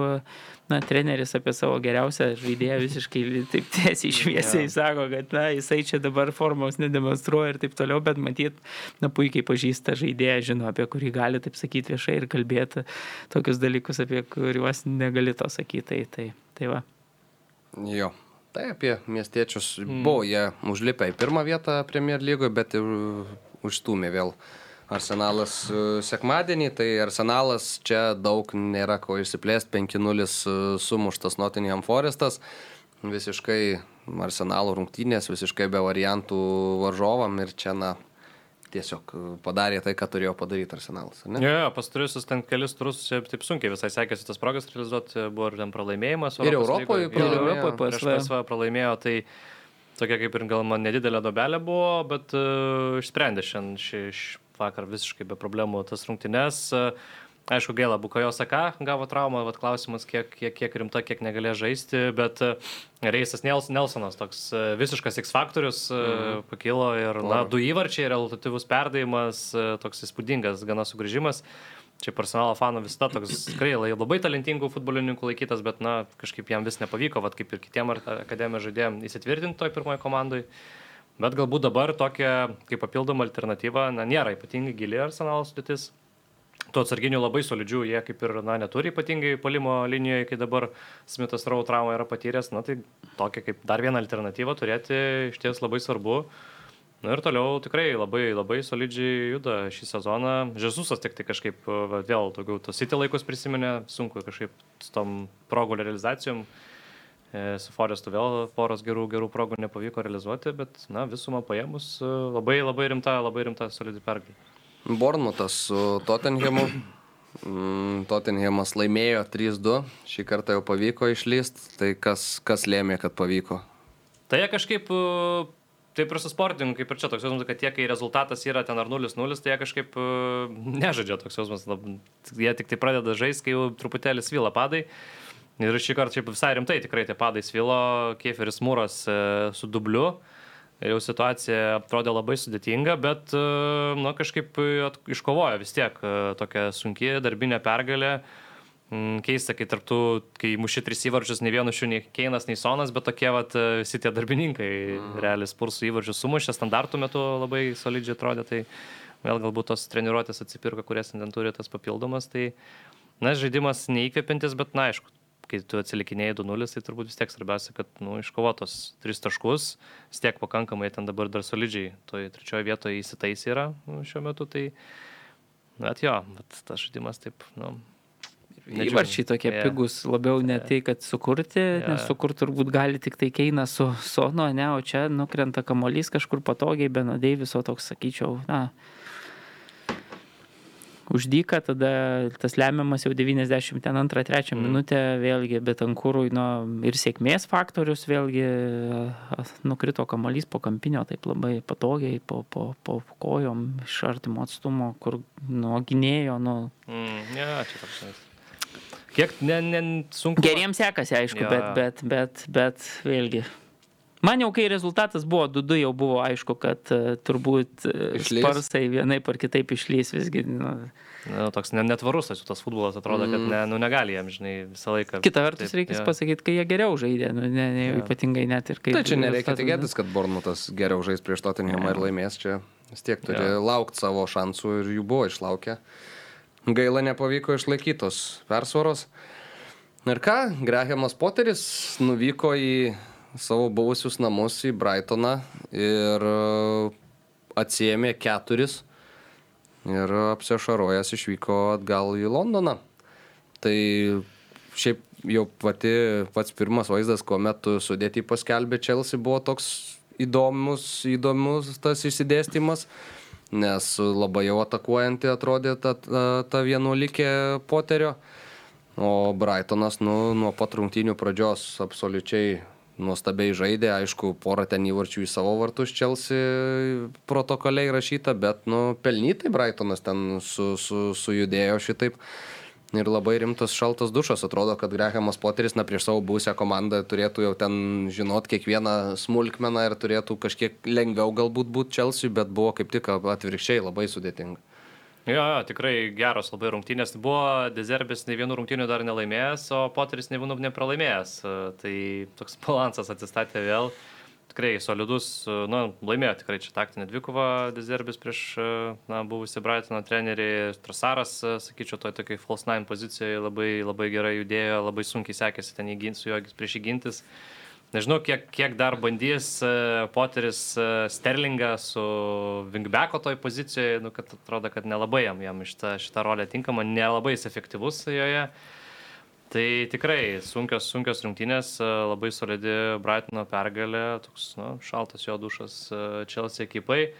na, treneris apie savo geriausią žaidėją visiškai taip tiesiai šviesiai yeah. sako, kad, na, jisai čia dabar formos nedemonstruoja ir taip toliau, bet matyt, na, puikiai pažįsta žaidėją, žino, apie kurį gali taip sakyti viešai ir kalbėti tokius dalykus, apie kuriuos negali to sakyti. Tai, tai, tai va. Jo. Tai apie miestiečius mm. buvo, jie užlipę į pirmą vietą Premier lygoje, bet ir užstumė vėl Arsenalas e, sekmadienį, tai Arsenalas čia daug nėra ko išsiplėsti, 5-0 e, sumuštas Nottingham Forestas, visiškai Arsenalo rungtynės, visiškai be variantų varžovam ir čia, na, tiesiog padarė tai, ką turėjo padaryti Arsenalas. Ne, jo, jo pastarusius ten kelis turus taip sunkiai visai sekėsi tas progas realizuoti, buvo ir ten pralaimėjimas. Ir Europoje pralaimėjo. Prieš PSV pralaimėjo, tai tokia kaip ir gal man nedidelė dobelė buvo, bet uh, išsprendė šiandien šį, šį vakar visiškai be problemų tas rungtynes. Uh, Aišku, gaila, Bukajo Saka gavo traumą, vat klausimas, kiek, kiek, kiek rimta, kiek negalėjo žaisti, bet e, Reisas Nelsonas, toks visiškas X faktorius, mm. pakilo ir, na, du įvarčiai, rezultatyvus perdavimas, toks įspūdingas, gana sugrįžimas. Čia personalo fanų visada toks tikrai labai talentingų futbolininkų laikytas, bet, na, kažkaip jam vis nepavyko, vat kaip ir kitiem akademijos žaidėjim įsitvirtinti toj pirmoji komandai. Bet galbūt dabar tokia kaip papildoma alternatyva, na, nėra ypatingai gili arsenalo sudėtis tų atsarginių labai solidžių jie kaip ir na, neturi ypatingai palimo linijoje, kai dabar Smithas Rau traumą yra patyręs, na tai tokia kaip dar vieną alternatyvą turėti iš ties labai svarbu. Na ir toliau tikrai labai, labai solidžiai juda šį sezoną. Žesusas tik tai kažkaip vėl daugiau tos įti laikus prisiminė, sunku kažkaip su tom progų realizacijom. E, su Forestu vėl poros gerų, gerų progų nepavyko realizuoti, bet na, visumą paėmus labai, labai rimta, labai rimta solidi pergalė. Bornutas su Tottenhamu. Mm, Tottenhamas laimėjo 3-2, šį kartą jau pavyko išlysti, tai kas, kas lėmė, kad pavyko? Tai jie kažkaip, e, taip ir su sportininku, kaip ir čia toks jausmas, kad tie, kai rezultatas yra ten ar 0-0, tai jie kažkaip e, nežaidžia toks jausmas, jie tik tai pradeda žaisti, kai jau truputėlį svila padai. Ir šį kartą šiaip visai rimtai tikrai tie padai svilo, Kieferis Mūras e, su dubliu jau situacija atrodė labai sudėtinga, bet e, nu, kažkaip iškovojo vis tiek e, tokia sunki darbinė pergalė. Mm, keista, kai tarptų, kai muši tris įvarčius, ne vienu šių nei Keinas, nei Sonas, bet tokie vat, e, visi tie darbininkai mm. realiai spursų įvarčius sumušė, standartų metu labai solidžiai atrodė, tai vėl galbūt tos treniruotės atsipirka, kurias ten turi tas papildomas, tai na, žaidimas neįkvepiantis, bet na, aišku, kai tu atsilikinėjai 2-0, tai turbūt vis tiek svarbiausia, kad nu, iškovotos 3 taškus, vis tiek pakankamai ten dabar dar solidžiai, toje trečioje vietoje įsitaisė yra nu, šiuo metu, tai net jo, bet tas žaidimas taip, nu, Įvarčiai tokie yeah. pigus, labiau ne tai, kad sukurti, yeah. nes sukurt turbūt gali tik tai keina su Sono, ne, o čia nukrenta kamolys kažkur patogiai, Benodeiviso toks, sakyčiau, na, už dyką, tada tas lemiamas jau 92-3 mm. minutę, vėlgi, bet ankūrui nu, ir sėkmės faktorius, vėlgi nukrito kamalys po kampinio taip labai patogiai, po, po, po kojom iš artimo atstumo, kur nuo gynėjo. Nu... Mm, ja, čia toks. Kiek ne, ne, sunku. Geriems sekasi, aišku, ja. bet, bet, bet, bet vėlgi Man jau kai rezultatas buvo 2-2, jau buvo aišku, kad uh, turbūt uh, sparsai vienaip ar kitaip išlys visgi. Nu, nu, toks netvarus tas futbolas atrodo, mm. kad ne, nu, negali jam, žinai, visą laiką. Kita vertus, reikia ja. pasakyti, kai jie geriau žaidė, nu, ne, ne, ja. ypatingai net ir kai... Tai čia nereikia tikėtis, kad Bornutas geriau žais prieš Tottenhamą ja. ir laimės čia. Vis tiek turi ja. laukti savo šansų ir jų buvo išlaukę. Gaila nepavyko išlaikytos persvaros. Ir ką, Grahamas Poteris nuvyko į savo buvusius namus į Brightoną ir e, atsiemė keturis ir apsišarojęs išvyko atgal į Londoną. Tai šiaip jau pati, pats pirmas vaizdas, kuomet sudėti paskelbė Chelsea, buvo toks įdomus, įdomus tas išsidėstymas, nes labai jau atakuojanti atrodė ta, ta, ta vienuolikė Poterio, o Brightonas nu, nuo pat rungtynių pradžios absoliučiai nuostabiai žaidė, aišku, porą ten įvarčių į savo vartus Chelsea protokoliai rašyta, bet, nu, pelnytai Brightonas ten su, su, sujudėjo šitaip. Ir labai rimtas šaltas dušas. Atrodo, kad Grehamas Poteris, na, prieš savo būsę komandą turėtų jau ten žinot kiekvieną smulkmeną ir turėtų kažkiek lengviau galbūt būti Chelsea, bet buvo kaip tik atvirkščiai labai sudėtinga. Jo, jo, tikrai geros labai rungtynės. Buvo Dezerbis ne vienų rungtynių dar nelaimėjęs, o Poteris ne vienų nepralaimėjęs. Tai toks balansas atsistatė vėl tikrai solidus, nu, laimėjo tikrai čia taktinę dvikovą Dezerbis prieš na, buvusi Brightono trenerį. Trasaras, sakyčiau, toj tokiai false nine pozicijoje labai, labai gerai judėjo, labai sunkiai sekėsi ten įginti su juo prieš įgintis. Nežinau, kiek, kiek dar bandys Poteris Sterlingą su Vingbeko toj pozicijoje, nu, kad atrodo, kad nelabai jam, jam šitą, šitą rolę tinkama, nelabai jis efektyvus joje. Tai tikrai sunkios, sunkios rungtynės, labai solidi Brightono pergalė, toks nu, šaltas jo dušas Chelsea ekipai.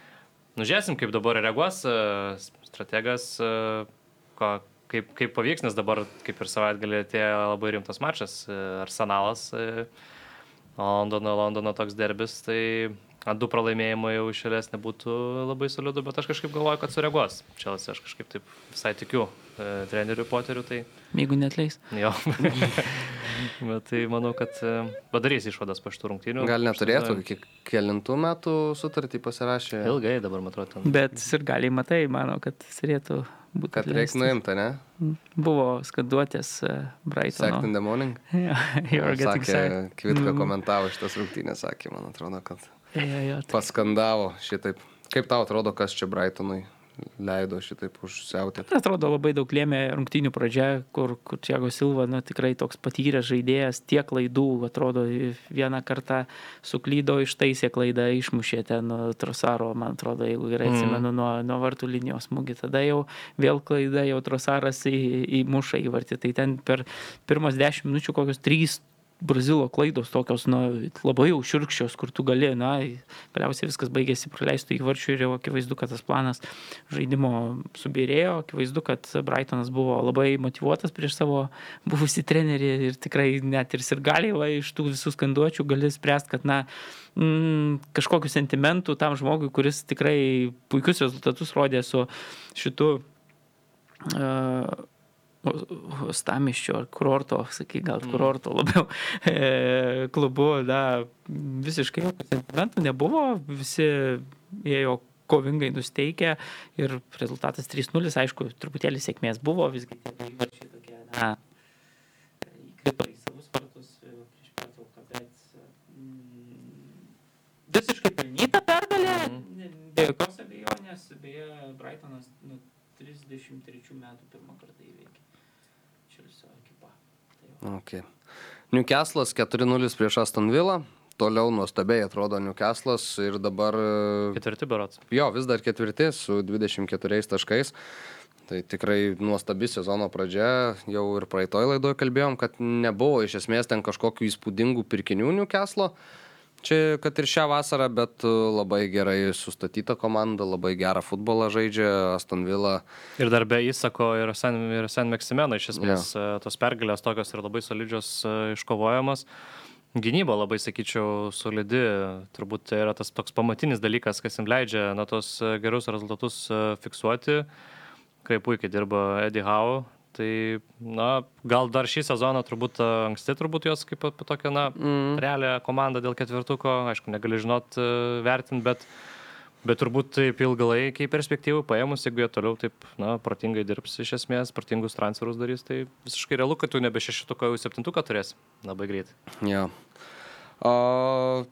Nužiūrėsim, kaip dabar reaguos strategas, ko, kaip, kaip pavyks, nes dabar kaip ir savaitgalį atėjo labai rimtas mačas, Arsenalas, Londono, Londono toks derbis, tai du pralaimėjimai jau išėlės nebūtų labai solidu, bet aš kažkaip galvoju, kad sureaguos. Čelsi aš kažkaip taip visai tikiu e, treneriu Poteriu. Tai... Jeigu netleis. Jo. bet tai manau, kad e, padarys išvadas po šitų rungtynių. Gal neturėtų, kiek kelintų metų sutartį pasirašė. Ilgai dabar, man atrodo. Bet ir galiai matai, mano, kad turėtų būti. Kad reikia nuimti, ne? Buvo skaduotės uh, Brighton. In the morning. yeah, sakė, Kvitka komentavo šitas rungtynės, sakė, man atrodo, kad Ja, ja, tai. Paskandavo šitaip. Kaip tau atrodo, kas čia Brightonui leido šitaip užsiautėti? Atrodo labai daug lėmė rungtynių pradžia, kur, kur Čiago Silva, na tikrai toks patyręs žaidėjas, tiek klaidų, atrodo, vieną kartą suklydo, ištaisė klaidą, išmušė ten Trosaro, man atrodo, jeigu gerai atsimenu, nuo, nuo vartų linijos smūgį, tada jau vėl klaida, jau Trosaras į, įmuša į vartį. Tai ten per pirmas dešimt minučių kokios trys Brazilo klaidos tokios, na, labai jau širkščios, kur tu gali, na, galiausiai viskas baigėsi praleistų įvarčių ir jau akivaizdu, kad tas planas žaidimo subirėjo, akivaizdu, kad Brightonas buvo labai motivuotas prieš savo buvusi trenerį ir tikrai net ir ir galiai iš tų visų skanduočių gali spręsti, kad, na, mm, kažkokiu sentimentu tam žmogui, kuris tikrai puikius rezultatus rodė su šitu uh, Stamiščio ar kurorto, sakai, gal kurorto labiau e, klubu, na, visiškai jokio sentimentų nebuvo, visi ėjo kovingai nusteikę ir rezultatas 3-0, aišku, truputėlį sėkmės buvo, visgi įvarčiai tokie, na, įkrito į savus vartus prieš pertrauką, bet mm, visiškai pelnyta pergalė, be jokios abejonės, beje, Brightonas nu, 33 metų pirmą kartą įveikė. Čelsio ekipa. Tai va. Okay. Newcastle'as 4-0 prieš Aston Villa. Toliau nuostabiai atrodo Newcastle'as ir dabar... Ketvirti berots. Jo, vis dar ketvirti su 24 taškais. Tai tikrai nuostabi sezono pradžia, jau ir praeitoj laidoje kalbėjom, kad nebuvo iš esmės ten kažkokių įspūdingų pirkinių Newcastle'o. Čia, kad ir šią vasarą, bet labai gerai sustatyta komanda, labai gerą futbolą žaidžia, Aston Villa. Ir dar be įsako ir Sen, ir Sen Maximeno iš esmės yeah. tos pergalės tokios ir labai solidžios iškovojamos. Gynyba labai, sakyčiau, solidi, turbūt tai yra tas toks pamatinis dalykas, kas jam leidžia na, tos gerus rezultatus fiksuoti, kaip puikiai dirba Eddie Howe, Tai, na, gal dar šį sezoną turbūt anksti turbūt jos kaip tokia, na, mm. realią komandą dėl ketvirtuko, aišku, negali žinot, vertinti, bet, bet turbūt taip ilgalaikiai perspektyvų paėmus, jeigu jie toliau taip, na, protingai dirbs iš esmės, protingus transferus darys, tai visiškai realu, kad tu nebe šešituką, jau septintuką turėsi labai greit. Ja. Uh,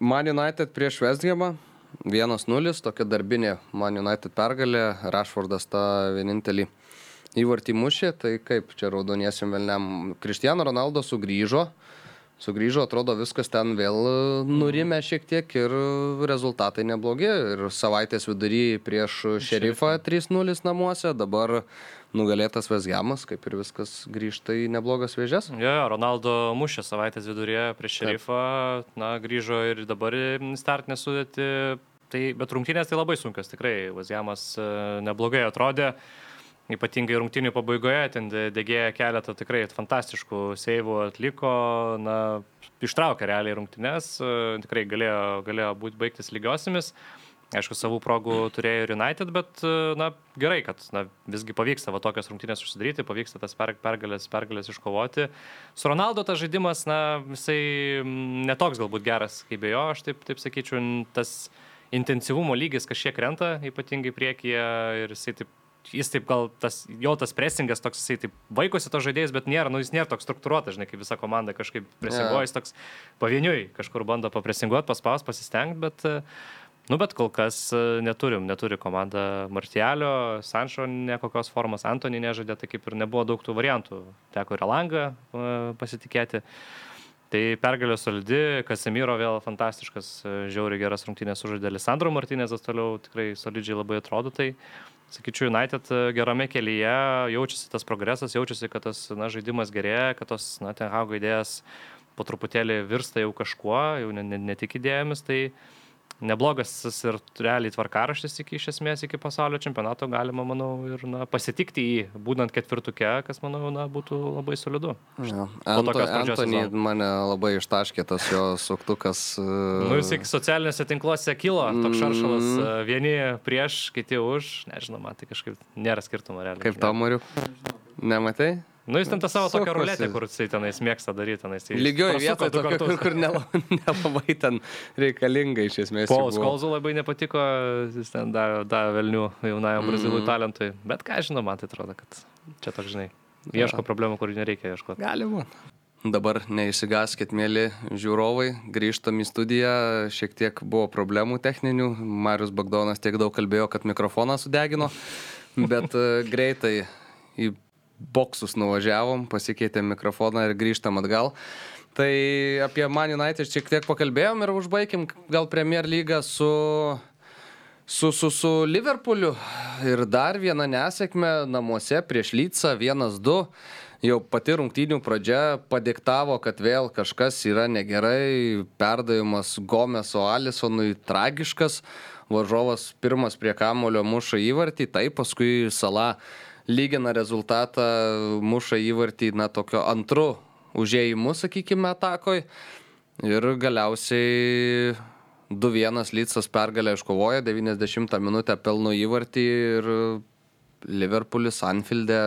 Man United prieš Westhamą 1-0, tokia darbinė Man United pergalė, Rashfordas tą vienintelį įvartį mušė, tai kaip čia raudoniesiam Velniam. Kristiano Ronaldo sugrįžo, sugrįžo, atrodo viskas ten vėl nurimė šiek tiek ir rezultatai neblogi. Ir savaitės vidury prieš šerifą 3-0 namuose, dabar nugalėtas Vesgiamas, kaip ir viskas grįžta į neblogas vėžės. Jo, ja, Ronaldo mušė savaitės viduryje prieš šerifą, na, grįžo ir dabar startinę sudėti. Tai, bet rungtynės tai labai sunkios, tikrai. Vesgiamas e, neblogai atrodė ypatingai rungtinių pabaigoje, ten degėja keletą tikrai fantastiškų seivų atliko, na, ištraukė realiai rungtynės, tikrai galėjo, galėjo būti baigtis lygiosiamis. Aišku, savų progų turėjo ir United, bet na, gerai, kad na, visgi pavyksta va tokias rungtynės užsidaryti, pavyksta tas pergalės, pergalės iškovoti. Su Ronaldo tas žaidimas, na, jisai netoks galbūt geras, kaip be jo, aš taip, taip sakyčiau, tas intensyvumo lygis kažkiek krenta, ypatingai priekyje ir jisai taip jis taip gal tas, jo tas presingas toks, jisai taip vaikosi to žaidėjas, bet nėra, nu jis nėra toks struktūruotas, žinai, kaip visa komanda kažkaip presinguoja, jis toks pavieniui kažkur bando papresinguoti, paspaus, pasistengti, bet, nu bet kol kas e, neturim, neturi komanda Martialio, Sanšo nekokios formos, Antony nežaidė, tai kaip ir nebuvo daug tų variantų, teko ir Langą e, pasitikėti. Tai pergalė solidi, Kasemiro vėl fantastiškas, e, žiauriai geras rungtynės sužaidė Lisandro Martinėzas, toliau tikrai solidžiai labai atrodo. Tai sakyčiau, United e, gerame kelyje, jaučiasi tas progresas, jaučiasi, kad tas na, žaidimas gerėja, kad tos, na, ten haugo idėjas po truputėlį virsta jau kažkuo, jau ne, ne, ne tik idėjomis, tai uh, neblogas ir realiai tvarkaraštis iki iš esmės iki pasaulio čempionato galima, manau, ir na, pasitikti jį, būnant ketvirtuke, kas, manau, na, būtų labai solidu. Ja. Anto, Antony mane labai ištaškė tas jo suktukas. Nu, jis iki socialiniuose tinkluose kilo, toks šaršalas, mm. vieni prieš, kiti už, nežinau, man tai kažkaip nėra skirtumo realiai. Kaip to mariu? Nematai? Nu, jis ten tą savo tokią ruletę, kur jisai tenais mėgsta daryti. Tenais, tai Lygioji vieta, tokia, kur, kur nelabai ten reikalinga iš esmės. Paulas Kolzu labai nepatiko, jis ten davė da velnių jaunajam mm. brazilui talentui. Bet ką žinau, man tai atrodo, kad čia toks, žinai, ieško problemų, kur nereikia ieškoti. Gali būti. Dabar neįsigaskit, mėly žiūrovai, grįžtam į studiją, šiek tiek buvo problemų techninių, Marius Bagdonas tiek daug kalbėjo, kad mikrofoną sudegino, bet e, greitai į boksus nuvažiavom, pasikeitėm mikrofoną ir grįžtam atgal. Tai apie Man United šiek tiek pakalbėjom ir užbaigim gal Premier lygą su, su, su, su Liverpooliu. Ir dar viena nesėkmė namuose prieš Lycą 1-2. Jau pati rungtynių pradžia padiktavo, kad vėl kažkas yra negerai, perdavimas Gomeso Alisonui tragiškas, varžovas pirmas prie kamulio muša įvartį, tai paskui sala lygina rezultatą, muša įvartį, na, tokio antru užėjimu, sakykime, atakoj. Ir galiausiai 2-1 Lycas pergalę iškovoja, 90 minutę pelno įvartį ir Liverpoolis Anfieldė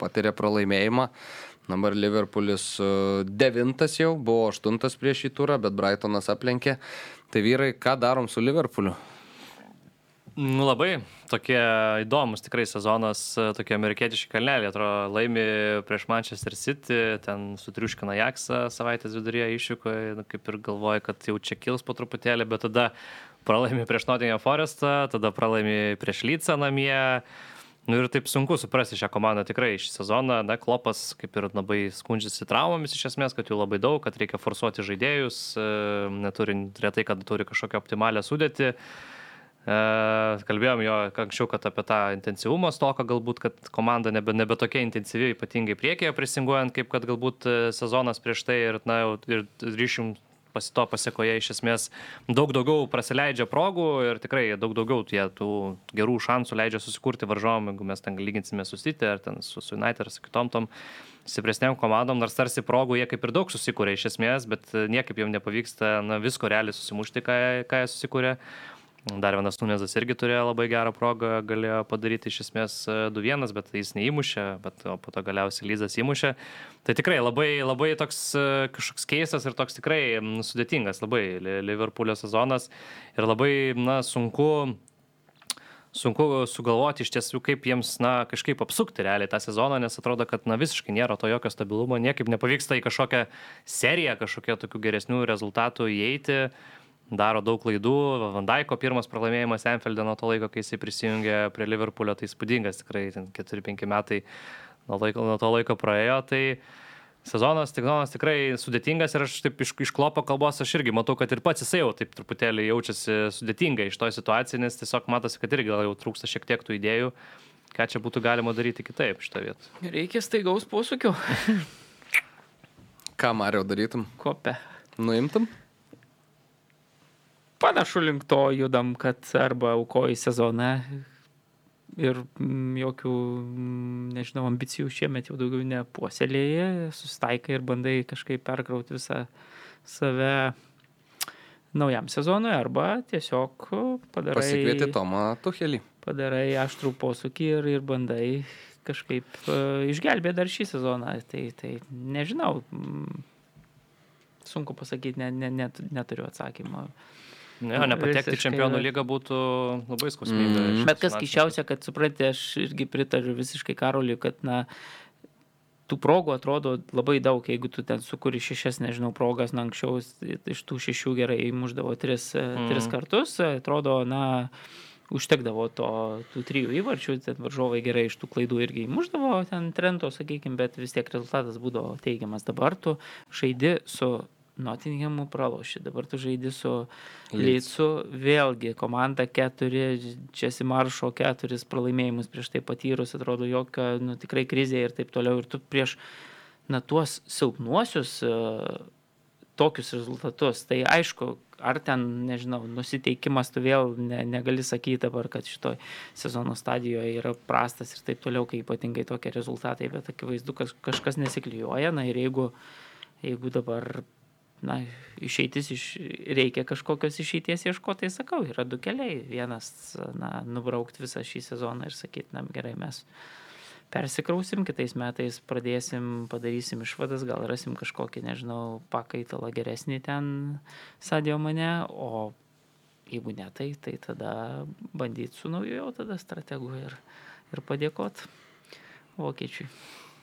patiria pralaimėjimą. Dabar Liverpoolis e, devintas jau, buvo aštuntas prieš šį turą, bet Brightonas aplenkė. Tai vyrai, ką darom su Liverpooliu? Nu, labai tokie įdomus tikrai sezonas, tokie amerikietiški kalneliai, atrodo, laimi prieš Manchester City, ten sutriuškina Jaksą savaitės viduryje išvykoje, nu, kaip ir galvoja, kad jau čia kils po truputėlį, bet tada pralaimi prieš Nottingham Forestą, tada pralaimi prieš Lycą namie. Nu ir taip sunku suprasti šią komandą tikrai šį sezoną. Na, Klopas kaip ir labai skundžiasi traumomis iš esmės, kad jų labai daug, kad reikia forsuoti žaidėjus, e, neturi retai, kad turi kažkokią optimalią sudėtį. E, kalbėjom jo anksčiau, kad apie tą intensyvumo stoką galbūt, kad komanda nebe, nebe tokia intensyvi, ypatingai priekėje prisinguojant, kaip kad galbūt e, sezonas prieš tai ir, na, ir ryšim pasi to pasiekoje iš esmės daug daugiau praleidžia progų ir tikrai daug daugiau tie tų gerų šansų leidžia susikurti varžovom, jeigu mes ten lyginsime su City ar ten su, su United ar su kitom tom stipresniam komandom, nors tarsi progų jie kaip ir daug susikūrė iš esmės, bet niekaip jiems nepavyksta na, visko realiai susimušti, ką, ką jie susikūrė. Dar vienas Nunezas irgi turėjo labai gerą progą, galėjo padaryti iš esmės 2-1, e, bet jis neįmušė, bet po to galiausiai Lyzas įmušė. Tai tikrai labai, labai toks e, kažkoks keistas ir toks tikrai sudėtingas, labai Liverpoolio sezonas ir labai na, sunku sunku sugalvoti iš tiesų, kaip jiems, na, kažkaip apsukti realiai tą sezoną, nes atrodo, kad, na, visiškai nėra to jokio stabilumo, niekaip nepavyksta į kažkokią seriją, kažkokią tokių geresnių rezultatų įeiti. Uh, daro daug klaidų. Vandaiko pirmas pralaimėjimas Enfeldė nuo to laiko, kai jisai prisijungė prie Liverpoolio, tai spūdingas tikrai, 4-5 metai nuo, laiko, nuo to laiko praėjo. Tai sezonas, sezonas tikrai sudėtingas ir aš taip iš, iš klopo kalbos aš irgi matau, kad ir pats jisai jau taip truputėlį jaučiasi sudėtingai iš to situacijos, nes tiesiog matosi, kad irgi gal jau trūksta šiek tiek tų idėjų, ką čia būtų galima daryti kitaip šitą vietą. Reikia staigaus posūkio. ką Mario darytum? Kopę. Nuimtum? Panašu link to judam, kad arba aukoji sezoną ir mm, jokių, mm, nežinau, ambicijų šiemet jau daugiau nepuoselėje, susitaikai ir bandai kažkaip perkrauti visą save naujam sezonui arba tiesiog padarai... Pasikvieti Tomą Tuhelį. Padarai aštrų posūkį ir, ir bandai kažkaip uh, išgelbėti dar šį sezoną. Tai, tai nežinau, mm, sunku pasakyti, ne, ne, net, neturiu atsakymą. Ne, nepatekti Visiškai čempionų lygą būtų labai skausminga. Mm. Bet kas keiščiausia, kad suprantate, aš irgi pritariu visiškai Karoliui, kad, na, tų progų atrodo labai daug, jeigu tu ten sukuri šešias, nežinau, progas, na, anksčiau iš tų šešių gerai įmuždavo tris, mm. tris kartus, atrodo, na, užtekdavo to, tų trijų įvarčių, ten varžovai gerai iš tų klaidų irgi įmuždavo, ten trento, sakykime, bet vis tiek rezultatas būdavo teigiamas. Dabar tu žaidi su Nottinghamu praloši, dabar tu žaidi su Lycu, vėlgi komanda keturi, Česi Maršo keturis pralaimėjimus prieš tai patyrus, atrodo jokio, nu, tikrai krizė ir taip toliau. Ir tu prieš, na, tuos silpnuosius uh, tokius rezultatus. Tai aišku, ar ten, nežinau, nusiteikimas tu vėl ne, negali sakyti dabar, kad šitoj sezono stadijoje yra prastas ir taip toliau, kai ypatingai tokie rezultatai, bet akivaizdu, kad kažkas nesiklyjuoja. Na ir jeigu, jeigu dabar na, išeitis iš, reikia kažkokios išeities ieškoti, tai sakau, yra du keliai. Vienas, na, nubraukti visą šį sezoną ir sakyti, na, gerai, mes persikrausim, kitais metais pradėsim, padarysim išvadas, gal rasim kažkokį, nežinau, pakaitalą geresnį ten sadio mane, o jeigu ne tai, tai tada bandyti su nauju jau tada strategu ir, ir padėkot vokiečiui.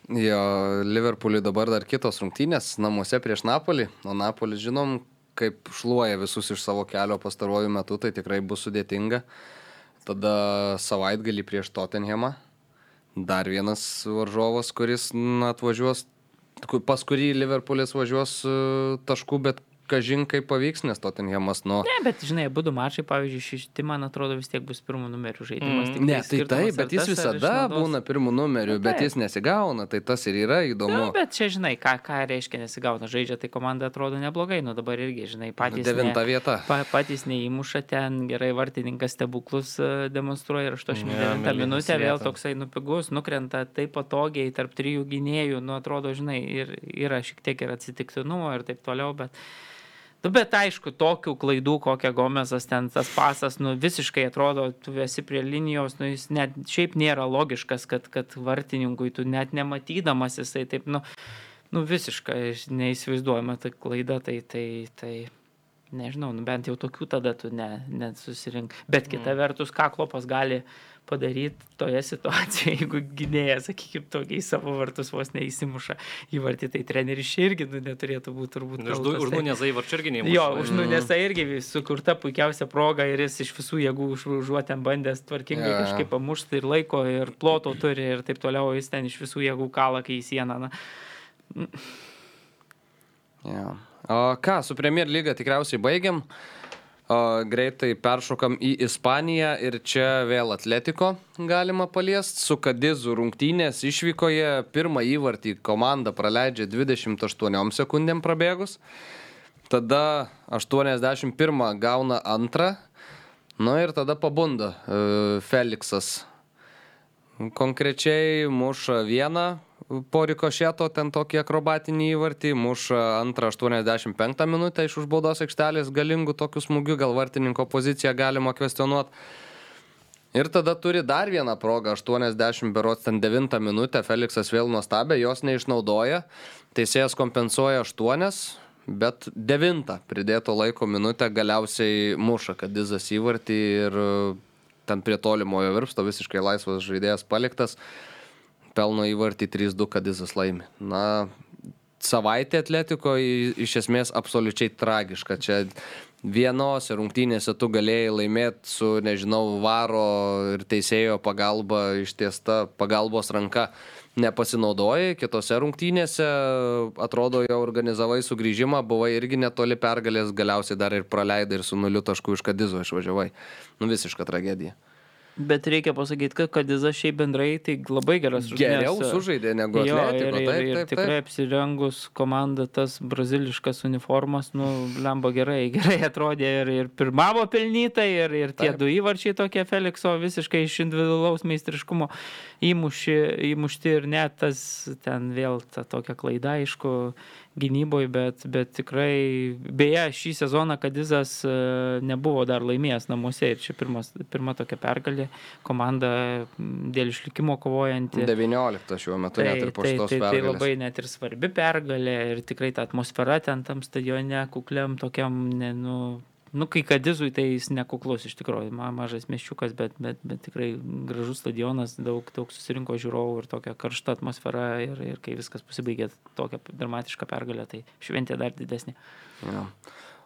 Jo, Liverpooliui dabar dar kitos rungtynės namuose prieš Napolį, o Napolis žinom, kaip šluoja visus iš savo kelio pastaruoju metu, tai tikrai bus sudėtinga. Tada savaitgalį prieš Tottenhamą. Dar vienas varžovas, kuris na, atvažiuos, pas kurį Liverpoolis važiuos e, taškų, bet kažin kaip pavyks, nes Tottenhamas nuo... Ne, bet žinai, būdu mačai, pavyzdžiui, šešti, man atrodo, vis tiek bus pirmų numerių žaidimas. Mm. Ne, tai skirtumas, taip, bet jis visada išnaudos- būna pirmų numerių, Nu, bet jis nesigauna, tai tas ir yra įdomu. Na, bet čia, žinai, ką, ką reiškia nesigauna. Žaidžia, tai komanda atrodo neblogai. Nu dabar irgi, žinai, patys. Devinta ne, vieta. pa, patys neįmuša ten, gerai vartininkas stebuklus e, demonstruoja ir 89 Jo, ja, minutę vėl vieta. toksai nupigus, nukrenta taip patogiai tarp trijų gynėjų, nu atrodo, žinai, ir yra šiek tiek ir atsitiktinumo ir taip toliau, bet... Nu, bet aišku, tokių klaidų, kokią Gomezas ten tas pasas, nu visiškai atrodo, tu esi prie linijos, nu jis net šiaip nėra logiškas, kad, kad vartininkui tu net nematydamas jisai taip, nu, nu visiškai neįsivaizduojama ta klaida, tai, tai, tai nežinau, nu, bent jau tokių tada tu ne, nesusirink. Bet kita vertus, ką klopas gali padaryti toje situacijoje, jeigu gynėjas, sakykime, tokiai savo vartus vos neįsimuša į vartį, tai treneris irgi nu, neturėtų būti turbūt. kaltas, tai- Užnunėzai varčių irgi neįmuša. Jo, už Nunesą irgi sukurta puikiausia proga ir jis iš visų jėgų užuotėm bandęs tvarkingai jo. kažkaip pamušti ir laiko, ir ploto turi, ir taip toliau, jis ten iš visų jėgų kalą, kai į sieną. Na. Ja. O ką, su Premier lyga tikriausiai baigiam. O, greitai peršokam į Ispaniją ir čia vėl Atletiko galima paliesti. Su Kadizu rungtynės išvykoje pirmą įvartį komanda praleidžia 28 sekundėm prabėgus. Tada 81 gauna antrą. Nu ir tada pabunda e, Feliksas Konkrečiai muša vieną po rikošėto, ten tokį akrobatinį įvartį, muša antrą 85 minutę iš užbaudos aikštelės galingų tokių smūgių, gal vartininko poziciją galima kvestionuoti. Ir tada turi dar vieną progą, 80 berots ten 9 minutę, Feliksas vėl nuostabė, jos neišnaudoja, teisėjas kompensuoja 8, bet 9 pridėto laiko minutę galiausiai muša, kad dizas įvartį ir ten prie tolimojo virpsto visiškai laisvas žaidėjas paliktas, pelno įvartį 3-2, kad jis laimi. Na, savaitė atletiko iš esmės absoliučiai tragiška. Čia vienose rungtynėse tu galėjai laimėti su, nežinau, varo ir teisėjo pagalba ištiesta pagalbos ranka nepasinaudojai, kitose rungtynėse atrodo jau organizavai sugrįžimą, buvai irgi netoli pergalės, galiausiai dar ir praleidai ir su nuliu taškų iš Kadizo išvažiavai. Nu visiška tragedija. Bet reikia pasakyti, kad Kadizas šiaip bendrai tai labai geras Geriau rungtynes, sužaidė negu Jo, Atletiko. ir, ir, Taip, ir taip, tikrai taip. apsirengus komanda tas braziliškas uniformas, nu, lemba gerai, gerai atrodė ir, ir pirmavo pelnytai, ir, ir tie Taip. du įvarčiai tokie Felikso visiškai iš individualaus meistriškumo įmuši, įmušti ir net tas ten vėl ta tokia klaida, aišku, gynyboje, bet, bet tikrai, beje, šį sezoną Kadizas e, nebuvo dar laimėjęs namuose ir čia pirmas, pirma tokia pergalė, komanda dėl išlikimo kovojanti. 19 šiuo metu tai, net ir po tai, šitos tai, tai pergalės. labai net ir svarbi pergalė ir tikrai ta atmosfera ten tam stadione, kukliam tokiam, ne, nu, nu, kai Kadizui tai jis nekuklus iš tikrųjų, ma, mažas miščiukas, bet, bet, bet tikrai gražus stadionas, daug, daug susirinko žiūrovų ir tokia karšta atmosfera ir, ir kai viskas pasibaigė tokia dramatiška pergalė, tai šventė dar didesnė. Ja.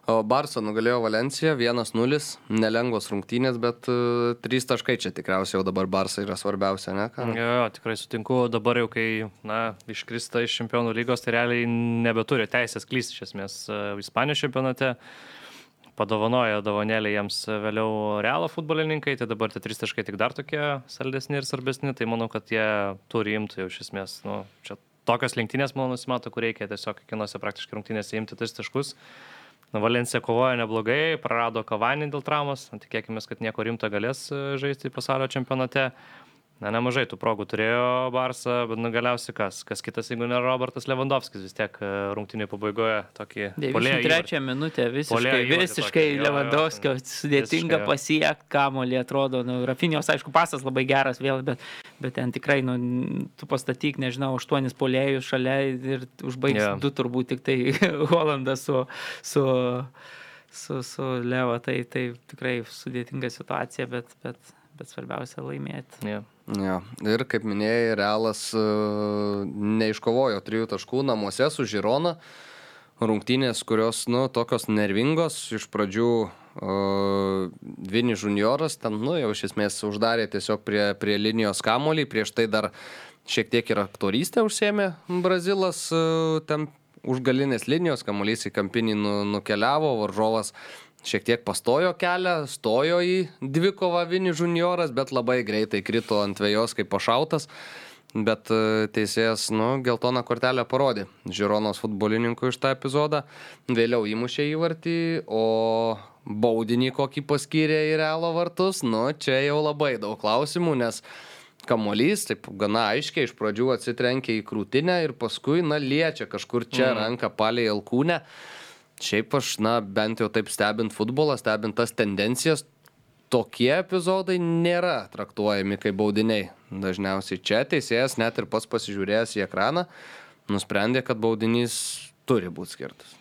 O Barça nugalėjo Valenciją 1-0, nelengvos rungtynės, bet uh, 3 taškai čia tikriausiai jau dabar Barça yra svarbiausia, ne? Ką? Jo, jo, tikrai sutinku, dabar jau kai, na, iškrista iš čempionų lygos, tai realiai nebeturi teisės klysti iš esmės e, Ispanijos čempionate. Padovanojo dovanėlį jiems vėliau realo futbolininkai, tai dabar tie trys taškai tik dar tokie saldesni ir svarbesni, tai manau, kad jie turi imti jau iš esmės, nu, čia tokios lenktynės, manau, nusimato, kur reikia tiesiog kiekvienose praktiškai rungtynėse imti tris taškus. Valencija kovoja neblogai, prarado kavanį dėl traumos, tikėkime, kad nieko rimto galės e, žaisti pasaulio čempionate. Na, nemažai tų progų turėjo Barsą, bet nu galiausiai kas? Kas kitas, jeigu ne Robertas Lewandowskis, vis tiek e, rungtynį pabaigoje tokį... puolėjo 93 įvartį. minutė, visiškai, visiškai tokį, jo, jo, Lewandowskio ten sudėtinga jo. pasiekti, kamolį atrodo, nu, Rafinijos, aišku, pasas labai geras vėl, bet, bet ten tikrai, nu, tu pastatyk, nežinau, aštuonis polėjus šalia ir užbaigs Jo. yeah. du turbūt tik tai Holandas su, su, su, su Levo, tai, tai tikrai sudėtinga situacija, bet, bet, bet svarbiausia laimėti. Ja. Ja. Ir kaip minėjai, Realas uh, neiškovojo trijų taškų namuose su Žirona. Rungtynės, kurios, nu, tokios nervingos, iš pradžių uh, Vini junioras, ten, nu, jau iš esmės uždarė tiesiog prie, prie linijos kamolį, prieš tai dar šiek tiek ir aktorystę užsėmė Brazilas, uh, ten už galinės linijos, kamuolys į kampinį nu, nukeliavo, varžovas šiek tiek pastojo kelią, stojo į dvikovą Vini junioras, bet labai greitai krito ant vėjos kaip pašautas. Bet e, teisėjas, nu, geltoną kortelę parodė Žironos futbolininkui iš tą epizodą, vėliau įmušė įvartį, o baudinį kokį paskyrė į realo vartus, nu, čia jau labai daug klausimų, nes kamuolys taip gana aiškiai iš pradžių atsitrenkia į krūtinę ir paskui, na, liečia kažkur čia mm. ranką palei alkūnę. Šiaip aš, na, bent jau taip stebint futbolą, stebint tas tendencijas, tokie epizodai nėra traktuojami kaip baudiniai. Dažniausiai čia teisėjas net ir pats pasižiūrėjęs į ekraną nusprendė, kad baudinys turi būti skirtas.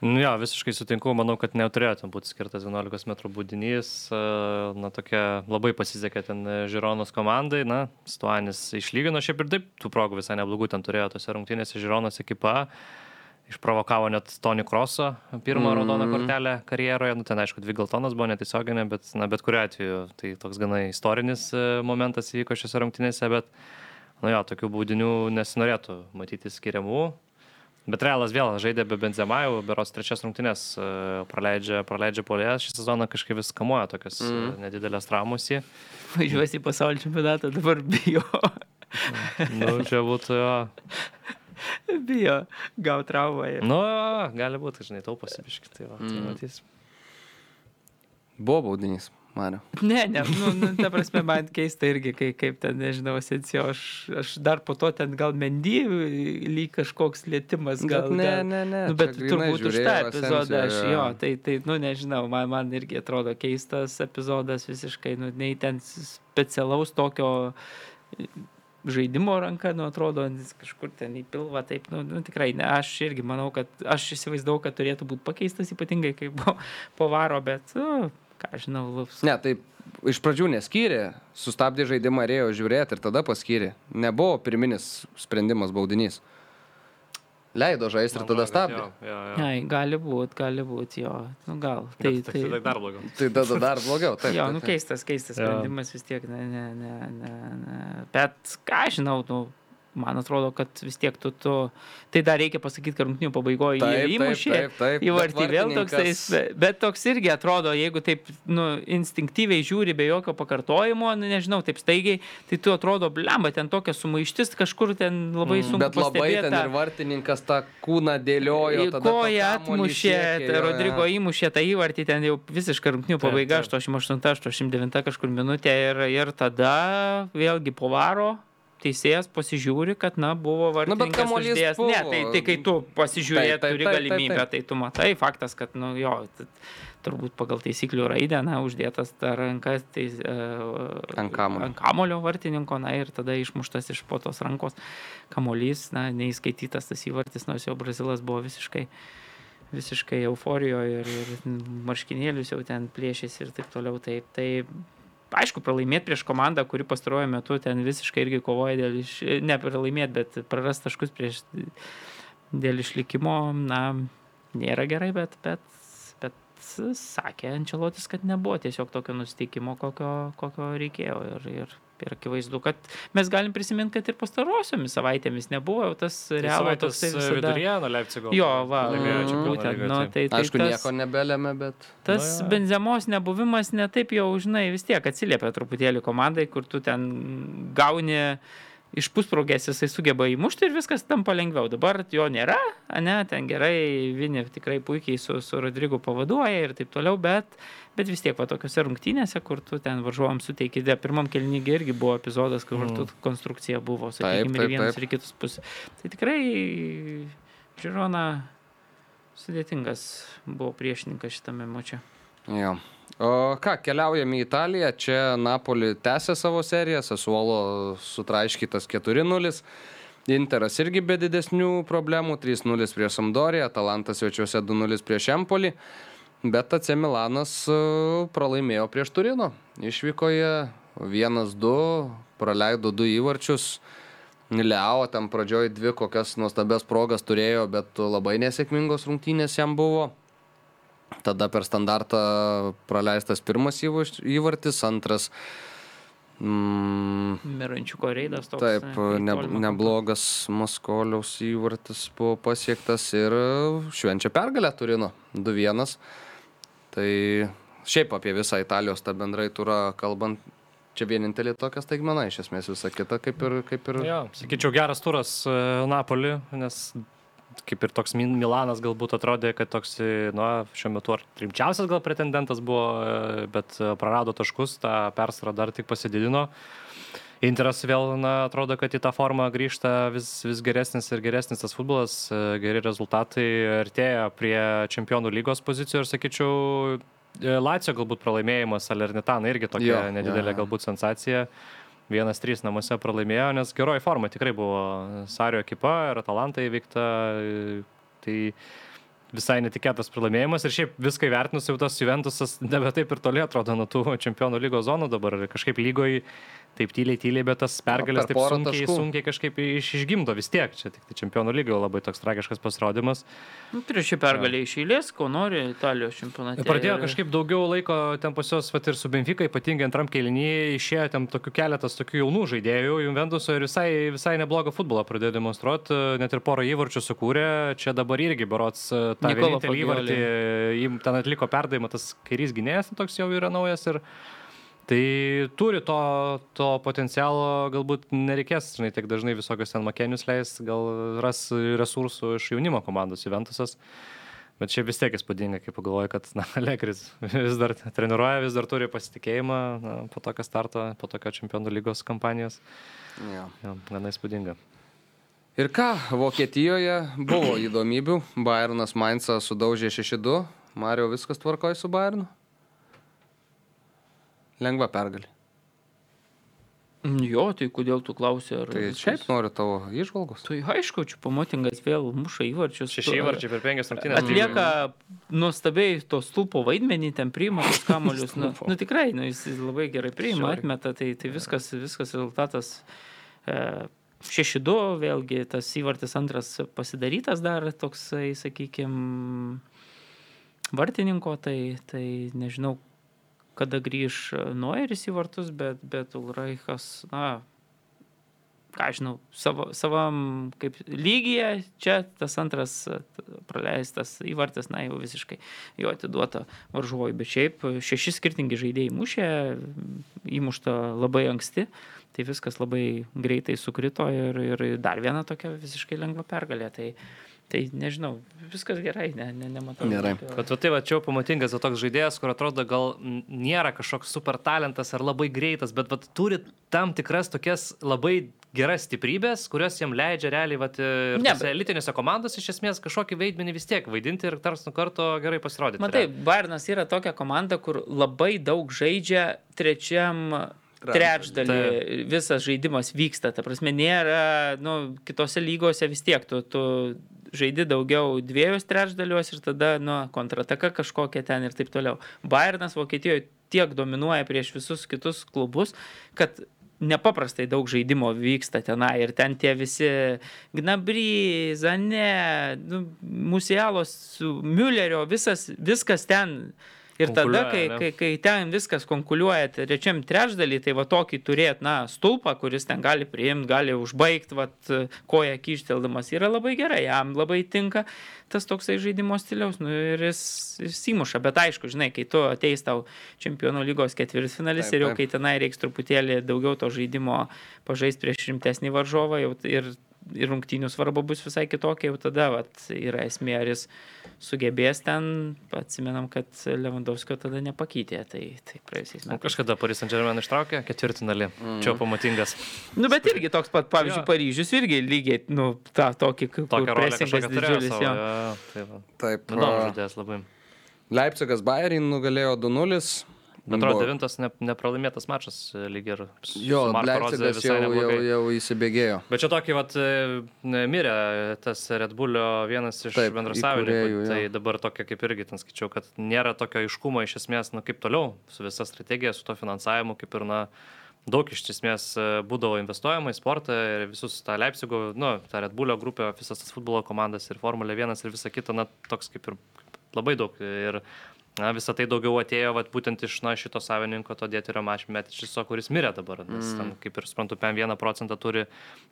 Nu jo, visiškai sutinku, manau, kad neturėjo ten būti skirtas 11 m būdinys. Na, tokia labai pasisekė ten Žironos komandai. Na, Stuanis išlygino šiaip ir taip, tų progų visai neblogų ten turėjo tose rungtynėse Žironos ekipa. Išprovokavo net Tony Kroso pirmą mm. raudoną kortelę karjeroje. Nu, ten, aišku, dvi geltonas buvo netiesioginė, bet, na, bet kuriu atveju tai toks gana istorinis e, momentas įvyko šiose rungtynėse, bet, nu jo, tokių baudinių nesinorėtų matyti skiriamų. Bet Realas vėl žaidė be Benzemajų, beros trečias rungtynės e, praleidžia, praleidžia polės. Šį sezoną kažkaip vis kamuoja tokias mm. Nedidelės tramos į. Važiuosi į pasaulio čempionatą, dabar bijo. Nu, čia būtų jo. bijo gauti traumą. ir- Nu, gali būti, žinai, tauposi biškai. Tai, va, tai Mm. matys. Buvo baudinys, Mario. Ne, ne, nu, nu, ta prasme, man keista irgi, kai, kaip ten, nežinau, Sensijo, aš, aš dar po to ten gal mendy lyg kažkoks lėtimas, gal. Bet ne, gal, ne, ne. Nu, bet turbūt už tą epizodą aš jo, tai, tai, nu nežinau, man, man irgi atrodo keistas epizodas visiškai, nu, nei ten specialaus tokio žaidimo ranka, nu, atrodo, kažkur ten į pilvą, taip, nu, nu tikrai, ne, aš irgi manau, kad aš įsivaizdavau, kad turėtų būti pakeistas, ypatingai kai po, po varo, bet, nu, ką žinau, Lufs. Ne, tai iš pradžių neskyrė, sustabdė žaidimą, ėjo žiūrėti ir tada paskyrė. Nebuvo pirminis sprendimas baudinys. Leido žaisti ir tada stabdė. Jo, jo, jo. Ai, gali būti, gali būti, jo, nu gal. Tai, Bet tai, tai dar blogiau. Tai tada dar blogiau. Taip, jo, nu keistas, keistas sprendimas vis tiek, ne, ne, ne, ne, ne. Bet ką aš žinau, nu, man atrodo, kad vis tiek tu, tu tai dar reikia pasakyti, kad rungtinių pabaigoje jie įmušė. Į vartį vėl toks, vartininkas- bet toks irgi atrodo, jeigu taip nu, instinktyviai žiūri be jokio pakartojimo, nu, nežinau, taip staigiai, tai tu atrodo, blemba, ten tokia sumaištis, kažkur ten labai sunku. Bet labai ten pastebėt tą- ir vartininkas tą kūną dėliojo. Kamuolį atmušė, tai. Rodrigo įmušė tą įvartį, ten jau visiškai rungtinių pabaiga, taip. 88-89 kažkur minutė ir, ir tada vėlgi po varo teisėjas pasižiūri, kad, na, buvo vartininkas kamuolys uždėjęs. buvo. Ne, tai, tai kai tu pasižiūrėjai, Taip, taip, turi taip, taip, galimybę, taip. tai tu matai faktas, kad, nu, jo, turbūt pagal taisyklių raidę, na, uždėtas ta ranka tai, uh, Ant kamuolio. ant kamulio vartininko, na, ir tada išmuštas iš po tos rankos kamuolys, na, neįskaitytas tas įvartis, nors jau Brazilas buvo visiškai visiškai euforijoje ir, ir marškinėlius jau ten plėšėsi ir taip toliau. Tai, tai aišku, pralaimėti prieš komandą, kuri pastaruoju metu ten visiškai irgi kovoja dėl iš... Ne pralaimėti, bet prarast taškus prieš dėl išlikimo, na, nėra gerai, bet, bet, bet sakė Ančelotis, kad nebuvo tiesiog tokio nusteikimo, kokio, kokio reikėjo. Ir, ir, ir akivaizdu, kad mes galim prisiminti, kad ir pastarosiomis savaitėmis nebuvo tas realo toksai visada. viduryje nuo Leipzigo. Jo, va, Mm. būtent, nu, tai- tai, tai Aišku, tas, nieko nebelėmė, bet... tas Nu, jo. benzemos nebuvimas netaip jau, žinai, vis tiek atsiliepia truputėlį komandai, kur tu ten gauni iš pusprogės jisai sugeba įmušti ir viskas tampa lengviau. Dabar jo nėra, ne, ten gerai, Vini tikrai puikiai su, su Rodrygu pavaduoja ir taip toliau, bet, bet vis tiek va tokiuose rungtynėse, kur tu ten varžovams suteiki, de, pirmam kelnygiai irgi buvo epizodas, kur mm. konstrukcija buvo, sakykime, ir vienas ir kitus pusės. Tai tikrai Žirona sudėtingas buvo priešininkas šitame mače. Jo. O ką, keliaujame į Italiją, čia Napoli tęsė savo seriją, Sasuolo sutraiškytas 4-0. Interas irgi be didesnių problemų, 3-0 prieš Sampdoriją, Atalantas svečiuose 2-0 prieš Empolį, bet AC Milanas e, pralaimėjo prieš Turino. Išvykoje 1-2, praleido 2 įvarčius. Leo ten pradžioj dvi kokias nuostabias progas turėjo, bet labai nesėkmingos rungtynės jam buvo. Tada per standartą praleistas pirmas įvartis, antras. Mm, Mirančiuko reidas toks. taip, ne, neblogas Maskoliaus įvartis buvo pasiektas ir švenčia pergalę Turino 2-1. Tai šiaip apie visą Italijos tą bendrai turą kalbant, čia vienintelė tokia staigmena, iš esmės visa kita kaip ir... Kaip ir... Jo, sakyčiau, geras turas e, Napoli, nes kaip ir toks Milanas galbūt atrodė, kad toks, nu, šiuo metu ar rimčiausias gal pretendentas buvo, e, bet e, prarado taškus, tą persvarą dar tik pasididino. Interas vėl, na, atrodo, kad į tą formą grįžta vis, vis geresnis ir geresnis tas futbolas, e, geri rezultatai artėja prie čempionų lygos pozicijų ir sakyčiau, Lacijo galbūt pralaimėjimas Salernitana irgi tokia jo, nedidelė jo. galbūt sensacija. Uh, 1-3 namuose pralaimėjo, nes geroji forma tikrai buvo Sario ekipa ir Atalanta įveikta. Tai visai netikėtas pralaimėjimas ir šiaip viską įvertinus jau tas Juventusas nebe taip ir toli atrodo nuo tų čempionų lygos zonų dabar. Kažkaip lygoje taip tyliai, tyliai, bet tas pergalės per taip sunkiai, taškų. sunkiai kažkaip iš, išgimdo vis tiek. Čia tik tai čempionų lygoje labai toks tragiškas pasirodymas. Nu, Trečią pergalę iš eilės, ko nori Italijos čempionate. Pradėjo Ir- kažkaip daugiau laiko ten pas juos, vat ir su Benfica, ypatingai antram kelinyje, išėjo ten tokių keletas tokių jaunų žaidėjų, Juventuso ir visai, visai neblogą futbolą pradėjo demonstruoti, net ir porą įvarčių sukūrė, čia dabar irgi berots e, tą įvartį, ten atliko perdavimą, tas kairys gynėjas toks jau yra naujas ir Tai turi to, to potencialo, galbūt nereikės, žinai, tiek dažnai visokios ten makenius leis, gal ras resursų iš jaunimo komandos Juventusas. Bet čia vis tiek įspūdinga, kai pagalvoju, kad na, Lekris vis dar treniruoja, vis dar turi pasitikėjimą na, po tokio starto, po tokio čempionų lygos kampanijos. Jo. Ja, gana įspūdinga. Ir ką, Vokietijoje buvo įdomybių. Bayernas Mainzą sudaužė 6-2. Mario viskas tvarkoja su Bayernu? Lengva pergalė. Mm, Jo, tai kodėl tu klausi? Ar Tai viskas- šiaip noriu tavo išvalgos. Tai aišku, čia pamotingas vėl muša įvarčius. Šeši įvarčiai per penkias rungtynės. Atlieka nuostabiai to stulpo vaidmenį, ten priima tos kamolius. nu, nu tikrai, nu, jis labai gerai priima, Žiauriai. atmeta, tai, tai viskas, viskas rezultatas. E, 6-2, vėlgi tas įvartis antras pasidarytas dar toksai, sakykime, vartininko, tai, tai nežinau, kada grįž Noeris į vartus, bet, bet Ulraichas, na, ką žinau, savo, savam kaip lygyje, čia tas antras e, praleistas įvartis, na jau visiškai jo atiduota varžovui, bet šiaip šeši skirtingi žaidėjai mušė, įmušta labai anksti, tai viskas labai greitai sukrito ir, ir dar viena tokia visiškai lengva pergalė. Tai, tai nežinau, viskas gerai, ne, ne, nematau. Gerai. Bet tai va, čia jau pamatingas toks žaidėjas, kur atrodo gal nėra kažkoks super talentas ar labai greitas, bet va, turi tam tikras tokias labai geras stiprybės, kurios jiem leidžia realiai, vat, ir Ne, ne, elitinėse komandose iš esmės kažkokį vaidmenį vis tiek vaidinti ir tars nuo karto gerai pasirodyti. Matai, Bairnas yra tokia komanda, kur labai daug žaidžia trečiam trečdalį visas žaidimas vyksta. Ta prasme, nėra, nu, kitose lygose vis tiek tu, tu žaidi daugiau dviejus trečdaliuos ir tada, nu, kontrataka kažkokia ten ir taip toliau. Bayernas Vokietijoje tiek dominuoja prieš visus kitus klubus, kad nepaprastai daug žaidimo vyksta tenai ir ten tie visi Gnabry, Zane, nu, Musialos, Müllerio, visas, viskas ten. Ir tada, kai, ne? kai, kai ten viskas konkuliuoja trečiam trečdalį, tai va tokį turėt, na, stulpą, kuris ten gali priimti, gali užbaigti, va, koją kyšteldamas, yra labai gerai, jam labai tinka tas toksai žaidimo stiliaus, nu ir jis, jis įmuša, bet aišku, žinai, kai tu ateis tau čempionų lygos ketvirtfinalis ir jau kai tenai reiks truputėlį daugiau to žaidimo pažaisti prieš rimtesnį varžovą jau, ir, ir rungtynių svarba bus visai kitokia, jau tada vat, yra esmė, ar jis sugebės ten, atsimenam, kad Lewandowskio tada nepakeitė, tai, tai praėjusiais Nu, metais. kažkada Paris Saint Germain ištraukė ketvirtinalį. Mm. Čia pamatingas. Nu, bet irgi toks pat, pavyzdžiui, Jo. Paryžius irgi lygiai, nu, tą tokį, rolę presingas didžiulis. savo. jo. jo, Tai. Taip. Įdomu a, žaidėjas labai. Leipzigas Bayernį nugalėjo 2-0. Atrodo, Buvo- devintas ne, nepralaimėtas mačas e, lyg ir. Jo, Leipzigas jau, jau, jau įsibėgėjo. Bet čia tokį, vat, e, mirė tas Red Bullio vienas iš Taip, bendrasavininkų. Tai dabar tokia kaip irgi ten skaičiau, kad nėra tokio aiškumo iš esmės, na kaip toliau, su visa strategija, su to finansavimu, kaip ir, na, daug iš esmės e, būdavo investuojama į sportą ir visus tą Leipzigo, nu, tą Red Bullio grupę, visas tas futbolo komandas ir Formulė 1 ir visa kita, na, toks kaip ir labai daug. Ir Na, visą tai daugiau atėjo vat, būtent iš na, šito savininko, to dėterio mačmetičiso, kuris mirė dabar. Nes mm. ten, kaip ir suprantu, PM1 procentą turi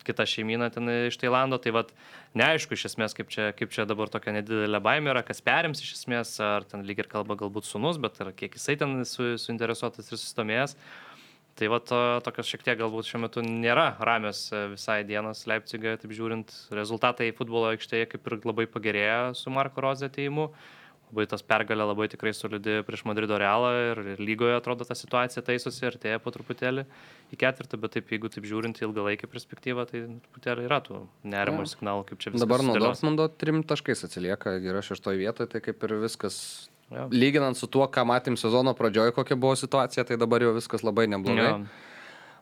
kita šeimyna ten iš Tailando. Tai vat, neaišku iš esmės, kaip čia, kaip čia dabar tokia nedidelė baimė yra, kas perims iš esmės, ar ten lyg ir kalba galbūt sunus, bet ar kiek jisai ten su, suinteresuotas ir susidomėjęs. Tai va, to, tokios šiek tiek galbūt šiuo metu nėra ramios e, visai dienos Leipzigą, taip žiūrint, rezultatai futbolo aikštėje kaip ir labai pagerėjo su Marko Roze ateimu. Labai tas pergalė labai tikrai solidi prieš Madrido realą ir, ir lygoje atrodo ta situacija taisosi ir tėja po truputėlį į ketvirtą, bet taip, jeigu taip žiūrint į ilgalaikį perspektyvą, tai truputėlį yra tų nerimo Jo. signalų, kaip čia viskas. Dabar nuo. Dortmundo trim taškais atsilieka, yra šeštoje vietoje, tai kaip ir viskas. Jo. Lyginant su tuo, ką matėm sezono pradžioje, kokia buvo situacija, tai dabar jau viskas labai neblogai. Jo.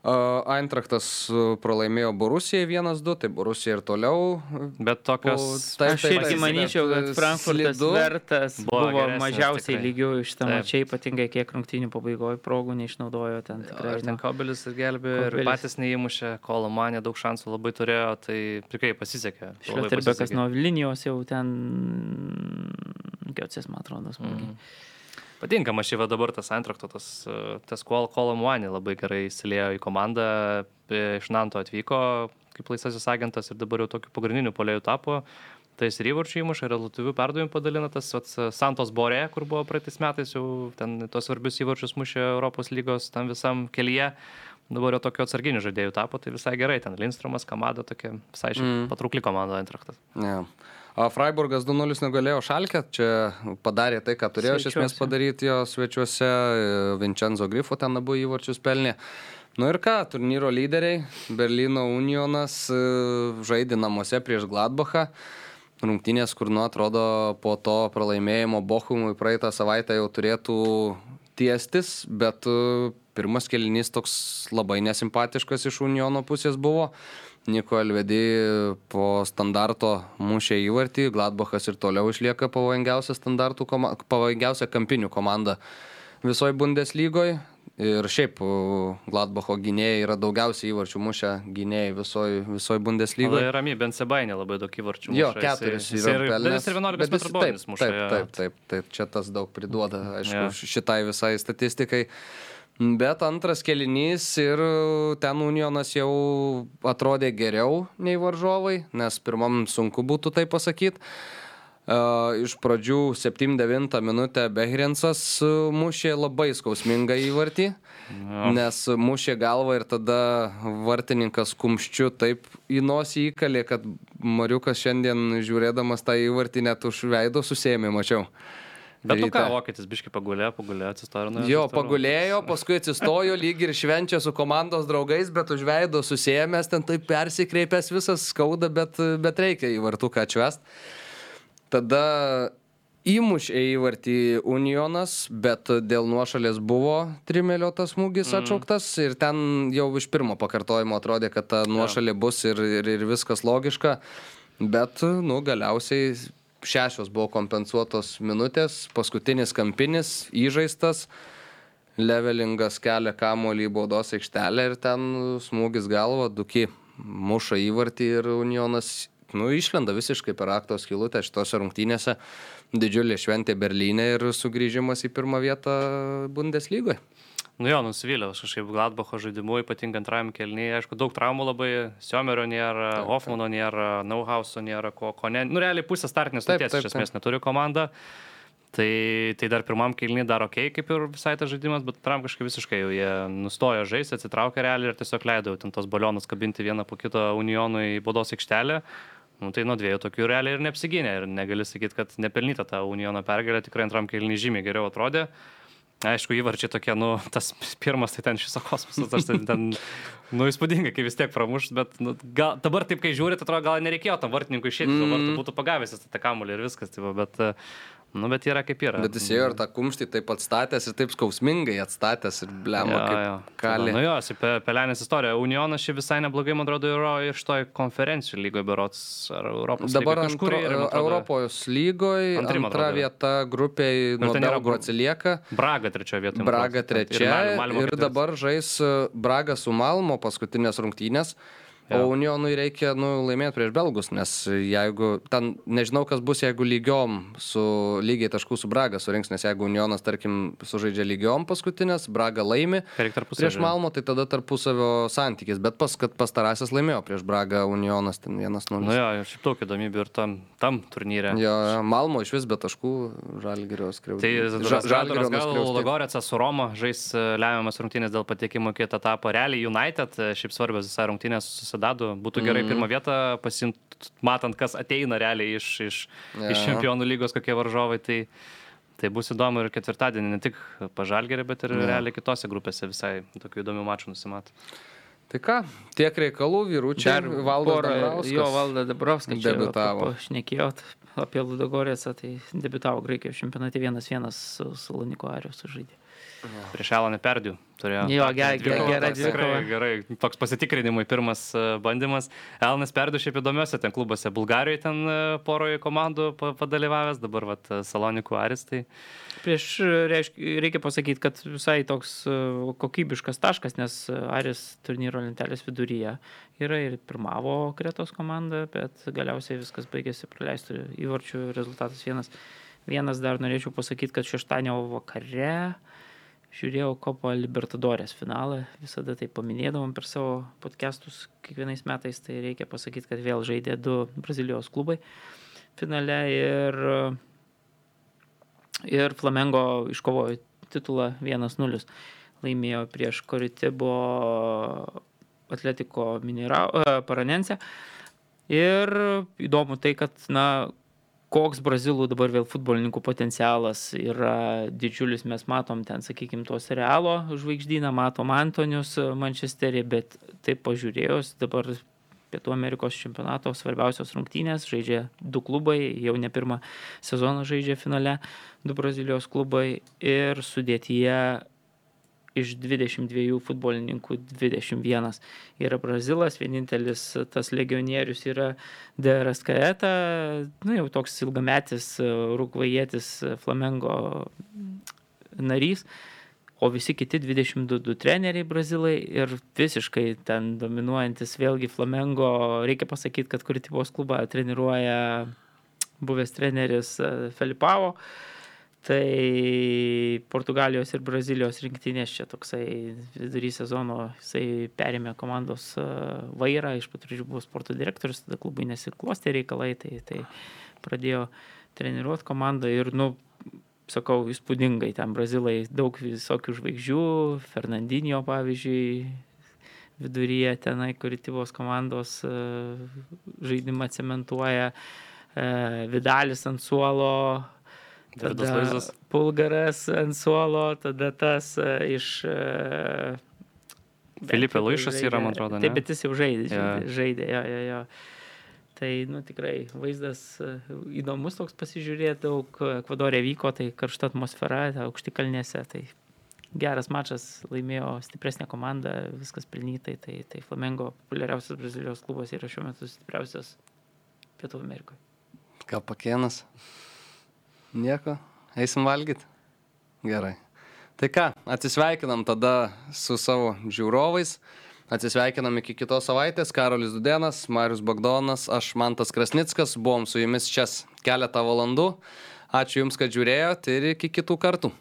Eintrachtas uh, pralaimėjo Borusijai 1-2, tai Borusija ir toliau. uh, Bet tokios... Po- Taip, Aš taip, irgi manyčiau, kad bet, Frankfurtas vertas Buvo buvo, geresnis mažiausiai tikrai. lygių iš tam mačiai, ypatingai kiek rungtynių pabaigoje progų neišnaudojo ten tikrai. Ir ten nu. Kobelis ir gelbėjo, ir patys neįmušė, kolo manė daug šansų labai turėjo, tai tikrai pasisekė. pasisekė. nuo linijos jau ten, Giocės, man atrodo, smagiai. Mhm. Patinka, man šį dabar tas Antrakto, tas, e, tas Kolomuani labai gerai įsilėjo į komandą, e, iš Nanto atvyko kaip laisvasis agentas ir dabar jau tokiu pagrindiniu polėjų tapo. Tai jis ir įvarčių įmuša, rezultatyvių perdavimų padalina tas vat, Santos Borė, kur buvo praeitais metais, jau ten tos svarbius įvarčius mušė Europos lygos tam visam kelyje. Dabar jau tokio atsarginių žaidėjų tapo, tai visai gerai. Ten Lindstromas, Kamada, tokia visai mm. patraukli komanda Antraktas. Ne. Freiburgas 2-0 nugalėjo Šalkę, čia padarė tai, ką turėjo iš esmės Svečiuose. padaryti jo svečiuose, e, Vincenzo Grifo ten abu įvarčius pelnė. Nu ir ką, turnyro lyderiai, Berlyno Unionas e, žaidė namuose prieš Gladbachą. Rungtynės, kur, nu, atrodo, po to pralaimėjimo Bochumui praeitą savaitę jau turėtų tiestis, bet e, pirmas kelinys toks labai nesimpatiškas iš Uniono pusės buvo. Niko Elvedi po standarto mušė įvartį, Gladbachas ir toliau išlieka pavojingiausia standartų, koma, pavojingiausia kampinių komanda visoje Bundeslygoje. Ir šiaip Gladbacho gynėjai yra daugiausiai įvarčių mušę gynėjai visoje visoj Bundeslygoje. Labai ramiai, bent Sebainė labai daug įvarčių. Jo, muša, keturis jisai- yra jisai ir- pelnęs. Jis ir 11 bet metrų visi- baudinis taip. Taip, jo. taip, taip, čia tas daug priduoda, aišku, Jo. šitai visai statistikai. Bet antras kelinys ir ten Unionas jau atrodė geriau nei varžovai, nes pirmam sunku būtų tai pasakyti. Uh, iš pradžių 7-9 minutę Behrensas uh, mušė labai skausmingą įvartį, Jo. nes mušė galvą ir tada vartininkas kumščiu taip į nosį įkalė, kad Mariukas šiandien žiūrėdamas tą įvartį net už veido susėmė, mačiau. Bet nu ką, vokietis biški pagulėjo, pagulėjo, atsistojo. nu, Jo, pagulėjo, paskui atsistojo lyg ir švenčia su komandos draugais, bet už veido susijęs, ten taip persikreipęs visas skauda, bet, bet reikia į vartuką atšvest. Tada įmušė įvartį Unionas, bet dėl nuošalės buvo trimelio tas smūgis atšauktas ir ten jau iš pirmo pakartojimo atrodė, kad ta nuošalė bus ir, ir, ir viskas logiška, bet, nu, galiausiai šešios buvo kompensuotos minutės, paskutinis kampinis įžaistas. Levelingas kelia kamuolį į baudos aikštelę ir ten smūgis galva, duki muša įvartį ir Unionas nu, išlenda visiškai per akto skilutę šitose rungtynėse. Didžiulė šventė Berlyne ir sugrįžimas į pirmą vietą Bundeslygoje. Nu jo, nusivylė, aš kažkaip Gladbacho žaidimu, ypatingai antrajam kelnyje, aišku, daug traumų labai, Siomerio nėra, Hoffmano nėra, Nauhauso nėra, ko, ko ne. Nu, realiai pusę startinės Taip, stoties taip, iš esmės neturi komanda. Tai, tai dar pirmam kelnyje dar ok, kaip ir visai tas žaidimas, bet antram kažkaip visiškai jau jie nustojo žaisti, atsitraukė realiai ir tiesiog leido ten tos balionus kabinti vieną po kito Unionui į baudos aikštelę. Nu, tai nuo dviejų tokių realiai ir neapsigynė ir negali sakyti, kad nepelnyta ta Uniono pergalė, tikrai antram kelnyje žymiai geriau atrodė. Aišku, įvarčiai tokie, nu, tas pirmas, tai ten šis kosmosas, tas tai ten, nu, įspūdinga, kai vis tiek pramušt, bet nu, gal, dabar taip, kai žiūrit, atrodo, gal nereikėjo tam vartininkui išėti, mm. tu būtų pagavęs tą kamuolį ir viskas, tai va, bet, nu, bet yra kaip yra. Bet jis ėjo ir tą kumštį taip atstatęs ir taip skausmingai atstatęs ir blema, kaip kalė. Nu jo, su pe, Pelenės istorija. Unionas šiaip visai neblogai, man atrodo, yra ir šitoj konferencijų lygoje berots ar Europos Dabar lygoje antro, yra, atrodo, Europos lygoje antra atrodo, vieta grupiai nuo yra Belgų Bra- atsilieka. Braga trečioje vietoje. man Braga trečia Malmo- Malmo ir dabar žais Braga su Malmo paskutinės rungtynės. O Jo. Unionui reikia nu, laimėti prieš Belgus, nes jeigu ten, nežinau, kas bus, jeigu lygiom su lygiai taškų su Braga surinks, nes jeigu Unionas, tarkim, sužaidžia lygiom paskutinės, Braga laimi prieš. Malmo, tai tada tarpusavio santykis, bet pas, kad pastarasis laimėjo prieš Braga Unionas, ten vienas Nu nulis. jo, ir šiaip daug įdomybių ir tam, tam turnyre. Jo, jo, Malmo iš vis be taškų, Žalgirio skriaudė. Tai Žalgiris gal Lagorecas su Roma žais e, lemiamas rungtynės dėl patekimo į kitą etapą. Realiai United, e, šiaip svarbios visai rungtynės susidado, būtų gerai Mhm. pirmą vietą pasimti, matant, kas ateina realiai iš, iš, Jo. iš čempionų lygos, kokie varžovai. Tai, tai bus įdomu ir ketvirtadienį, ne tik pažalgerį, bet ir realiai kitose grupėse visai tokių įdomių mačų nusimato. Tai ką, tiek reikalų, vyručiai, Dar valdo jo valda Dabrovskis Debiutavo. Šnekėjot apie Ludogorėcą, tai debitavo Graikijos čempionate 1-1 su Saloniko Arijos sužaidė. Prieš Alą neperdiu. Turėjo. Jo, ge- ge- gera Toks tikrai dvikova. Gerai, toks pasitikrinimui pirmas e, bandymas. Elnas perdu šiaip įdomiuose ten klubuose. Bulgarijoje ten e, poroje komandų pa- padalyvavęs, dabar vat, e, Salonikų Aris. Tai Prieš, reiškia, reikia pasakyti, kad visai toks kokybiškas taškas, nes Aris turnyro lentelės viduryje yra ir pirmavo Kretos komanda, bet galiausiai viskas baigėsi praleistų įvarčių rezultatas vienas. Vienas dar norėčiau pasakyti, kad šeštadienio vakare žiūrėjau Kopo Libertadorės finalą, visada tai paminėdavom per savo podcastus kiekvienais metais, tai reikia pasakyti, kad vėl žaidė du Brazilijos klubai finale ir ir Flamengo iškovojo titulą 1-0. Laimėjo prieš Koritibo Atletiko Minera, e, Paranense. Ir įdomu tai, kad, na, koks brazilų dabar vėl futbolininkų potencialas yra didžiulis. Mes matom ten, sakykime, tos realo žvaigždyną, matom Antonius Manchesterį, bet taip pažiūrėjus, dabar Pietų Amerikos čempionato svarbiausios rungtynės, žaidžia du klubai, jau ne pirmą sezoną žaidžia finale, du Brazilijos klubai ir sudėtyje iš 22 futbolininkų 21 yra Brazilas, vienintelis tas legionierius yra Deras Kaeta, nu, jau toks ilgametis rūkvajėtis Flamengo narys o visi kiti 22 treneriai brazilai ir visiškai ten dominuojantis vėlgi Flamengo, reikia pasakyti, kad Kuritybos klubą treniruoja buvęs treneris e, Felipavo, tai Portugalijos ir Brazilijos rinktinės čia toksai vidury sezono, jisai perėmė komandos e, vairą, iš pat pradžių buvo sporto direktorius, tada klubai nesiklostė reikalai, tai, tai pradėjo treniruoti komandą ir, nu, sakau, įspūdingai ten brazilai daug visokių žvaigždžių, Fernandinio pavyzdžiui, viduryje tenai Kuritybos komandos e, žaidimą cementuoja, e, Vidalis ant suolo, Davidas Luizas. Pulgaras ant suolo, tada tas uh, iš... Uh, Filipė Luišas yra, man atrodo, ne? Taip, bet jis jau žaidė, Jo. žaidė, jo, jo, jo. Tai, nu, tikrai vaizdas e, įdomus toks pasižiūrėti, daug Ekvadorė vyko, tai karšta atmosfera, aukšti kalnėse, tai geras mačas, laimėjo stipresnė komanda, viskas pelnytai, tai, tai Flamengo populiariausias Brazilijos klubas yra šiuo metu stipriausias Pietų Amerikoje. Ką pakienas? Nieko. Eisim valgyti? Gerai. Tai ką, atsisveikinam tada su savo žiūrovais. Atsisveikinam iki kitos savaitės. Karolis Dudenas, Marius Bagdonas, aš Mantas Krasnickas. Buvom su jumis čia keletą valandų. Ačiū Jums, kad žiūrėjote ir iki kitų kartų.